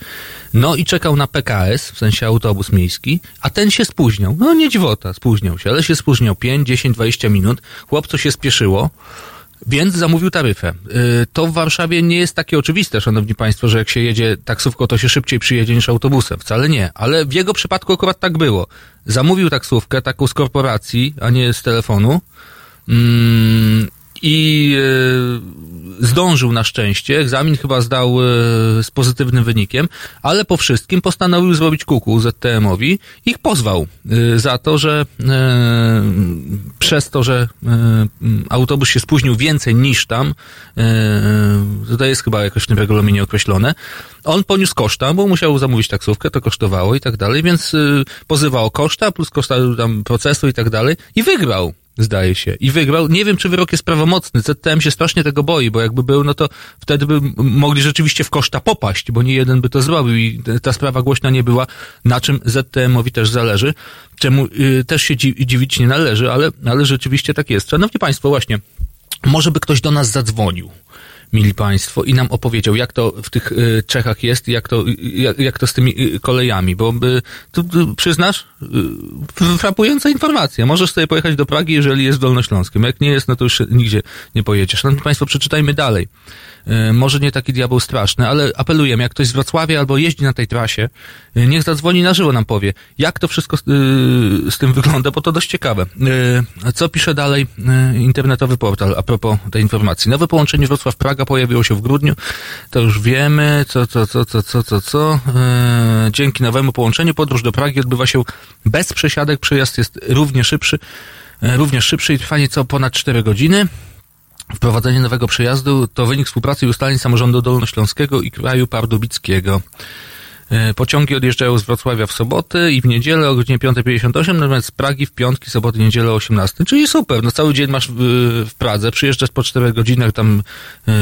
No i czekał na PKS, w sensie autobus miejski, a ten się spóźniał. No nie dziwota, spóźniał się, ale się spóźniał 5, 10, 20 minut. Chłopcu się spieszyło. Więc zamówił taryfę. To w Warszawie nie jest takie oczywiste, szanowni państwo, że jak się jedzie taksówką, to się szybciej przyjedzie niż autobusem. Wcale nie. Ale w jego przypadku akurat tak było. Zamówił taksówkę, taką z korporacji, a nie z telefonu. Mm, I zdążył na szczęście. Egzamin chyba zdał z pozytywnym wynikiem, ale po wszystkim postanowił zrobić kuku ZTM-owi. Ich pozwał za to, że przez to, że autobus się spóźnił więcej niż tam, to jest chyba jakoś w tym regulaminie określone, on poniósł koszta, bo musiał zamówić taksówkę, to kosztowało i tak dalej, więc pozywał koszta plus koszta tam procesu i tak dalej i wygrał zdaje się. I wygrał. Nie wiem, czy wyrok jest prawomocny. ZTM się strasznie tego boi, bo jakby był, no to wtedy by mogli rzeczywiście w koszta popaść, bo nie jeden by to zrobił i ta sprawa głośna nie była, na czym ZTM-owi też zależy, czemu y, też się dziwić nie należy, ale, ale rzeczywiście tak jest. Szanowni Państwo, właśnie, może by ktoś do nas zadzwonił mili Państwo, i nam opowiedział, jak to w tych y, Czechach jest, jak to, jak, jak to z tymi y, kolejami, bo y, tu, tu przyznasz, y, frapująca informacja. Możesz sobie pojechać do Pragi, jeżeli jest Dolnośląskim. Jak nie jest, no to już nigdzie nie pojedziesz. Szanowni Państwo, przeczytajmy dalej. Y, może nie taki diabeł straszny, ale apelujemy, jak ktoś z Wrocławia albo jeździ na tej trasie, y, niech zadzwoni na żywo, nam powie, jak to wszystko z, z tym wygląda, bo to dość ciekawe. Co pisze dalej internetowy portal a propos tej informacji? Nowe połączenie Wrocław-Praga pojawiło się w grudniu, to już wiemy, co, co, co, co, co, co, co. Dzięki nowemu połączeniu podróż do Pragi odbywa się bez przesiadek, przejazd jest równie szybszy, również szybszy i trwa nieco ponad 4 godziny. Wprowadzenie nowego przejazdu to wynik współpracy i ustaleń samorządu dolnośląskiego i kraju pardubickiego. Pociągi odjeżdżają z Wrocławia w soboty i w niedzielę o godzinie 5.58, natomiast z Pragi w piątki, soboty, niedzielę o 18. Czyli super, no cały dzień masz w, w Pradze, przyjeżdżasz po 4 godzinach tam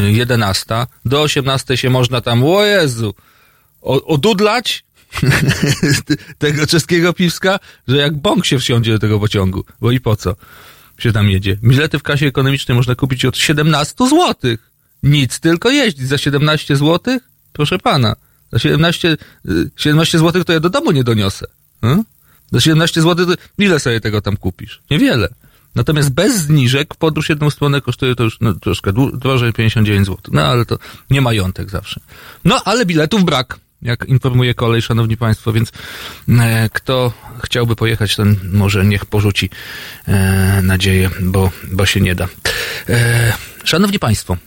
11, do 18 się można tam, o Jezu, odudlać tego czeskiego piwska, że jak bąk się wsiądzie do tego pociągu, bo i po co? Się tam jedzie. Bilety w kasie ekonomicznej można kupić od 17 zł. Nic, tylko jeździć. Za 17 zł? Proszę pana. Za 17, 17 zł to ja do domu nie doniosę. Hmm? Za 17 zł to ile sobie tego tam kupisz? Niewiele. Natomiast bez zniżek podróż jedną stronę kosztuje to już no, troszkę drożej, 59 zł. No ale to nie majątek zawsze. No ale biletów brak jak informuje kolej, szanowni państwo, więc e, kto chciałby pojechać, ten może niech porzuci e, nadzieję, bo, bo się nie da. E, szanowni państwo,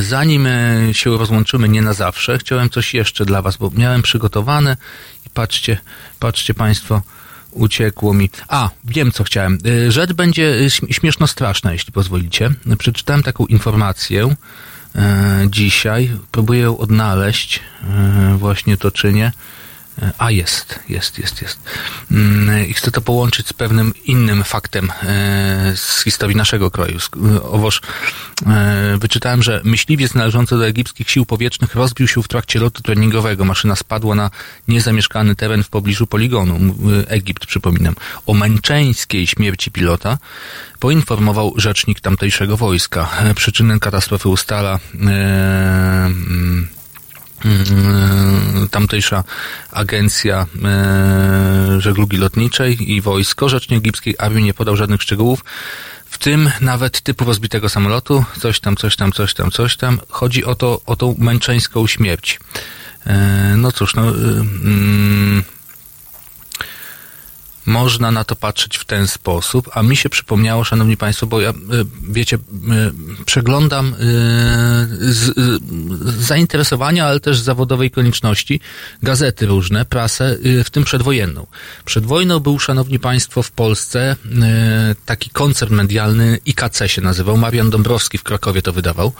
zanim się rozłączymy nie na zawsze, chciałem coś jeszcze dla was, bo miałem przygotowane i patrzcie, patrzcie państwo, uciekło mi. A, wiem co chciałem. Rzecz będzie śmieszno straszna, jeśli pozwolicie. Przeczytałem taką informację, dzisiaj. Próbuję odnaleźć. E, właśnie to czynię. E, a jest, jest, jest, jest. Mm, I chcę to połączyć z pewnym innym faktem z historii naszego kraju. Owoż wyczytałem, że myśliwiec należący do egipskich sił powietrznych rozbił się w trakcie lotu treningowego. Maszyna spadła na niezamieszkany teren w pobliżu poligonu. Egipt, przypominam. O męczeńskiej śmierci pilota poinformował rzecznik tamtejszego wojska. Przyczynę katastrofy ustala tamtejsza agencja żeglugi lotniczej i wojsko. Rzecznik egipskiej armii nie podał żadnych szczegółów. w tym nawet typu rozbitego samolotu, coś tam, coś tam, coś tam, coś tam. Chodzi o to, o tą męczeńską śmierć. E, no cóż, no, y, mm, można na to patrzeć w ten sposób, a mi się przypomniało, szanowni państwo, bo ja, y, wiecie, y, przeglądam y, z, zainteresowania, ale też z zawodowej konieczności gazety różne, prasę, w tym przedwojenną. Przed wojną był, szanowni państwo, w Polsce taki koncert medialny IKC się nazywał, Marian Dąbrowski w Krakowie to wydawał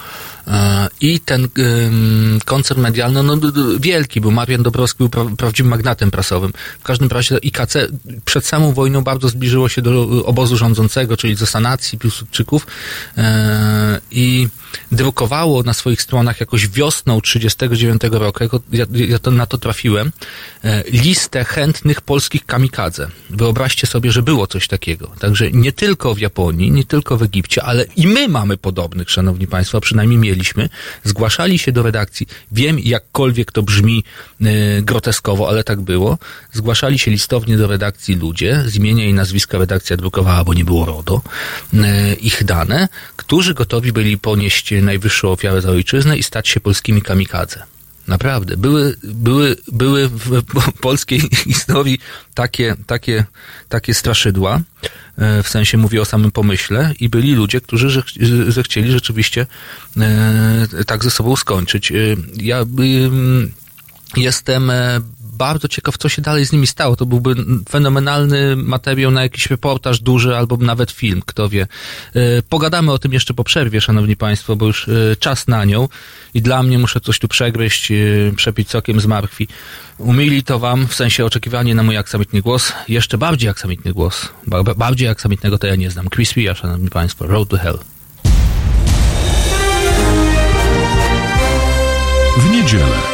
i ten ym, koncert medialny, no wielki był, Marian Dąbrowski był pra, prawdziwym magnatem prasowym. W każdym razie IKC przed samą wojną bardzo zbliżyło się do obozu rządzącego, czyli do sanacji Piłsudczyków e, i drukowało na swoich stronach jakoś wiosną 39 roku, ja, ja to, na to trafiłem, e, listę chętnych polskich kamikadze. Wyobraźcie sobie, że było coś takiego. Także nie tylko w Japonii, nie tylko w Egipcie, ale i my mamy podobnych, szanowni państwo, przynajmniej mieliśmy. Zgłaszali się do redakcji. Wiem, jakkolwiek to brzmi e, groteskowo, ale tak było. Zgłaszali się listownie do redakcji ludzie, z imienia i nazwiska redakcja drukowała, bo nie było RODO, e, ich dane, którzy gotowi byli ponieść najwyższą ofiarę za ojczyznę i stać się polskimi kamikadze. Naprawdę. Były, były, były w polskiej historii takie, takie, takie straszydła, e, w sensie mówię o samym pomyśle, i byli ludzie, którzy że, że chcieli rzeczywiście e, tak ze sobą skończyć. E, Ja jestem bardzo ciekaw, co się dalej z nimi stało. To byłby fenomenalny materiał na jakiś reportaż duży albo nawet film, kto wie. E, Pogadamy o tym jeszcze po przerwie, szanowni państwo, bo już e, czas na nią i dla mnie muszę coś tu przegryźć, e, przepić sokiem z martwi. Umili to wam, w sensie oczekiwanie na mój aksamitny głos, jeszcze bardziej aksamitny głos. Ba- ba- Bardziej aksamitnego to ja nie znam. Chris Ria, szanowni państwo, Road to Hell. W niedzielę.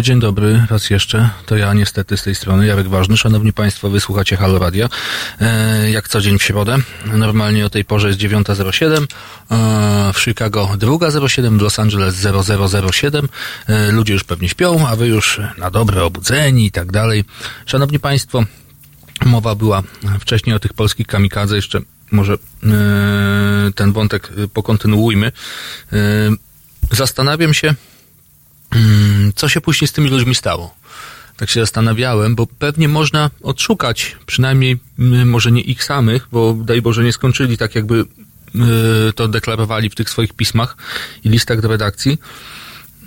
Dzień dobry, raz jeszcze. To ja niestety z tej strony, Jarek Ważny. Szanowni Państwo, wysłuchacie Halo Radio. E, jak co dzień w środę. Normalnie o tej porze jest 9.07. E, w Chicago 2.07, w Los Angeles 0007. E, ludzie już pewnie śpią, a wy już na dobre obudzeni i tak dalej. Szanowni Państwo, mowa była wcześniej o tych polskich kamikadze. Jeszcze może e, ten wątek pokontynuujmy. E, zastanawiam się, co się później z tymi ludźmi stało. Tak się zastanawiałem, bo pewnie można odszukać, przynajmniej mm, może nie ich samych, bo daj Boże nie skończyli tak jakby y, to deklarowali w tych swoich pismach i listach do redakcji.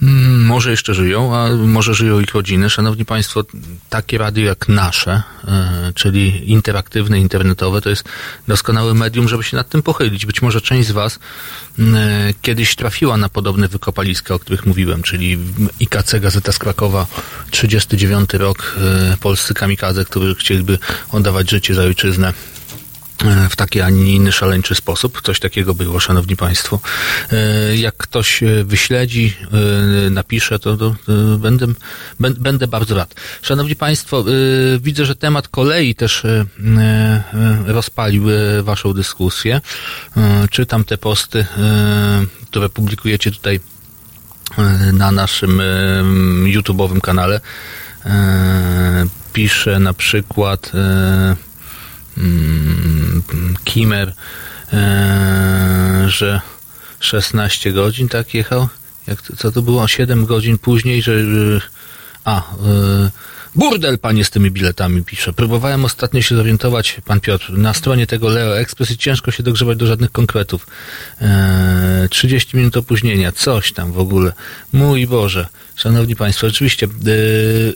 Mm, Może jeszcze żyją, a może żyją ich rodziny. Szanowni Państwo, takie radio jak nasze, e, czyli interaktywne, internetowe, to jest doskonałe medium, żeby się nad tym pochylić. Być może część z Was m, e, kiedyś trafiła na podobne wykopaliska, o których mówiłem, czyli IKC Gazeta z Krakowa, 39 rok, e, polscy kamikadze, którzy chcieliby oddawać życie za ojczyznę w taki, a nie inny szaleńczy sposób. Coś takiego było, szanowni państwo. E, Jak ktoś e, wyśledzi, e, napisze, to, to, będę, bę- będę bardzo rad. Szanowni państwo, e, widzę, że temat kolei też e, e, rozpalił e, waszą dyskusję. E, Czytam te posty, e, które publikujecie tutaj e, na naszym e, YouTube'owym kanale. E, Pisze na przykład e, Kimer, e, że 16 godzin tak jechał. Jak, to- co to było? 7 godzin później, że. a, e, burdel panie z tymi biletami pisze. Próbowałem ostatnio się zorientować, pan Piotr, na stronie tego Leo Express i ciężko się dogrzewać do żadnych konkretów. E, 30 minut opóźnienia, coś tam w ogóle. Mój Boże, szanowni państwo, oczywiście, e,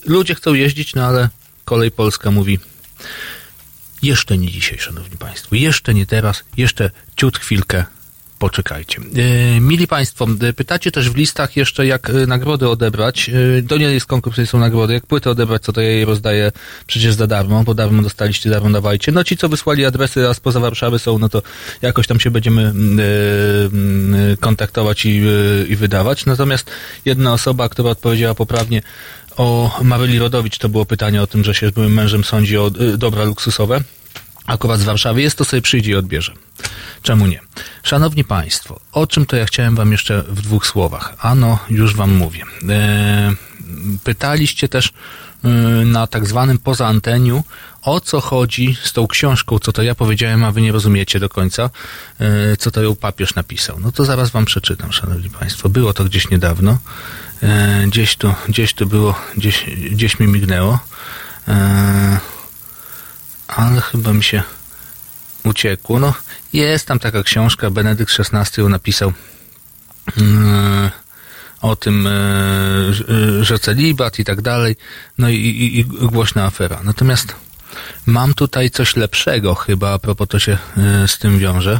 ludzie chcą jeździć, no ale kolej polska mówi, jeszcze nie dzisiaj, szanowni państwo. Jeszcze nie teraz, jeszcze ciut chwilkę poczekajcie. E, mili Państwo, e, pytacie też w listach jeszcze, jak e, nagrody odebrać. E, to nie jest konkurs, są nagrody. Jak płyty odebrać, co to ja je rozdaję przecież za darmo, bo darmo dostaliście, darmo dawajcie. No ci, co wysłali adresy, a spoza Warszawy są, no to jakoś tam się będziemy mm, mm, kontaktować i, i wydawać. Natomiast jedna osoba, która odpowiedziała poprawnie o Maryli Rodowicz, to było pytanie o tym, że się z byłym mężem sądzi o e, dobra luksusowe akurat z Warszawy jest, to sobie przyjdzie i odbierze. Czemu nie? Szanowni Państwo, o czym to ja chciałem Wam jeszcze w dwóch słowach? Ano, już Wam mówię. E, pytaliście też e, na tak zwanym poza anteniu, o co chodzi z tą książką, co to ja powiedziałem, a Wy nie rozumiecie do końca, e, co to ją papież napisał. No to zaraz Wam przeczytam, Szanowni Państwo. Było to gdzieś niedawno. E, gdzieś tu, gdzieś tu było, gdzieś, gdzieś mi mignęło. E, ale chyba mi się uciekło. No, jest tam taka książka, Benedykt XVI ją napisał yy, o tym, że- celibat i tak dalej, no i, i, i głośna afera. Natomiast mam tutaj coś lepszego chyba, a propos to się z tym wiąże,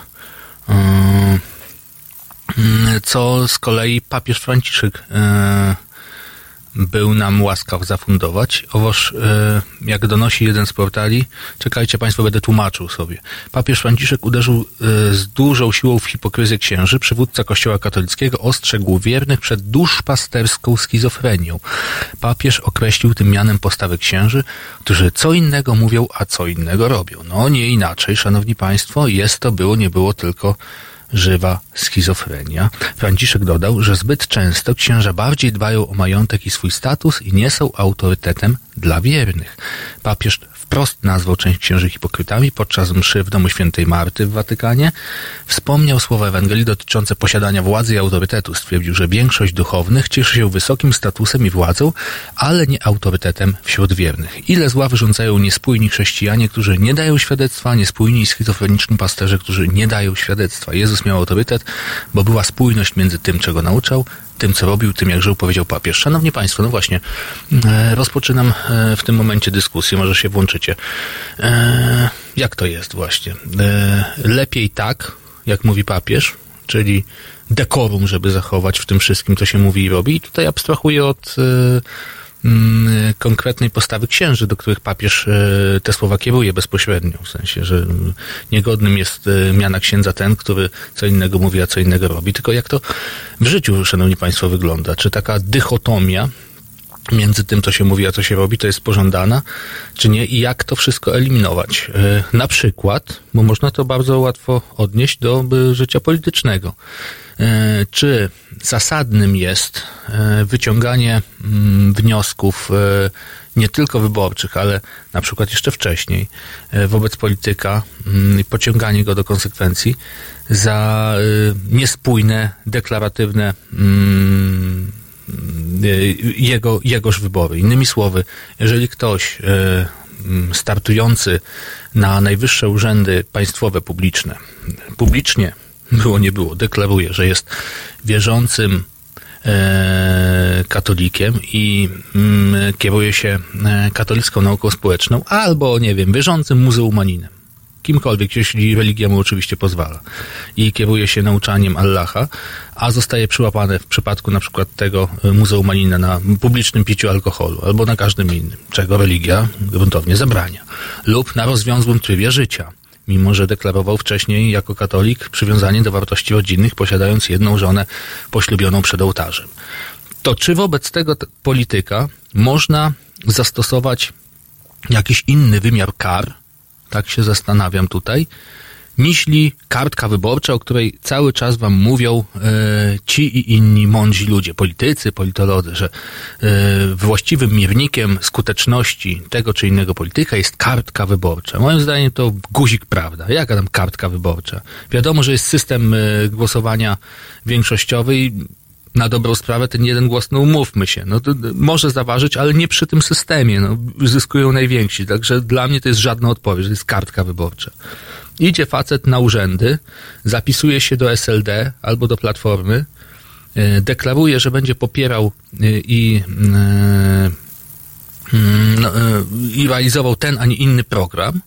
co z kolei papież Franciszek yy, był nam łaskaw zafundować. Owoż, e, jak donosi jeden z portali, czekajcie Państwo, będę tłumaczył sobie. Papież Franciszek uderzył e, z dużą siłą w hipokryzję księży. Przywódca Kościoła katolickiego ostrzegł wiernych przed duszpasterską schizofrenią. Papież określił tym mianem postawy księży, którzy co innego mówią, a co innego robią. No nie inaczej, Szanowni Państwo, jest to było, nie było tylko żywa schizofrenia. Franciszek dodał, że zbyt często księża bardziej dbają o majątek i swój status i nie są autorytetem dla wiernych. Papież wprost nazwał część księży hipokrytami podczas mszy w domu świętej Marty w Watykanie. Wspomniał słowa Ewangelii dotyczące posiadania władzy i autorytetu. Stwierdził, że większość duchownych cieszy się wysokim statusem i władzą, ale nie autorytetem wśród wiernych. Ile zła wyrządzają niespójni chrześcijanie, którzy nie dają świadectwa, niespójni i schizofreniczni pasterze, którzy nie dają świadectwa. Jezus miał autorytet, bo była spójność między tym, czego nauczał, tym, co robił, tym, jak żył, powiedział papież. Szanowni Państwo, no właśnie, e, rozpoczynam e, w tym momencie dyskusję, może się włączycie. E, jak to jest właśnie? Lepiej tak, jak mówi papież, czyli dekorum, żeby zachować w tym wszystkim, co się mówi i robi. I tutaj abstrahuję od konkretnej postawy księży, do których papież e, te słowa kieruje bezpośrednio. W sensie, że mm, niegodnym jest e, miana księdza ten, który co innego mówi, a co innego robi. Tylko jak to w życiu, szanowni państwo, wygląda? Czy taka dychotomia między tym, co się mówi, a co się robi, to jest pożądana, czy nie i jak to wszystko eliminować. E, Na przykład, bo można to bardzo łatwo odnieść do e, życia politycznego. E, Czy zasadnym jest wyciąganie mm, wniosków nie tylko wyborczych, ale na przykład jeszcze wcześniej wobec polityka mm, i pociąganie go do konsekwencji za niespójne, deklaratywne mm, jego, jegoż wybory. Innymi słowy, jeżeli ktoś y, startujący na najwyższe urzędy państwowe publiczne, publicznie było nie było, deklaruje, że jest wierzącym e, katolikiem i kieruje się katolicką nauką społeczną, albo, nie wiem, wierzącym muzułmaninem. Kimkolwiek, jeśli religia mu oczywiście pozwala. I kieruje się nauczaniem Allaha, a zostaje przyłapany w przypadku na przykład tego e, muzułmanina na publicznym piciu alkoholu, albo na każdym innym, czego religia gruntownie zabrania. Lub na rozwiązłym trybie życia mimo że deklarował wcześniej jako katolik przywiązanie do wartości rodzinnych, posiadając jedną żonę poślubioną przed ołtarzem. To czy wobec tego polityka można zastosować jakiś inny wymiar kar, tak się zastanawiam tutaj, niźli kartka wyborcza, o której cały czas wam mówią e, ci i inni mądrzy ludzie, politycy, politolodzy, że e, właściwym miernikiem skuteczności tego czy innego polityka jest kartka wyborcza. Moim zdaniem to guzik prawda. Jaka tam kartka wyborcza? Wiadomo, że jest system e, głosowania większościowy i na dobrą sprawę ten jeden głos, no umówmy się, no może zaważyć, ale nie przy tym systemie, no zyskują najwięksi, także dla mnie to jest żadna odpowiedź, to jest kartka wyborcza. Idzie facet na urzędy, zapisuje się do SLD albo do Platformy, e, deklaruje, że będzie popierał e, i, e, mm, no, i realizował ten, a nie inny program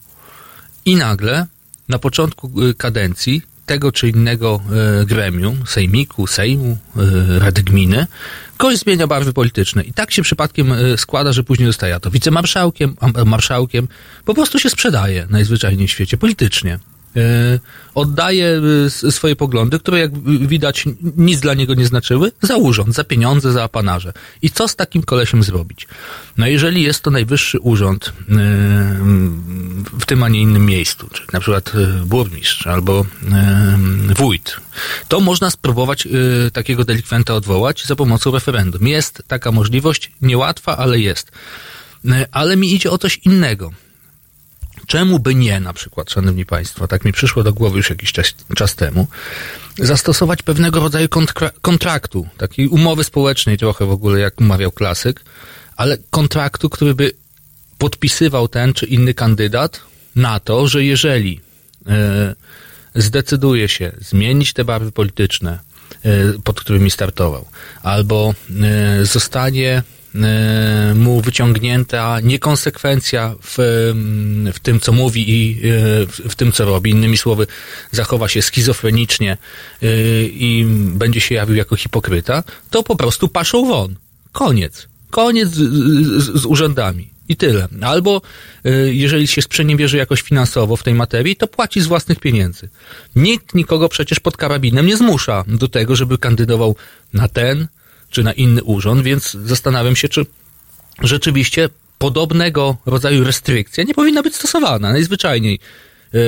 i nagle na początku kadencji tego czy innego e, gremium, sejmiku, sejmu, e, rady gminy, ktoś zmienia barwy polityczne. I tak się przypadkiem e, składa, że później zostaje to wicemarszałkiem, marszałkiem. Po prostu się sprzedaje najzwyczajniej w świecie politycznie. E, Oddaje e, swoje poglądy, które jak widać nic dla niego nie znaczyły, za urząd, za pieniądze, za apanarze. I co z takim kolesiem zrobić? No jeżeli jest to najwyższy urząd e, w tym, a nie innym miejscu, czyli na przykład burmistrz albo wójt, to można spróbować takiego delikwenta odwołać za pomocą referendum. Jest taka możliwość, niełatwa, ale jest. Ale mi idzie o coś innego. Czemu by nie, na przykład, szanowni państwo, tak mi przyszło do głowy już jakiś czas, czas temu, zastosować pewnego rodzaju kontra- kontraktu, takiej umowy społecznej trochę w ogóle, jak mawiał klasyk, ale kontraktu, który by podpisywał ten czy inny kandydat na to, że jeżeli e, zdecyduje się zmienić te barwy polityczne, e, pod którymi startował, albo e, zostanie mu wyciągnięta niekonsekwencja w, mm, w tym, co mówi i e, w, tym, co robi. Innymi słowy, zachowa się schizofrenicznie e, i będzie się jawił jako hipokryta, to po prostu paszą won. Koniec. Koniec z, z, z urzędami. I tyle. Albo jeżeli się sprzeniewierzy jakoś finansowo w tej materii, to płaci z własnych pieniędzy. Nikt nikogo przecież pod karabinem nie zmusza do tego, żeby kandydował na ten czy na inny urząd, więc zastanawiam się, czy rzeczywiście podobnego rodzaju restrykcja nie powinna być stosowana. Najzwyczajniej. Yy,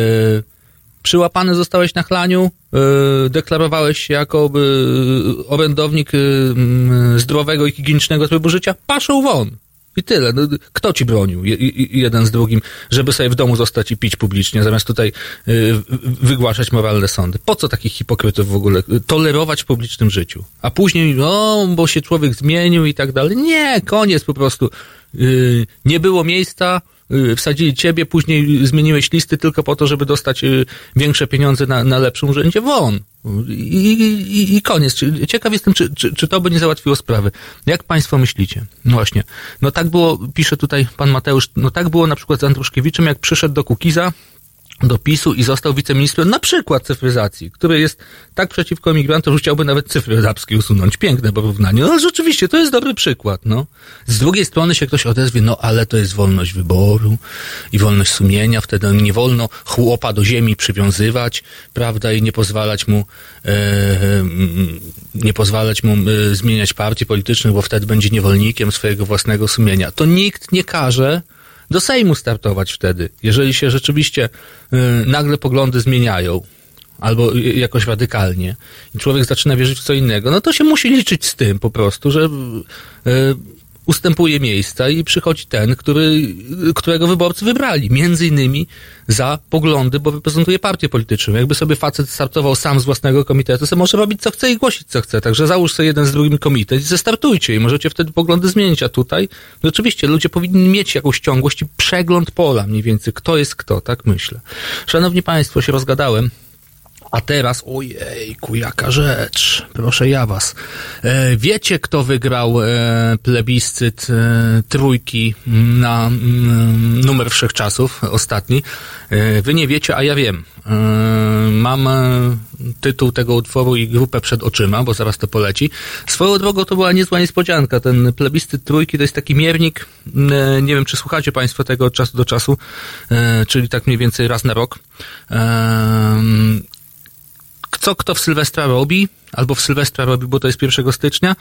przyłapany zostałeś na chlaniu, yy, deklarowałeś się jako yy, orędownik yy, mm, zdrowego i higienicznego trybu życia, paszą won. I tyle. No, kto ci bronił, jeden z drugim, żeby sobie w domu zostać i pić publicznie, zamiast tutaj y, wygłaszać moralne sądy? Po co takich hipokrytów w ogóle tolerować w publicznym życiu? A później, o, bo się człowiek zmienił i tak dalej. Nie, koniec po prostu. Y, nie było miejsca, wsadzili ciebie, później zmieniłeś listy tylko po to, żeby dostać y, większe pieniądze na, na lepszym urzędzie. Won. I, i, i koniec. Ciekaw jestem, czy, czy, czy to by nie załatwiło sprawy. Jak państwo myślicie? No właśnie. No tak było, pisze tutaj pan Mateusz, no tak było na przykład z Andruszkiewiczem, jak przyszedł do Kukiza, do PiSu i został wiceministrem na przykład cyfryzacji, który jest tak przeciwko emigrantom, że chciałby nawet cyfry usunąć. Piękne porównanie. No rzeczywiście, to jest dobry przykład, no. Z drugiej strony się ktoś odezwie, no ale to jest wolność wyboru i wolność sumienia, wtedy nie wolno chłopa do ziemi przywiązywać, prawda, i nie pozwalać mu, e, mm, nie pozwalać mu e, zmieniać partii politycznych, bo wtedy będzie niewolnikiem swojego własnego sumienia. To nikt nie każe do Sejmu startować wtedy, jeżeli się rzeczywiście y, nagle poglądy zmieniają albo y, jakoś radykalnie i człowiek zaczyna wierzyć w co innego, no to się musi liczyć z tym po prostu, że y, ustępuje miejsca i przychodzi ten, który, którego wyborcy wybrali. Między innymi za poglądy, bo reprezentuje partię polityczną. Jakby sobie facet startował sam z własnego komitetu, to może robić co chce i głosić co chce. Także załóż sobie jeden z drugim komitet i zestartujcie i możecie wtedy poglądy zmienić. A tutaj rzeczywiście ludzie powinni mieć jakąś ciągłość i przegląd pola mniej więcej. Kto jest kto, tak myślę. Szanowni Państwo, się rozgadałem. A teraz, ojejku, jaka rzecz. Proszę ja was. E, wiecie, kto wygrał e, plebiscyt e, trójki na mm, numer wszechczasów, ostatni? Wy nie wiecie, a ja wiem. Mam tytuł tego utworu i grupę przed oczyma, bo zaraz to poleci. Swoją drogą to była niezła niespodzianka. Ten plebiscyt trójki to jest taki miernik, nie wiem, czy słuchacie państwo tego od czasu do czasu, czyli tak mniej więcej raz na rok. E, co kto w Sylwestra robi, albo w Sylwestra robi, bo to jest 1 stycznia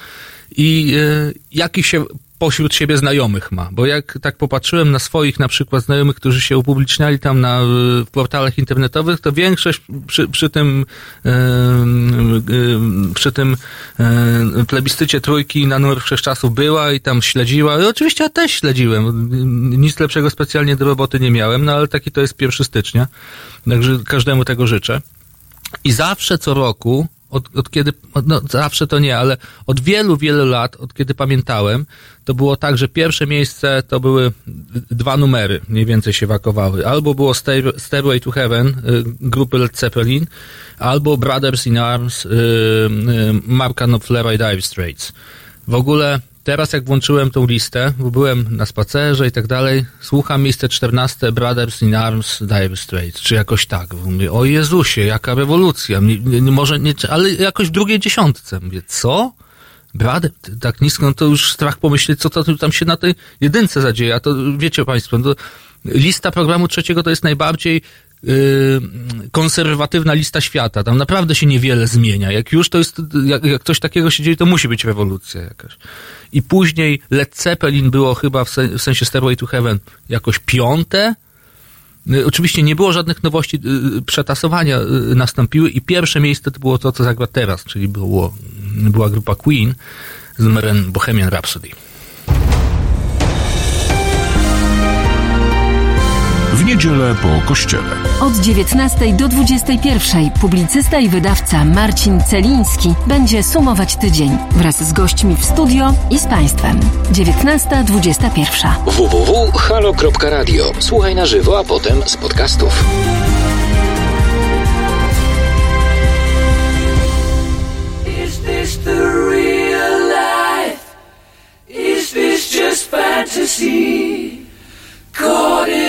i e, jaki się pośród siebie znajomych ma. Bo jak tak popatrzyłem na swoich na przykład znajomych, którzy się upubliczniali tam na, w portalach internetowych, to większość przy, przy tym e, e, przy tym e, plebiscycie trójki na numer wszechczasów była i tam śledziła. I oczywiście ja też śledziłem. Nic lepszego specjalnie do roboty nie miałem, no ale taki to jest 1 stycznia. Także każdemu tego życzę. I zawsze co roku, od, od kiedy, no zawsze to nie, ale od wielu, wielu lat, od kiedy pamiętałem, to było tak, że pierwsze miejsce to były dwa numery, mniej więcej się wakowały. Albo było Stair- Stairway to Heaven y, grupy Led Zeppelin, albo Brothers in Arms y, y, Marka Knopflera i Dire Straits. W ogóle teraz jak włączyłem tą listę, bo byłem na spacerze i tak dalej, słucham miejsce 14 Brothers in Arms Dire Straits, czy jakoś tak. Mówię, o Jezusie, jaka rewolucja. Nie, nie, może nie, ale jakoś w drugiej dziesiątce. Mówię, co? Brother, tak nisko, no to już strach pomyśleć, co to tam się na tej jedynce zadzieje. A to wiecie Państwo, to lista programu trzeciego to jest najbardziej konserwatywna lista świata. Tam naprawdę się niewiele zmienia. Jak już to jest, jak, jak coś takiego się dzieje, to musi być rewolucja jakaś. I później Led Zeppelin było chyba w, sen, w sensie Stairway to Heaven jakoś piąte. Y, Oczywiście nie było żadnych nowości, y, przetasowania y, nastąpiły i pierwsze miejsce to było to, co zagra teraz, czyli było, była grupa Queen z numerem Bohemian Rhapsody. W niedzielę po kościele. Od 19 do 21 publicysta i wydawca Marcin Celiński będzie sumować tydzień wraz z gośćmi w studio i z Państwem. 19.21. www.halo.radio. Słuchaj na żywo, a potem z podcastów. Is this the real life? Is this just fantasy? Caught in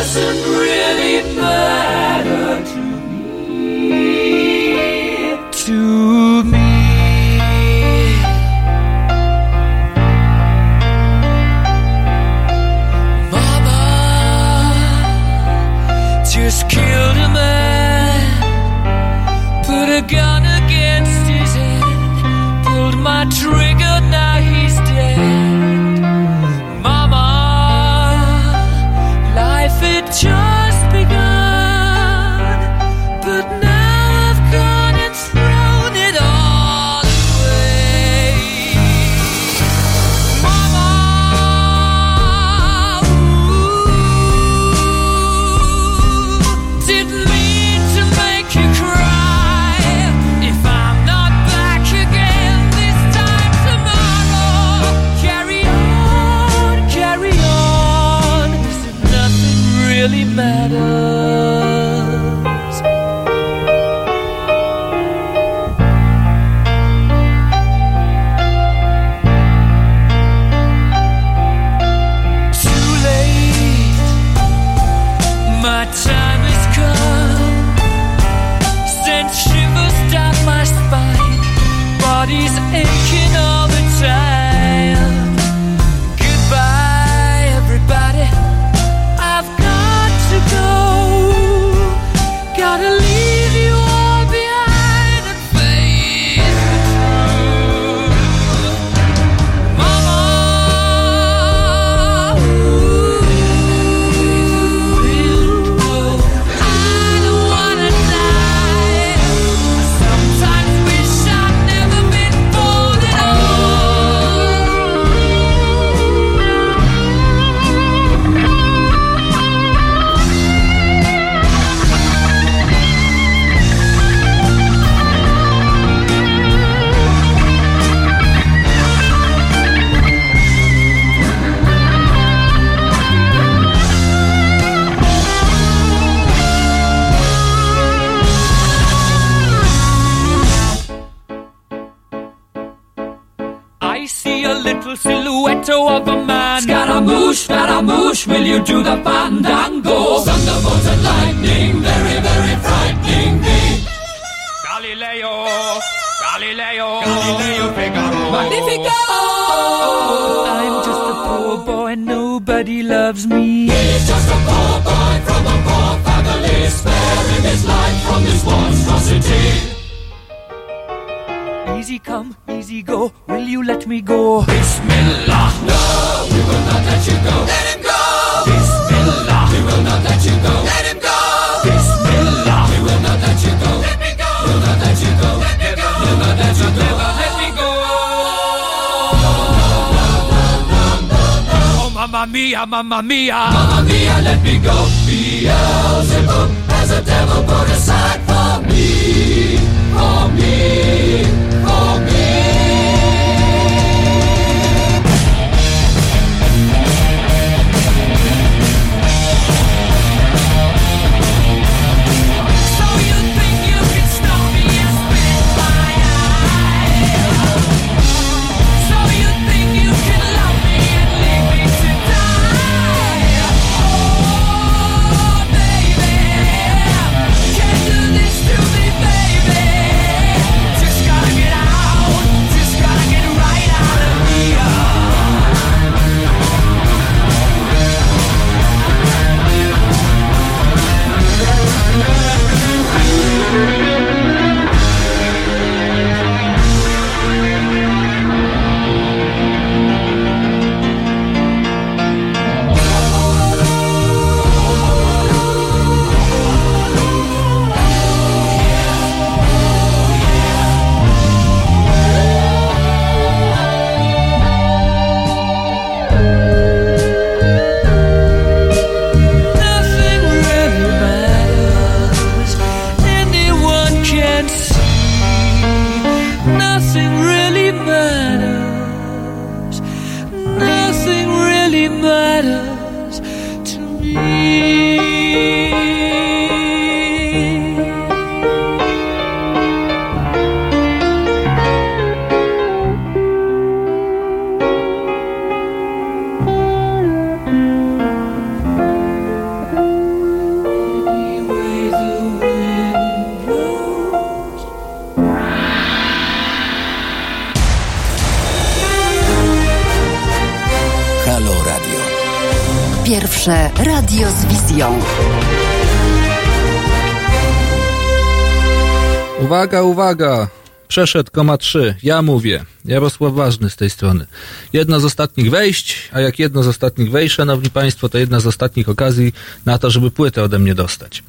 doesn't really matter Scaramouche, Scaramouche, will you do the fandango? Thunderbolts and lightning, very, very frightening me. Galileo, Galileo, Galileo Figaro. Magnifico! I'm just a poor boy, nobody loves me. He's just a poor boy from a poor family, sparing his life from this monstrosity. Easy come, easy go, will you let me go? Bismillah, no, we will not let you go. Let him go! Bismillah, we will not let you go. Let him go! Bismillah, we will not let you go. Let me go! We'll not let you go. Let me go! We'll not let you go. Let me go. Oh, mamma mia, mamma mia. Mamma mia, let me go. Beelzebub has a devil put aside for me, for me, for me. Uwaga! Przeszedł koma 3. Ja mówię. Jarosław Ważny z tej strony. Jedno z ostatnich wejść, a jak jedno z ostatnich wejść, szanowni państwo, to jedna z ostatnich okazji na to, żeby płytę ode mnie dostać.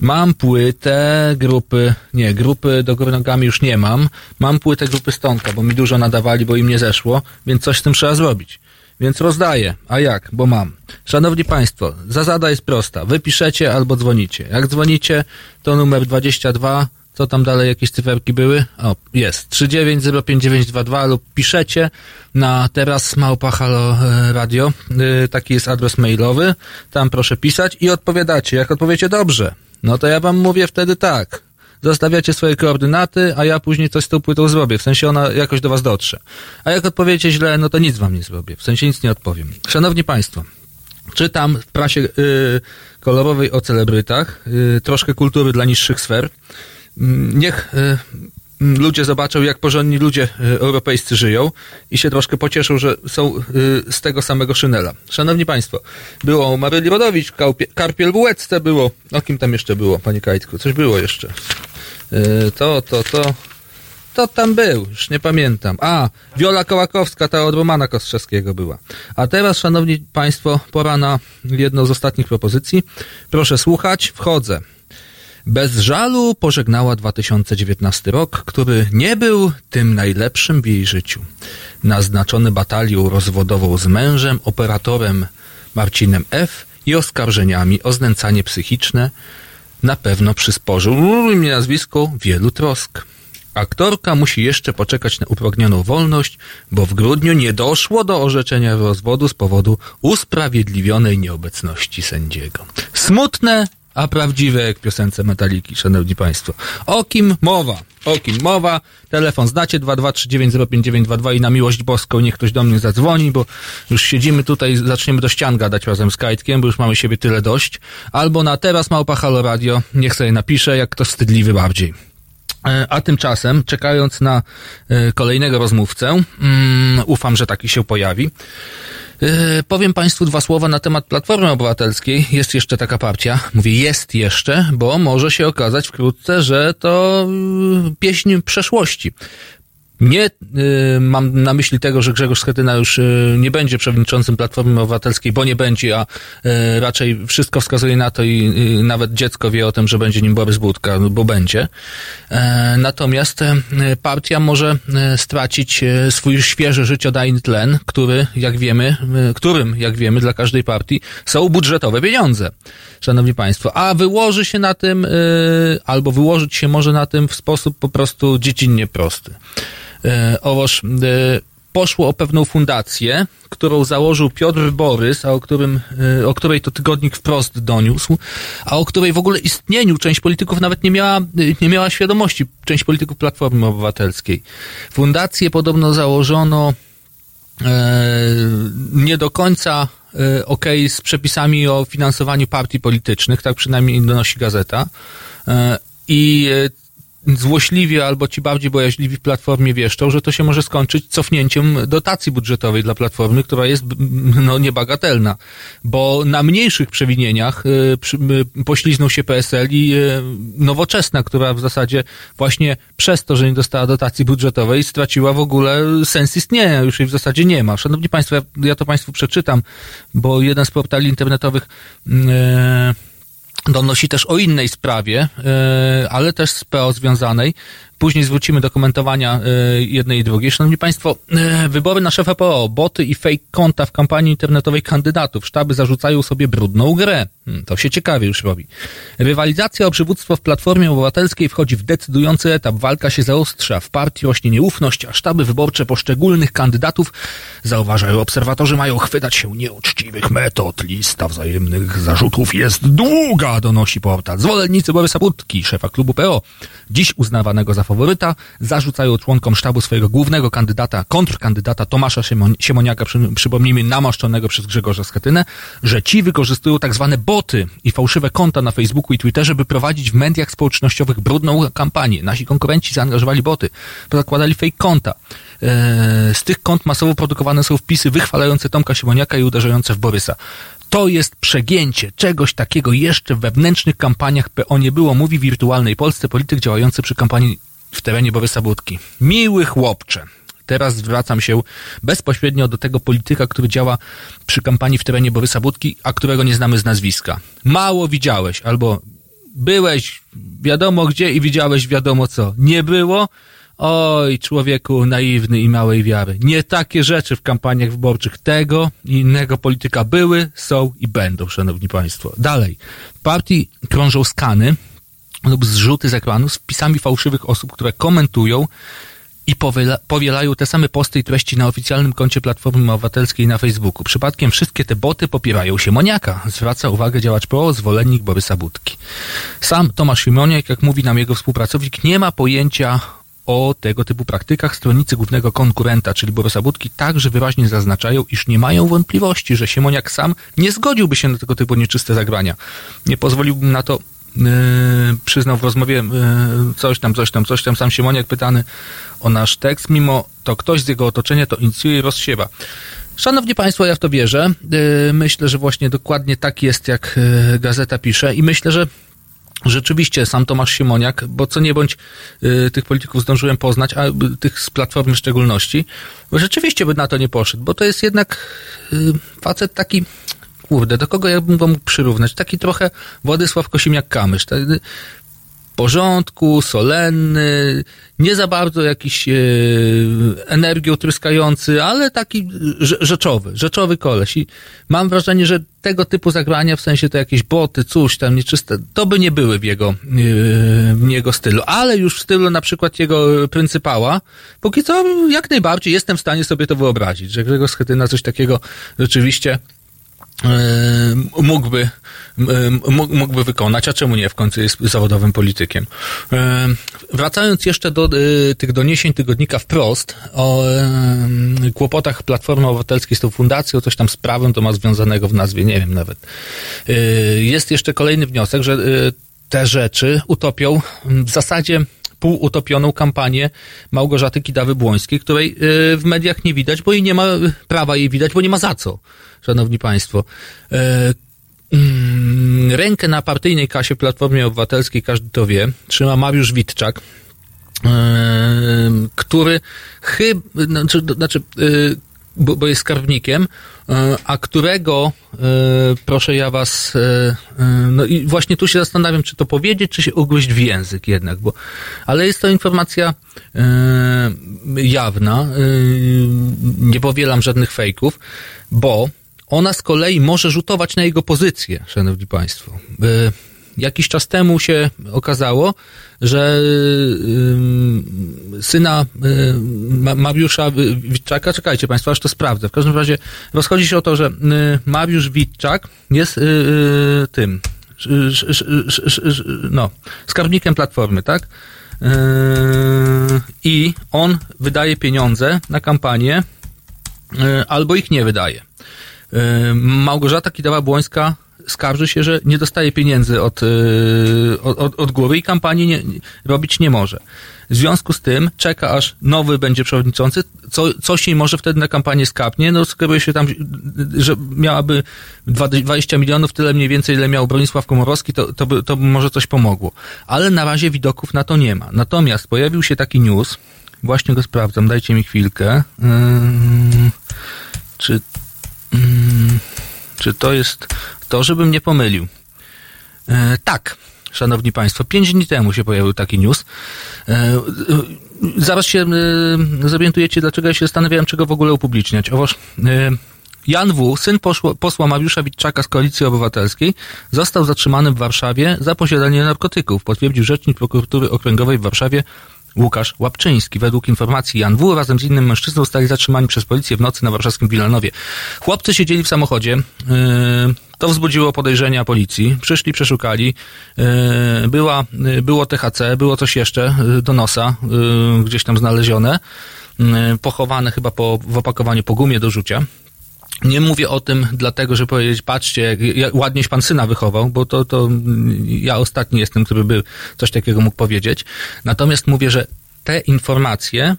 Mam płytę grupy, nie, grupy do góry nogami już nie mam. Mam płytę grupy Stonka, bo mi dużo nadawali, bo im nie zeszło, więc coś z tym trzeba zrobić. Więc rozdaję. A jak? Bo mam. Szanowni Państwo, zasada jest prosta. Wy piszecie albo dzwonicie. Jak dzwonicie, to numer 22, co tam dalej, jakieś cyferki były? O, jest. 39059922 lub piszecie na teraz małpa halo e, radio. E, Taki jest adres mailowy. Tam proszę pisać i odpowiadacie. Jak odpowiecie dobrze, no to ja wam mówię wtedy tak. Zostawiacie swoje koordynaty, a ja później coś z tą płytą zrobię. W sensie ona jakoś do was dotrze. A jak odpowiecie źle, no to nic wam nie zrobię. W sensie nic nie odpowiem. Szanowni Państwo, czytam w prasie y, kolorowej o celebrytach, y, troszkę kultury dla niższych sfer. Mm, Niech y, mm, ludzie zobaczą, jak porządni ludzie e, europejscy żyją i się troszkę pocieszą, że są e, z tego samego szynela. Szanowni Państwo, było Maryli Rodowicz, Karpiel w Łecce było. O kim tam jeszcze było, Panie Kajtku? Coś było jeszcze. To, to, to. To tam był, już nie pamiętam. A, Wiola Kołakowska, ta od Romana Kostrzewskiego była. A teraz, szanowni państwo, pora na jedną z ostatnich propozycji. Proszę słuchać, wchodzę. Bez żalu pożegnała 2019 rok, który nie był tym najlepszym w jej życiu. Naznaczony batalią rozwodową z mężem, operatorem Marcinem F. i oskarżeniami o znęcanie psychiczne, na pewno przysporzył mnie nazwisko wielu trosk. Aktorka musi jeszcze poczekać na upragnioną wolność, bo w grudniu nie doszło do orzeczenia rozwodu z powodu usprawiedliwionej nieobecności sędziego. Smutne, a prawdziwe jak piosence Metaliki, szanowni państwo. O kim mowa? O kim mowa? Telefon znacie 223905922 i na miłość boską niech ktoś do mnie zadzwoni, bo już siedzimy tutaj, zaczniemy do ścian gadać razem z Kajtkiem, bo już mamy siebie tyle dość. Albo na teraz małpa Halo Radio, niech sobie napisze, jak ktoś wstydliwy bardziej. E, A tymczasem, czekając na e, kolejnego rozmówcę, mm, ufam, że taki się pojawi, e, powiem Państwu dwa słowa na temat Platformy Obywatelskiej. Jest jeszcze taka partia. Mówię jest jeszcze, bo może się okazać wkrótce, że to y, pieśń przeszłości. Nie y, mam na myśli tego, że Grzegorz Schetyna już y, nie będzie przewodniczącym Platformy Obywatelskiej, bo nie będzie, a y, raczej wszystko wskazuje na to i y, nawet dziecko wie o tym, że będzie nim Borys Budka, bo będzie. E, natomiast e, partia może e, stracić swój świeży życiodajny tlen, który, jak wiemy, którym, jak wiemy, dla każdej partii są budżetowe pieniądze. Szanowni Państwo, a wyłoży się na tym, albo wyłożyć się może na tym w sposób po prostu dziecinnie prosty. E, Otóż e, poszło o pewną fundację, którą założył Piotr Borys, a o, którym, e, o której to tygodnik wprost doniósł, a o której w ogóle istnieniu część polityków nawet nie miała, nie miała świadomości, część polityków Platformy Obywatelskiej. Fundację podobno założono e, nie do końca e, okej z przepisami o finansowaniu partii politycznych, tak przynajmniej donosi gazeta. E, I złośliwie albo ci bardziej bojaźliwi w Platformie wieszczą, że to się może skończyć cofnięciem dotacji budżetowej dla Platformy, która jest no, niebagatelna. Bo na mniejszych przewinieniach y, y, pośliznął się PSL i y, Nowoczesna, która w zasadzie właśnie przez to, że nie dostała dotacji budżetowej, straciła w ogóle sens istnienia. Już jej w zasadzie nie ma. Szanowni Państwo, ja, ja to Państwu przeczytam, bo jeden z portali internetowych mm, donosi też o innej sprawie, e, ale też z PO związanej. Później zwrócimy do komentowania e, jednej i drugiej. Szanowni Państwo, e, wybory na szefa PO, boty i fake konta w kampanii internetowej kandydatów. Sztaby zarzucają sobie brudną grę. Hmm, To się ciekawie już robi. Rywalizacja o przywództwo w Platformie Obywatelskiej wchodzi w decydujący etap. Walka się zaostrza. W partii rośnie nieufność, a sztaby wyborcze poszczególnych kandydatów, zauważają obserwatorzy, mają chwytać się nieuczciwych metod. Lista wzajemnych zarzutów jest długa, donosi portal. Zwolennicy Borysa Budki, szefa klubu PO, dziś uznawanego za faworyta, zarzucają członkom sztabu swojego głównego kandydata, kontrkandydata Tomasza Siemon- Siemoniaka, przy, przypomnijmy, namaszczonego przez Grzegorza Schetynę, że ci wykorzystują tak zwane boty i fałszywe konta na Facebooku i Twitterze, by prowadzić w mediach społecznościowych brudną kampanię. Nasi konkurenci zaangażowali boty, zakładali fake konta. Eee, Z tych kont masowo produkowane są wpisy wychwalające Tomka Siemoniaka i uderzające w Borysa. To jest przegięcie. Czegoś takiego jeszcze w wewnętrznych kampaniach PO nie było, mówi wirtualnej Polsce polityk działający przy kampanii w terenie Borysa Budki. Miły chłopcze. Teraz zwracam się bezpośrednio do tego polityka, który działa przy kampanii w terenie Borysa Budki, a którego nie znamy z nazwiska. Mało widziałeś, albo byłeś wiadomo gdzie i widziałeś wiadomo co. Nie było? Oj, człowieku naiwny i małej wiary. Nie takie rzeczy w kampaniach wyborczych tego i innego polityka były, są i będą, szanowni państwo. Dalej. Partii krążą skany lub zrzuty z ekranu z wpisami fałszywych osób, które komentują i powiela, powielają te same posty i treści na oficjalnym koncie Platformy Obywatelskiej na Facebooku. Przypadkiem wszystkie te boty popierają Siemoniaka, zwraca uwagę działacz PO, zwolennik Borysa Budki. Sam Tomasz Siemoniak, jak mówi nam jego współpracownik, nie ma pojęcia o tego typu praktykach. Stronnicy głównego konkurenta, czyli Borysa Budki, także wyraźnie zaznaczają, iż nie mają wątpliwości, że Siemoniak sam nie zgodziłby się na tego typu nieczyste zagrania. Nie pozwoliłbym na to przyznał w rozmowie coś tam, coś tam, coś tam, sam Siemoniak pytany o nasz tekst, mimo to ktoś z jego otoczenia to inicjuje i rozsiewa. Szanowni Państwo, ja w to wierzę. Yy, myślę, że właśnie dokładnie tak jest, jak yy, gazeta pisze i myślę, że Rzeczywiście, sam Tomasz Siemoniak, bo co nie bądź tych polityków zdążyłem poznać, a tych z Platformy w szczególności, rzeczywiście by na to nie poszedł, bo to jest jednak facet taki, kurde, do kogo ja bym go mógł przyrównać? Taki trochę Władysław Kosimiak-Kamysz. Porządku, solenny, nie za bardzo jakiś e, energią tryskający, ale taki rze- rzeczowy, rzeczowy koleś. I mam wrażenie, że tego typu zagrania, w sensie to jakieś boty, coś tam nieczyste, to by nie były w jego, e, w jego stylu. Ale już w stylu na przykład jego pryncypała, póki co jak najbardziej jestem w stanie sobie to wyobrazić, że Grzegorz Schetyna coś takiego rzeczywiście mógłby, mógł- mógłby wykonać, a czemu nie, w końcu jest zawodowym politykiem. Wracając jeszcze do e, tych doniesień tygodnika wprost o kłopotach Platformy Obywatelskiej z tą fundacją, coś tam z prawem to ma związanego w nazwie, nie wiem nawet. E, Jest jeszcze kolejny wniosek, że e, te rzeczy utopią w zasadzie półutopioną kampanię Małgorzaty Kidawy-Błońskiej, której w mediach nie widać, bo jej nie ma prawa jej widać, bo nie ma za co, szanowni państwo. E, mm, Rękę na partyjnej kasie Platformie Obywatelskiej, każdy to wie, trzyma Mariusz Witczak, e, który chyba, znaczy, znaczy y, bo, bo jest skarbnikiem, a którego, proszę ja was, no i właśnie tu się zastanawiam, czy to powiedzieć, czy się ugryźć w język jednak, bo, ale jest to informacja jawna, nie powielam żadnych fejków, bo ona z kolei może rzutować na jego pozycję, szanowni państwo. E, Jakiś czas temu się okazało, że y, syna y, Ma- Mariusza Witczaka, czekajcie Państwo, aż to sprawdzę. W każdym razie rozchodzi się o to, że Mariusz Witczak jest tym, no, skarbnikiem Platformy, tak? I on wydaje pieniądze na kampanię, albo ich nie wydaje. Y, Małgorzata Kidawa-Błońska skarży się, że nie dostaje pieniędzy od, y, od, od- głowy i kampanii nie, robić nie może. W związku z tym czeka, aż nowy będzie przewodniczący, co, coś jej może wtedy na kampanię skapnie, no skieruje się tam, że miałaby dwa- 20 milionów, tyle mniej więcej, ile miał Bronisław Komorowski, to, to, by, to by może coś pomogło. Ale na razie widoków na to nie ma. Natomiast pojawił się taki news, właśnie go sprawdzam, dajcie mi chwilkę, yy, czy Mm, czy to jest to, żebym nie pomylił? E, tak, szanowni państwo, pięć dni temu się pojawił taki news. E, e, zaraz się e, zorientujecie, dlaczego ja się zastanawiałem, czego w ogóle upubliczniać. Otóż e, Jan W., syn posła Mariusza Witczaka z Koalicji Obywatelskiej, został zatrzymany w Warszawie za posiadanie narkotyków, potwierdził rzecznik prokuratury okręgowej w Warszawie Łukasz Łapczyński. Według informacji Jan W. razem z innym mężczyzną zostali zatrzymani przez policję w nocy na warszawskim Wilanowie. Chłopcy siedzieli w samochodzie. Yy, to wzbudziło podejrzenia policji. Przyszli, przeszukali. Yy, była, yy, było THC, było coś jeszcze do nosa, gdzieś tam znalezione. Pochowane chyba po, w opakowaniu po gumie do rzucia. Nie mówię o tym dlatego, że powiedzieć, patrzcie, jak, ładnieś pan syna wychował, bo to, to mm, ja ostatni jestem, który by coś takiego mógł powiedzieć. Natomiast mówię, że te informacje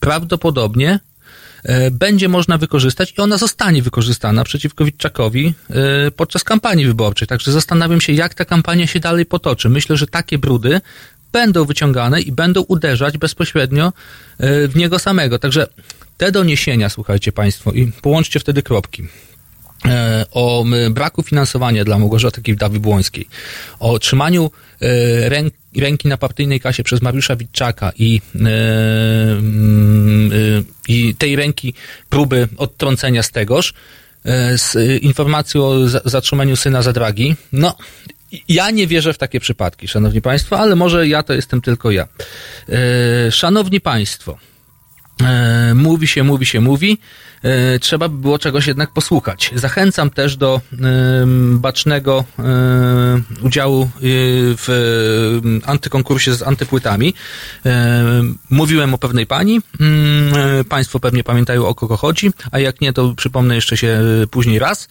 prawdopodobnie e, będzie można wykorzystać i ona zostanie wykorzystana przeciwko Witczakowi e, podczas kampanii wyborczej. Także zastanawiam się, jak ta kampania się dalej potoczy. Myślę, że takie brudy będą wyciągane i będą uderzać bezpośrednio e, w niego samego. Także te doniesienia, słuchajcie Państwo, i połączcie wtedy kropki e, o braku finansowania dla Małgorzaty Kidawy-Błońskiej, o trzymaniu e, ręk, ręki na partyjnej kasie przez Mariusza Witczaka i, e, i tej ręki próby odtrącenia z tegoż, z informacją o za- zatrzymaniu syna za dragi, no ja nie wierzę w takie przypadki, szanowni państwo, ale może ja to jestem tylko ja. Szanowni państwo, mówi się, mówi się, mówi. E, trzeba by było czegoś jednak posłuchać. Zachęcam też do bacznego e, udziału e, w e, antykonkursie z antypłytami. E, mówiłem o pewnej pani. Mm, e, Państwo pewnie pamiętają o kogo chodzi, a jak nie, to przypomnę jeszcze się e, później raz.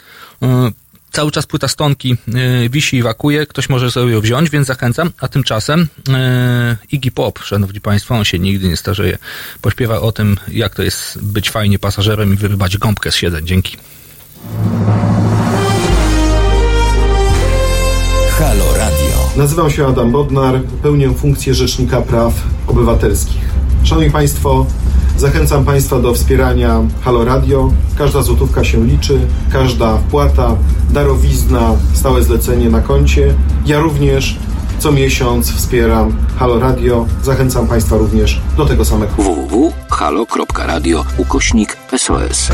Cały czas płyta stonki y, wisi i wakuje, ktoś może sobie ją wziąć, więc zachęcam. A tymczasem y, Iggy Pop, szanowni państwo, on się nigdy nie starzeje, pośpiewa o tym, jak to jest być fajnie pasażerem i wyrybać gąbkę z siedzeń. Dzięki. Halo Radio. Nazywam się Adam Bodnar, pełnię funkcję Rzecznika Praw Obywatelskich. Szanowni Państwo, Zachęcam Państwa do wspierania Halo Radio. Każda złotówka się liczy, każda wpłata, darowizna, stałe zlecenie na koncie. Ja również co miesiąc wspieram Halo Radio. Zachęcam Państwa również do tego samego. www.halo.radio ukośnik SOS.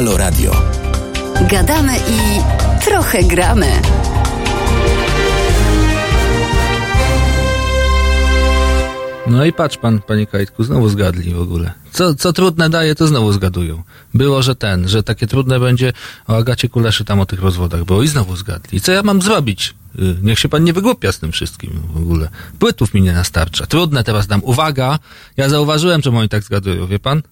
Halo Radio. Gadamy i trochę gramy. No i patrz pan, panie Kajtku, znowu zgadli w ogóle. Co, co trudne daje, to znowu zgadują. Było, że ten, że takie trudne będzie o Agacie Kuleszy tam o tych rozwodach było i znowu zgadli. I co ja mam zrobić? Y, Niech się pan nie wygłupia z tym wszystkim w ogóle. Płytów mi nie nastarcza. Trudne teraz dam. Uwaga! Ja zauważyłem, czemu oni tak zgadują, wie pan?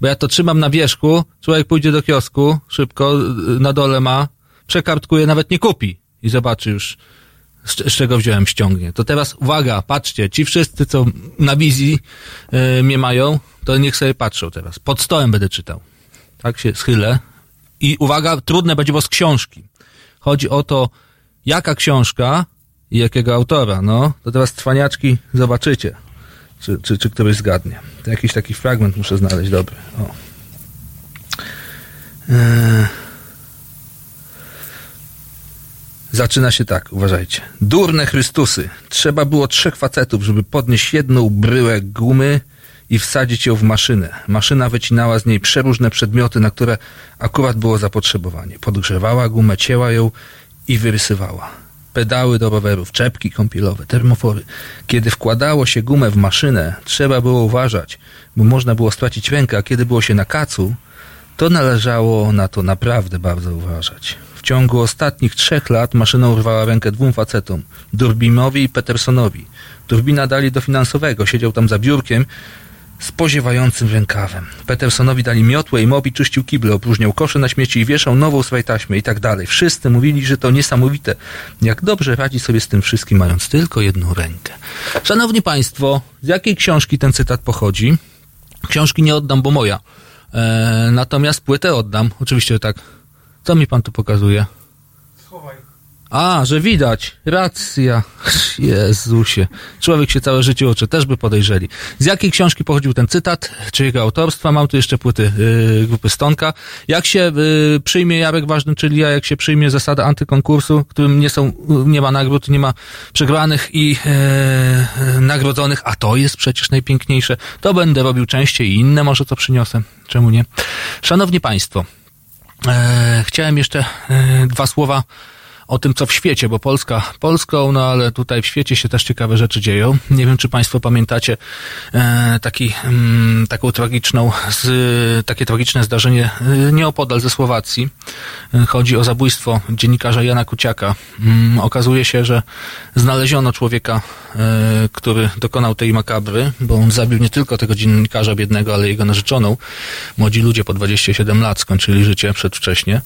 Bo ja to trzymam na wierzchu, człowiek pójdzie do kiosku, szybko, y, na dole ma, przekartkuje, nawet nie kupi. I zobaczy już, z, z czego wziąłem, ściągnie. To teraz uwaga, patrzcie, ci wszyscy, co na wizji yy, mnie mają, to niech sobie patrzą teraz. Pod stołem będę czytał. Tak się schylę. I uwaga, trudne będzie, bo z książki. Chodzi o to, jaka książka i jakiego autora. No, to teraz cwaniaczki zobaczycie, czy, czy, czy któryś zgadnie. To jakiś taki fragment muszę znaleźć, dobry. O. Yy. Zaczyna się tak, uważajcie. Durne Chrystusy. Trzeba było trzech facetów, żeby podnieść jedną bryłę gumy i wsadzić ją w maszynę. Maszyna wycinała z niej przeróżne przedmioty, na które akurat było zapotrzebowanie. Podgrzewała gumę, cięła ją i wyrysywała. Pedały do rowerów, czepki kąpielowe, termofory. Kiedy wkładało się gumę w maszynę, trzeba było uważać, bo można było stracić rękę, a kiedy było się na kacu, to należało na to naprawdę bardzo uważać. W ciągu ostatnich trzech lat maszyna urwała rękę dwóm facetom, Durbinowi i Petersonowi. Durbina dali do finansowego, siedział tam za biurkiem z poziewającym rękawem. Petersonowi dali miotłę i Mobi czyścił kible, opróżniał kosze na śmieci i wieszał nową swoją taśmę i tak dalej. Wszyscy mówili, że to niesamowite, jak dobrze radzi sobie z tym wszystkim, mając tylko jedną rękę. Szanowni Państwo, z jakiej książki ten cytat pochodzi? Książki nie oddam, bo moja. E, natomiast płytę oddam. Oczywiście tak. Co mi pan tu pokazuje? A, że widać. Racja. Jezusie. Człowiek się całe życie uczy. Też by podejrzeli. Z jakiej książki pochodził ten cytat? Czyjego autorstwa? Mam tu jeszcze płyty yy, grupy Stonka. Jak się yy, przyjmie Jarek Ważny, czyli ja, jak się przyjmie zasada antykonkursu, którym nie są, nie ma nagród, nie ma przegranych i yy, nagrodzonych, a to jest przecież najpiękniejsze, to będę robił częściej i inne może co przyniosę. Czemu nie? Szanowni Państwo, e, chciałem jeszcze dwa słowa o tym, co w świecie, bo Polska Polską, no ale tutaj w świecie się też ciekawe rzeczy dzieją. Nie wiem, czy Państwo pamiętacie e, taki, mm, taką tragiczną, takie tragiczne zdarzenie e, nieopodal ze Słowacji. E, chodzi o zabójstwo dziennikarza Jana Kuciaka. Mm, okazuje się, że znaleziono człowieka, który dokonał tej makabry, bo on zabił nie tylko tego dziennikarza biednego, ale jego narzeczoną. Młodzi ludzie po 27 lat skończyli życie przedwcześnie.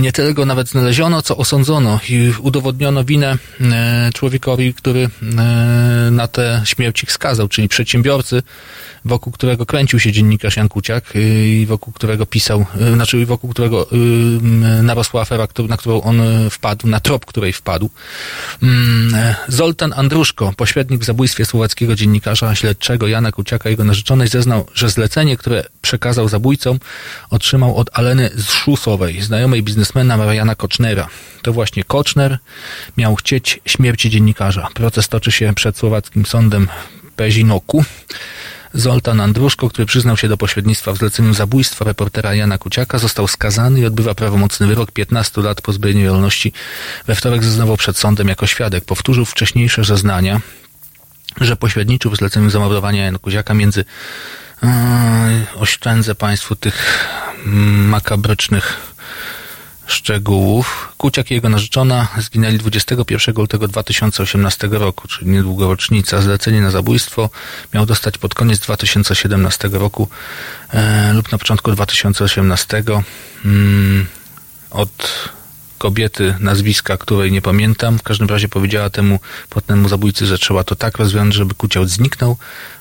Nie tyle go nawet znaleziono, co osądzono i udowodniono winę e, człowiekowi, który e, na tę śmierć ich skazał, czyli przedsiębiorcy, wokół którego kręcił się dziennikarz Jan Kuciak e, i wokół którego pisał, e, znaczy wokół którego e, narosła afera, na którą on wpadł, na trop której wpadł. Mm, e, Zoltan Andruszko, pośrednik w zabójstwie słowackiego dziennikarza śledczego Jana Kuciaka jego narzeczonej zeznał, że zlecenie, które przekazał zabójcom, otrzymał od Aleny Zszusowej, znajomej biznesmena Mariana Kocznera. To właśnie Koczner miał chcieć śmierci dziennikarza. Proces toczy się przed słowackim sądem Pezinoku. Zoltan Andruszko, który przyznał się do pośrednictwa w zleceniu zabójstwa reportera Jana Kuciaka, został skazany i odbywa prawomocny wyrok 15 lat pozbawienia wolności. We wtorek zeznawał przed sądem jako świadek. Powtórzył wcześniejsze zeznania, że pośredniczył w zleceniu zamordowania Jana Kuciaka między Eee, oszczędzę Państwu tych mm, makabrycznych szczegółów. Kuciak i jego narzeczona zginęli 21 lutego 2018 roku, czyli niedługo rocznica. Zlecenie na zabójstwo miał dostać pod koniec 2017 roku e, lub na początku 2018 mm, od kobiety, nazwiska, której nie pamiętam. W każdym razie powiedziała temu płatnemu zabójcy, że trzeba to tak rozwiązać, żeby Kuciał zniknął,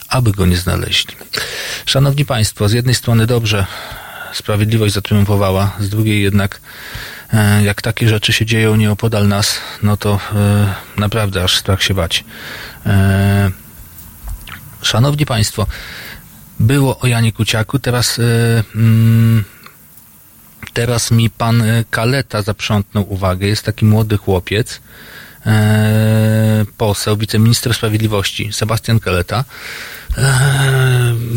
aby go nie znaleźli. Szanowni Państwo, z jednej strony dobrze sprawiedliwość zatriumfowała, z drugiej jednak e, jak takie rzeczy się dzieją nieopodal nas, no to e, naprawdę aż strach się bać. E, Szanowni Państwo, było o Janie Kuciaku, teraz mm, teraz mi pan Kaleta zaprzątnął uwagę. Jest taki młody chłopiec, poseł, wiceminister sprawiedliwości, Sebastian Kaleta,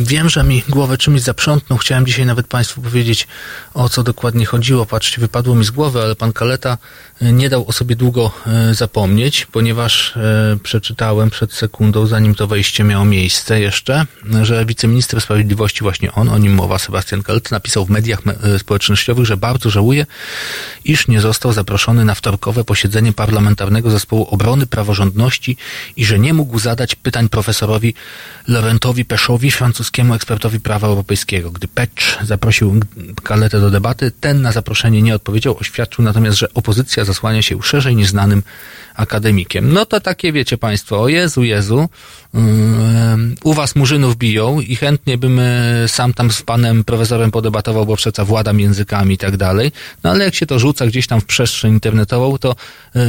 Wiem, że mi głowę czymś zaprzątnął. Chciałem dzisiaj nawet Państwu powiedzieć, o co dokładnie chodziło. Patrzcie, wypadło mi z głowy, ale pan Kaleta e, nie dał o sobie długo e, zapomnieć, ponieważ e, przeczytałem przed sekundą, zanim to wejście miało miejsce jeszcze, że wiceminister sprawiedliwości, właśnie on, o nim mowa, Sebastian Kaleta, napisał w mediach me- społecznościowych, że bardzo żałuje, iż nie został zaproszony na wtorkowe posiedzenie Parlamentarnego Zespołu Obrony Praworządności i że nie mógł zadać pytań profesorowi Laurentowi Peszowi, francuskiemu ekspertowi prawa europejskiego. Gdy Pecz zaprosił Kaletę do debaty, ten na zaproszenie nie odpowiedział, oświadczył natomiast, że opozycja zasłania się szerzej nieznanym akademikiem. No to takie wiecie Państwo, o Jezu, Jezu, ym, u Was murzynów biją i chętnie bym e, sam tam z panem profesorem podebatował, bo przeca władam językami i tak dalej. No ale jak się to rzuca gdzieś tam w przestrzeń internetową, to e,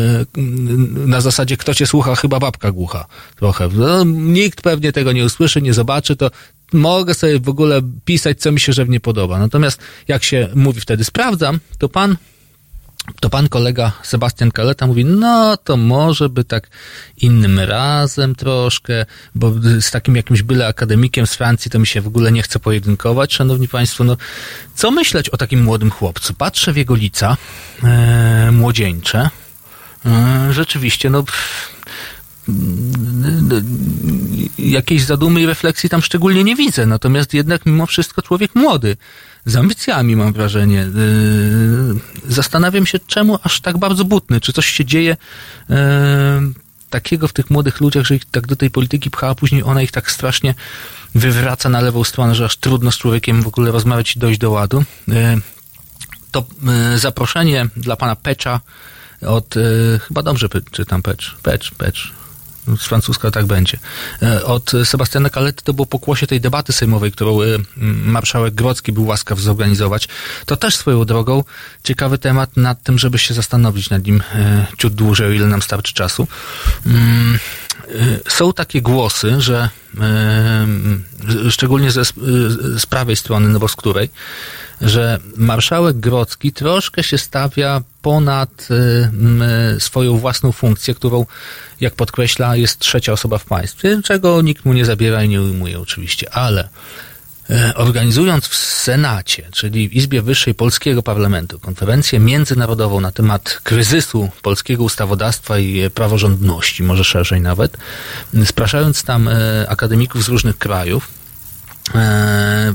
na zasadzie kto cię słucha, chyba babka głucha trochę. No, nikt pewnie tego nie usłyszy, nie zobaczy, to mogę sobie w ogóle pisać, co mi się żywnie podoba. Natomiast jak się mówi wtedy sprawdzam, to pan to pan kolega Sebastian Kaleta mówi, no to może by tak innym razem troszkę, bo z takim jakimś byle akademikiem z Francji to mi się w ogóle nie chce pojedynkować. Szanowni Państwo, no co myśleć o takim młodym chłopcu? Patrzę w jego lica e, młodzieńcze. E, rzeczywiście, no pff, jakiejś zadumy i refleksji tam szczególnie nie widzę. Natomiast jednak mimo wszystko człowiek młody, z ambicjami mam wrażenie. Yy, Zastanawiam się, czemu aż tak bardzo butny. Czy coś się dzieje yy, takiego w tych młodych ludziach, że ich tak do tej polityki pcha, a później ona ich tak strasznie wywraca na lewą stronę, że aż trudno z człowiekiem w ogóle rozmawiać i dojść do ładu. Yy, To zaproszenie dla pana Pecza od, chyba dobrze czytam Pecz, Pecz, Pecz, z francuska tak będzie. E, Od Sebastiana Kalety to było pokłosie tej debaty sejmowej, którą e, marszałek Grodzki był łaskaw zorganizować. To też swoją drogą ciekawy temat nad tym, żeby się zastanowić nad nim e, ciut dłużej, o ile nam starczy czasu. Mm, Są takie głosy, że szczególnie ze, z prawej strony, no bo z której, że marszałek Grodzki troszkę się stawia ponad swoją własną funkcję, którą, jak podkreśla, jest trzecia osoba w państwie, czego nikt mu nie zabiera i nie ujmuje oczywiście, ale e, organizując w Senacie, czyli w Izbie Wyższej Polskiego Parlamentu, konferencję międzynarodową na temat kryzysu polskiego ustawodawstwa i praworządności, może szerzej nawet, spraszając tam e, akademików z różnych krajów, e,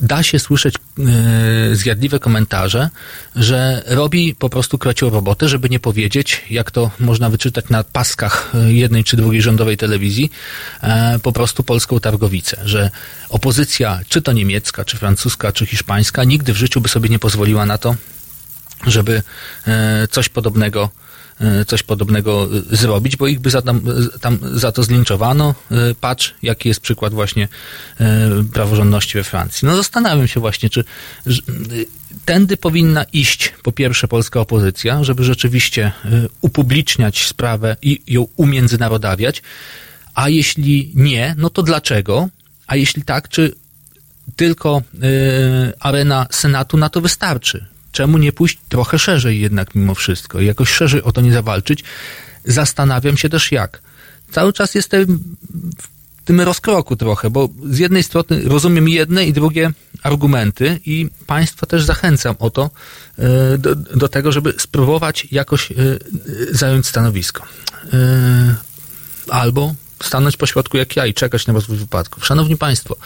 da się słyszeć e, zjadliwe komentarze, że robi po prostu krocią robotę, żeby nie powiedzieć, jak to można wyczytać na paskach e, jednej czy drugiej rządowej telewizji, e, po prostu polską targowicę, że opozycja, czy to niemiecka, czy francuska, czy hiszpańska, nigdy w życiu by sobie nie pozwoliła na to, żeby coś podobnego coś podobnego e, zrobić, bo ich by za, tam, e, tam za to zlinczowano. E, Patrz, jaki jest przykład właśnie e, praworządności we Francji. No zastanawiam się właśnie, czy e, tędy powinna iść po pierwsze polska opozycja, żeby rzeczywiście e, upubliczniać sprawę i ją umiędzynarodawiać, a jeśli nie, no to dlaczego? A jeśli tak, czy tylko y, arena Senatu na to wystarczy. Czemu nie pójść trochę szerzej jednak mimo wszystko i jakoś szerzej o to nie zawalczyć? Zastanawiam się też jak. Cały czas jestem w tym rozkroku trochę, bo z jednej strony rozumiem jedne i drugie argumenty i Państwa też zachęcam o to, y, do, do tego, żeby spróbować jakoś y, zająć stanowisko. Y, Albo stanąć po środku jak ja i czekać na rozwój wypadków. Szanowni Państwo,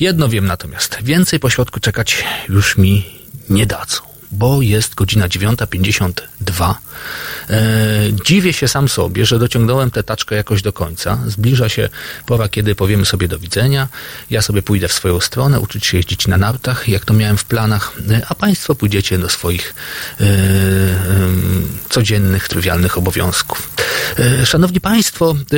jedno wiem natomiast, więcej po środku czekać już mi nie dadzą, bo jest godzina 9.52. E, dziwię się sam sobie, że dociągnąłem tę taczkę jakoś do końca. Zbliża się pora, kiedy powiemy sobie do widzenia. Ja sobie pójdę w swoją stronę, uczyć się jeździć na nartach, jak to miałem w planach, e, a Państwo pójdziecie do swoich e, em, codziennych, trywialnych obowiązków. E, Szanowni Państwo, e,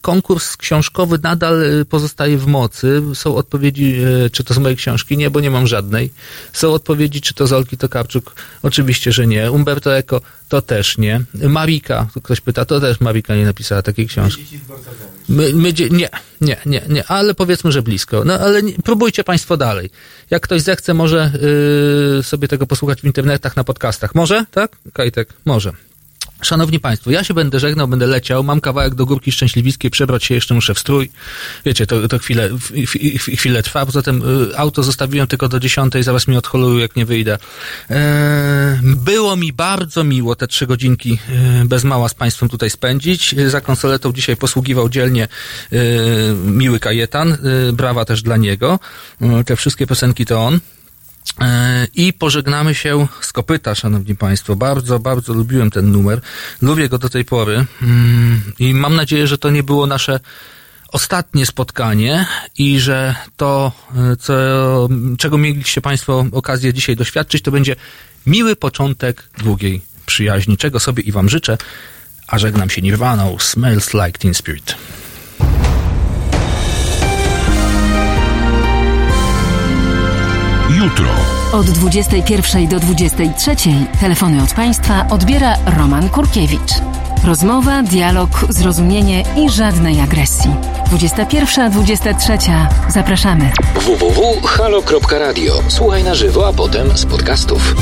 konkurs książkowy nadal e, pozostaje w mocy. Są odpowiedzi, e, czy to z mojej książki? Nie, bo nie mam żadnej. Są odpowiedzi, czy to z Olki Tokarczuk? Oczywiście, że nie. Umberto Eco to też nie. Marika, ktoś pyta, to też Marika nie napisała takiej książki. My, my, nie, nie, nie, nie, ale powiedzmy, że blisko. No ale nie, próbujcie Państwo dalej. Jak ktoś zechce, może yy, sobie tego posłuchać w internetach, na podcastach. Może, tak? Kajtek, może. Szanowni Państwo, ja się będę żegnał, będę leciał, mam kawałek do Górki Szczęśliwickiej, przebrać się jeszcze muszę w strój. Wiecie, to, to chwilę, chwilę trwa, poza tym y, auto zostawiłem tylko do dziesiątej, zaraz mi odholują, jak nie wyjdę. E, było mi bardzo miło te trzy godzinki e, bez mała z Państwem tutaj spędzić. E, Za konsoletą dzisiaj posługiwał dzielnie miły Kajetan, brawa też dla niego. Te wszystkie piosenki to on. E, I pożegnamy się z kopyta, szanowni państwo. Bardzo, bardzo lubiłem ten numer. Lubię go do tej pory. Mm, I mam nadzieję, że to nie było nasze ostatnie spotkanie i że to, e, co, czego mieliście państwo okazję dzisiaj doświadczyć, to będzie miły początek długiej przyjaźni, czego sobie i wam życzę. A żegnam się Nirvaną. Smells like Teen Spirit. Jutro. Od 21 do 23 telefony od Państwa odbiera Roman Kurkiewicz. Rozmowa, dialog, zrozumienie i żadnej agresji. 21-23. Zapraszamy. www.halo.radio. Słuchaj na żywo, a potem z podcastów.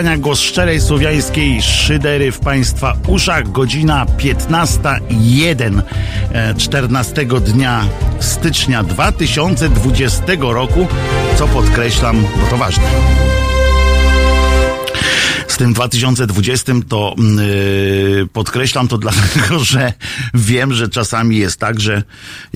Krzyżania, głos szczerej słowiańskiej szydery w Państwa uszach, godzina 15.01 e, 14 dnia stycznia 2020 roku, co podkreślam, bo to ważne. Tym 2020 to yy, podkreślam to dlatego, że wiem, że czasami jest tak, że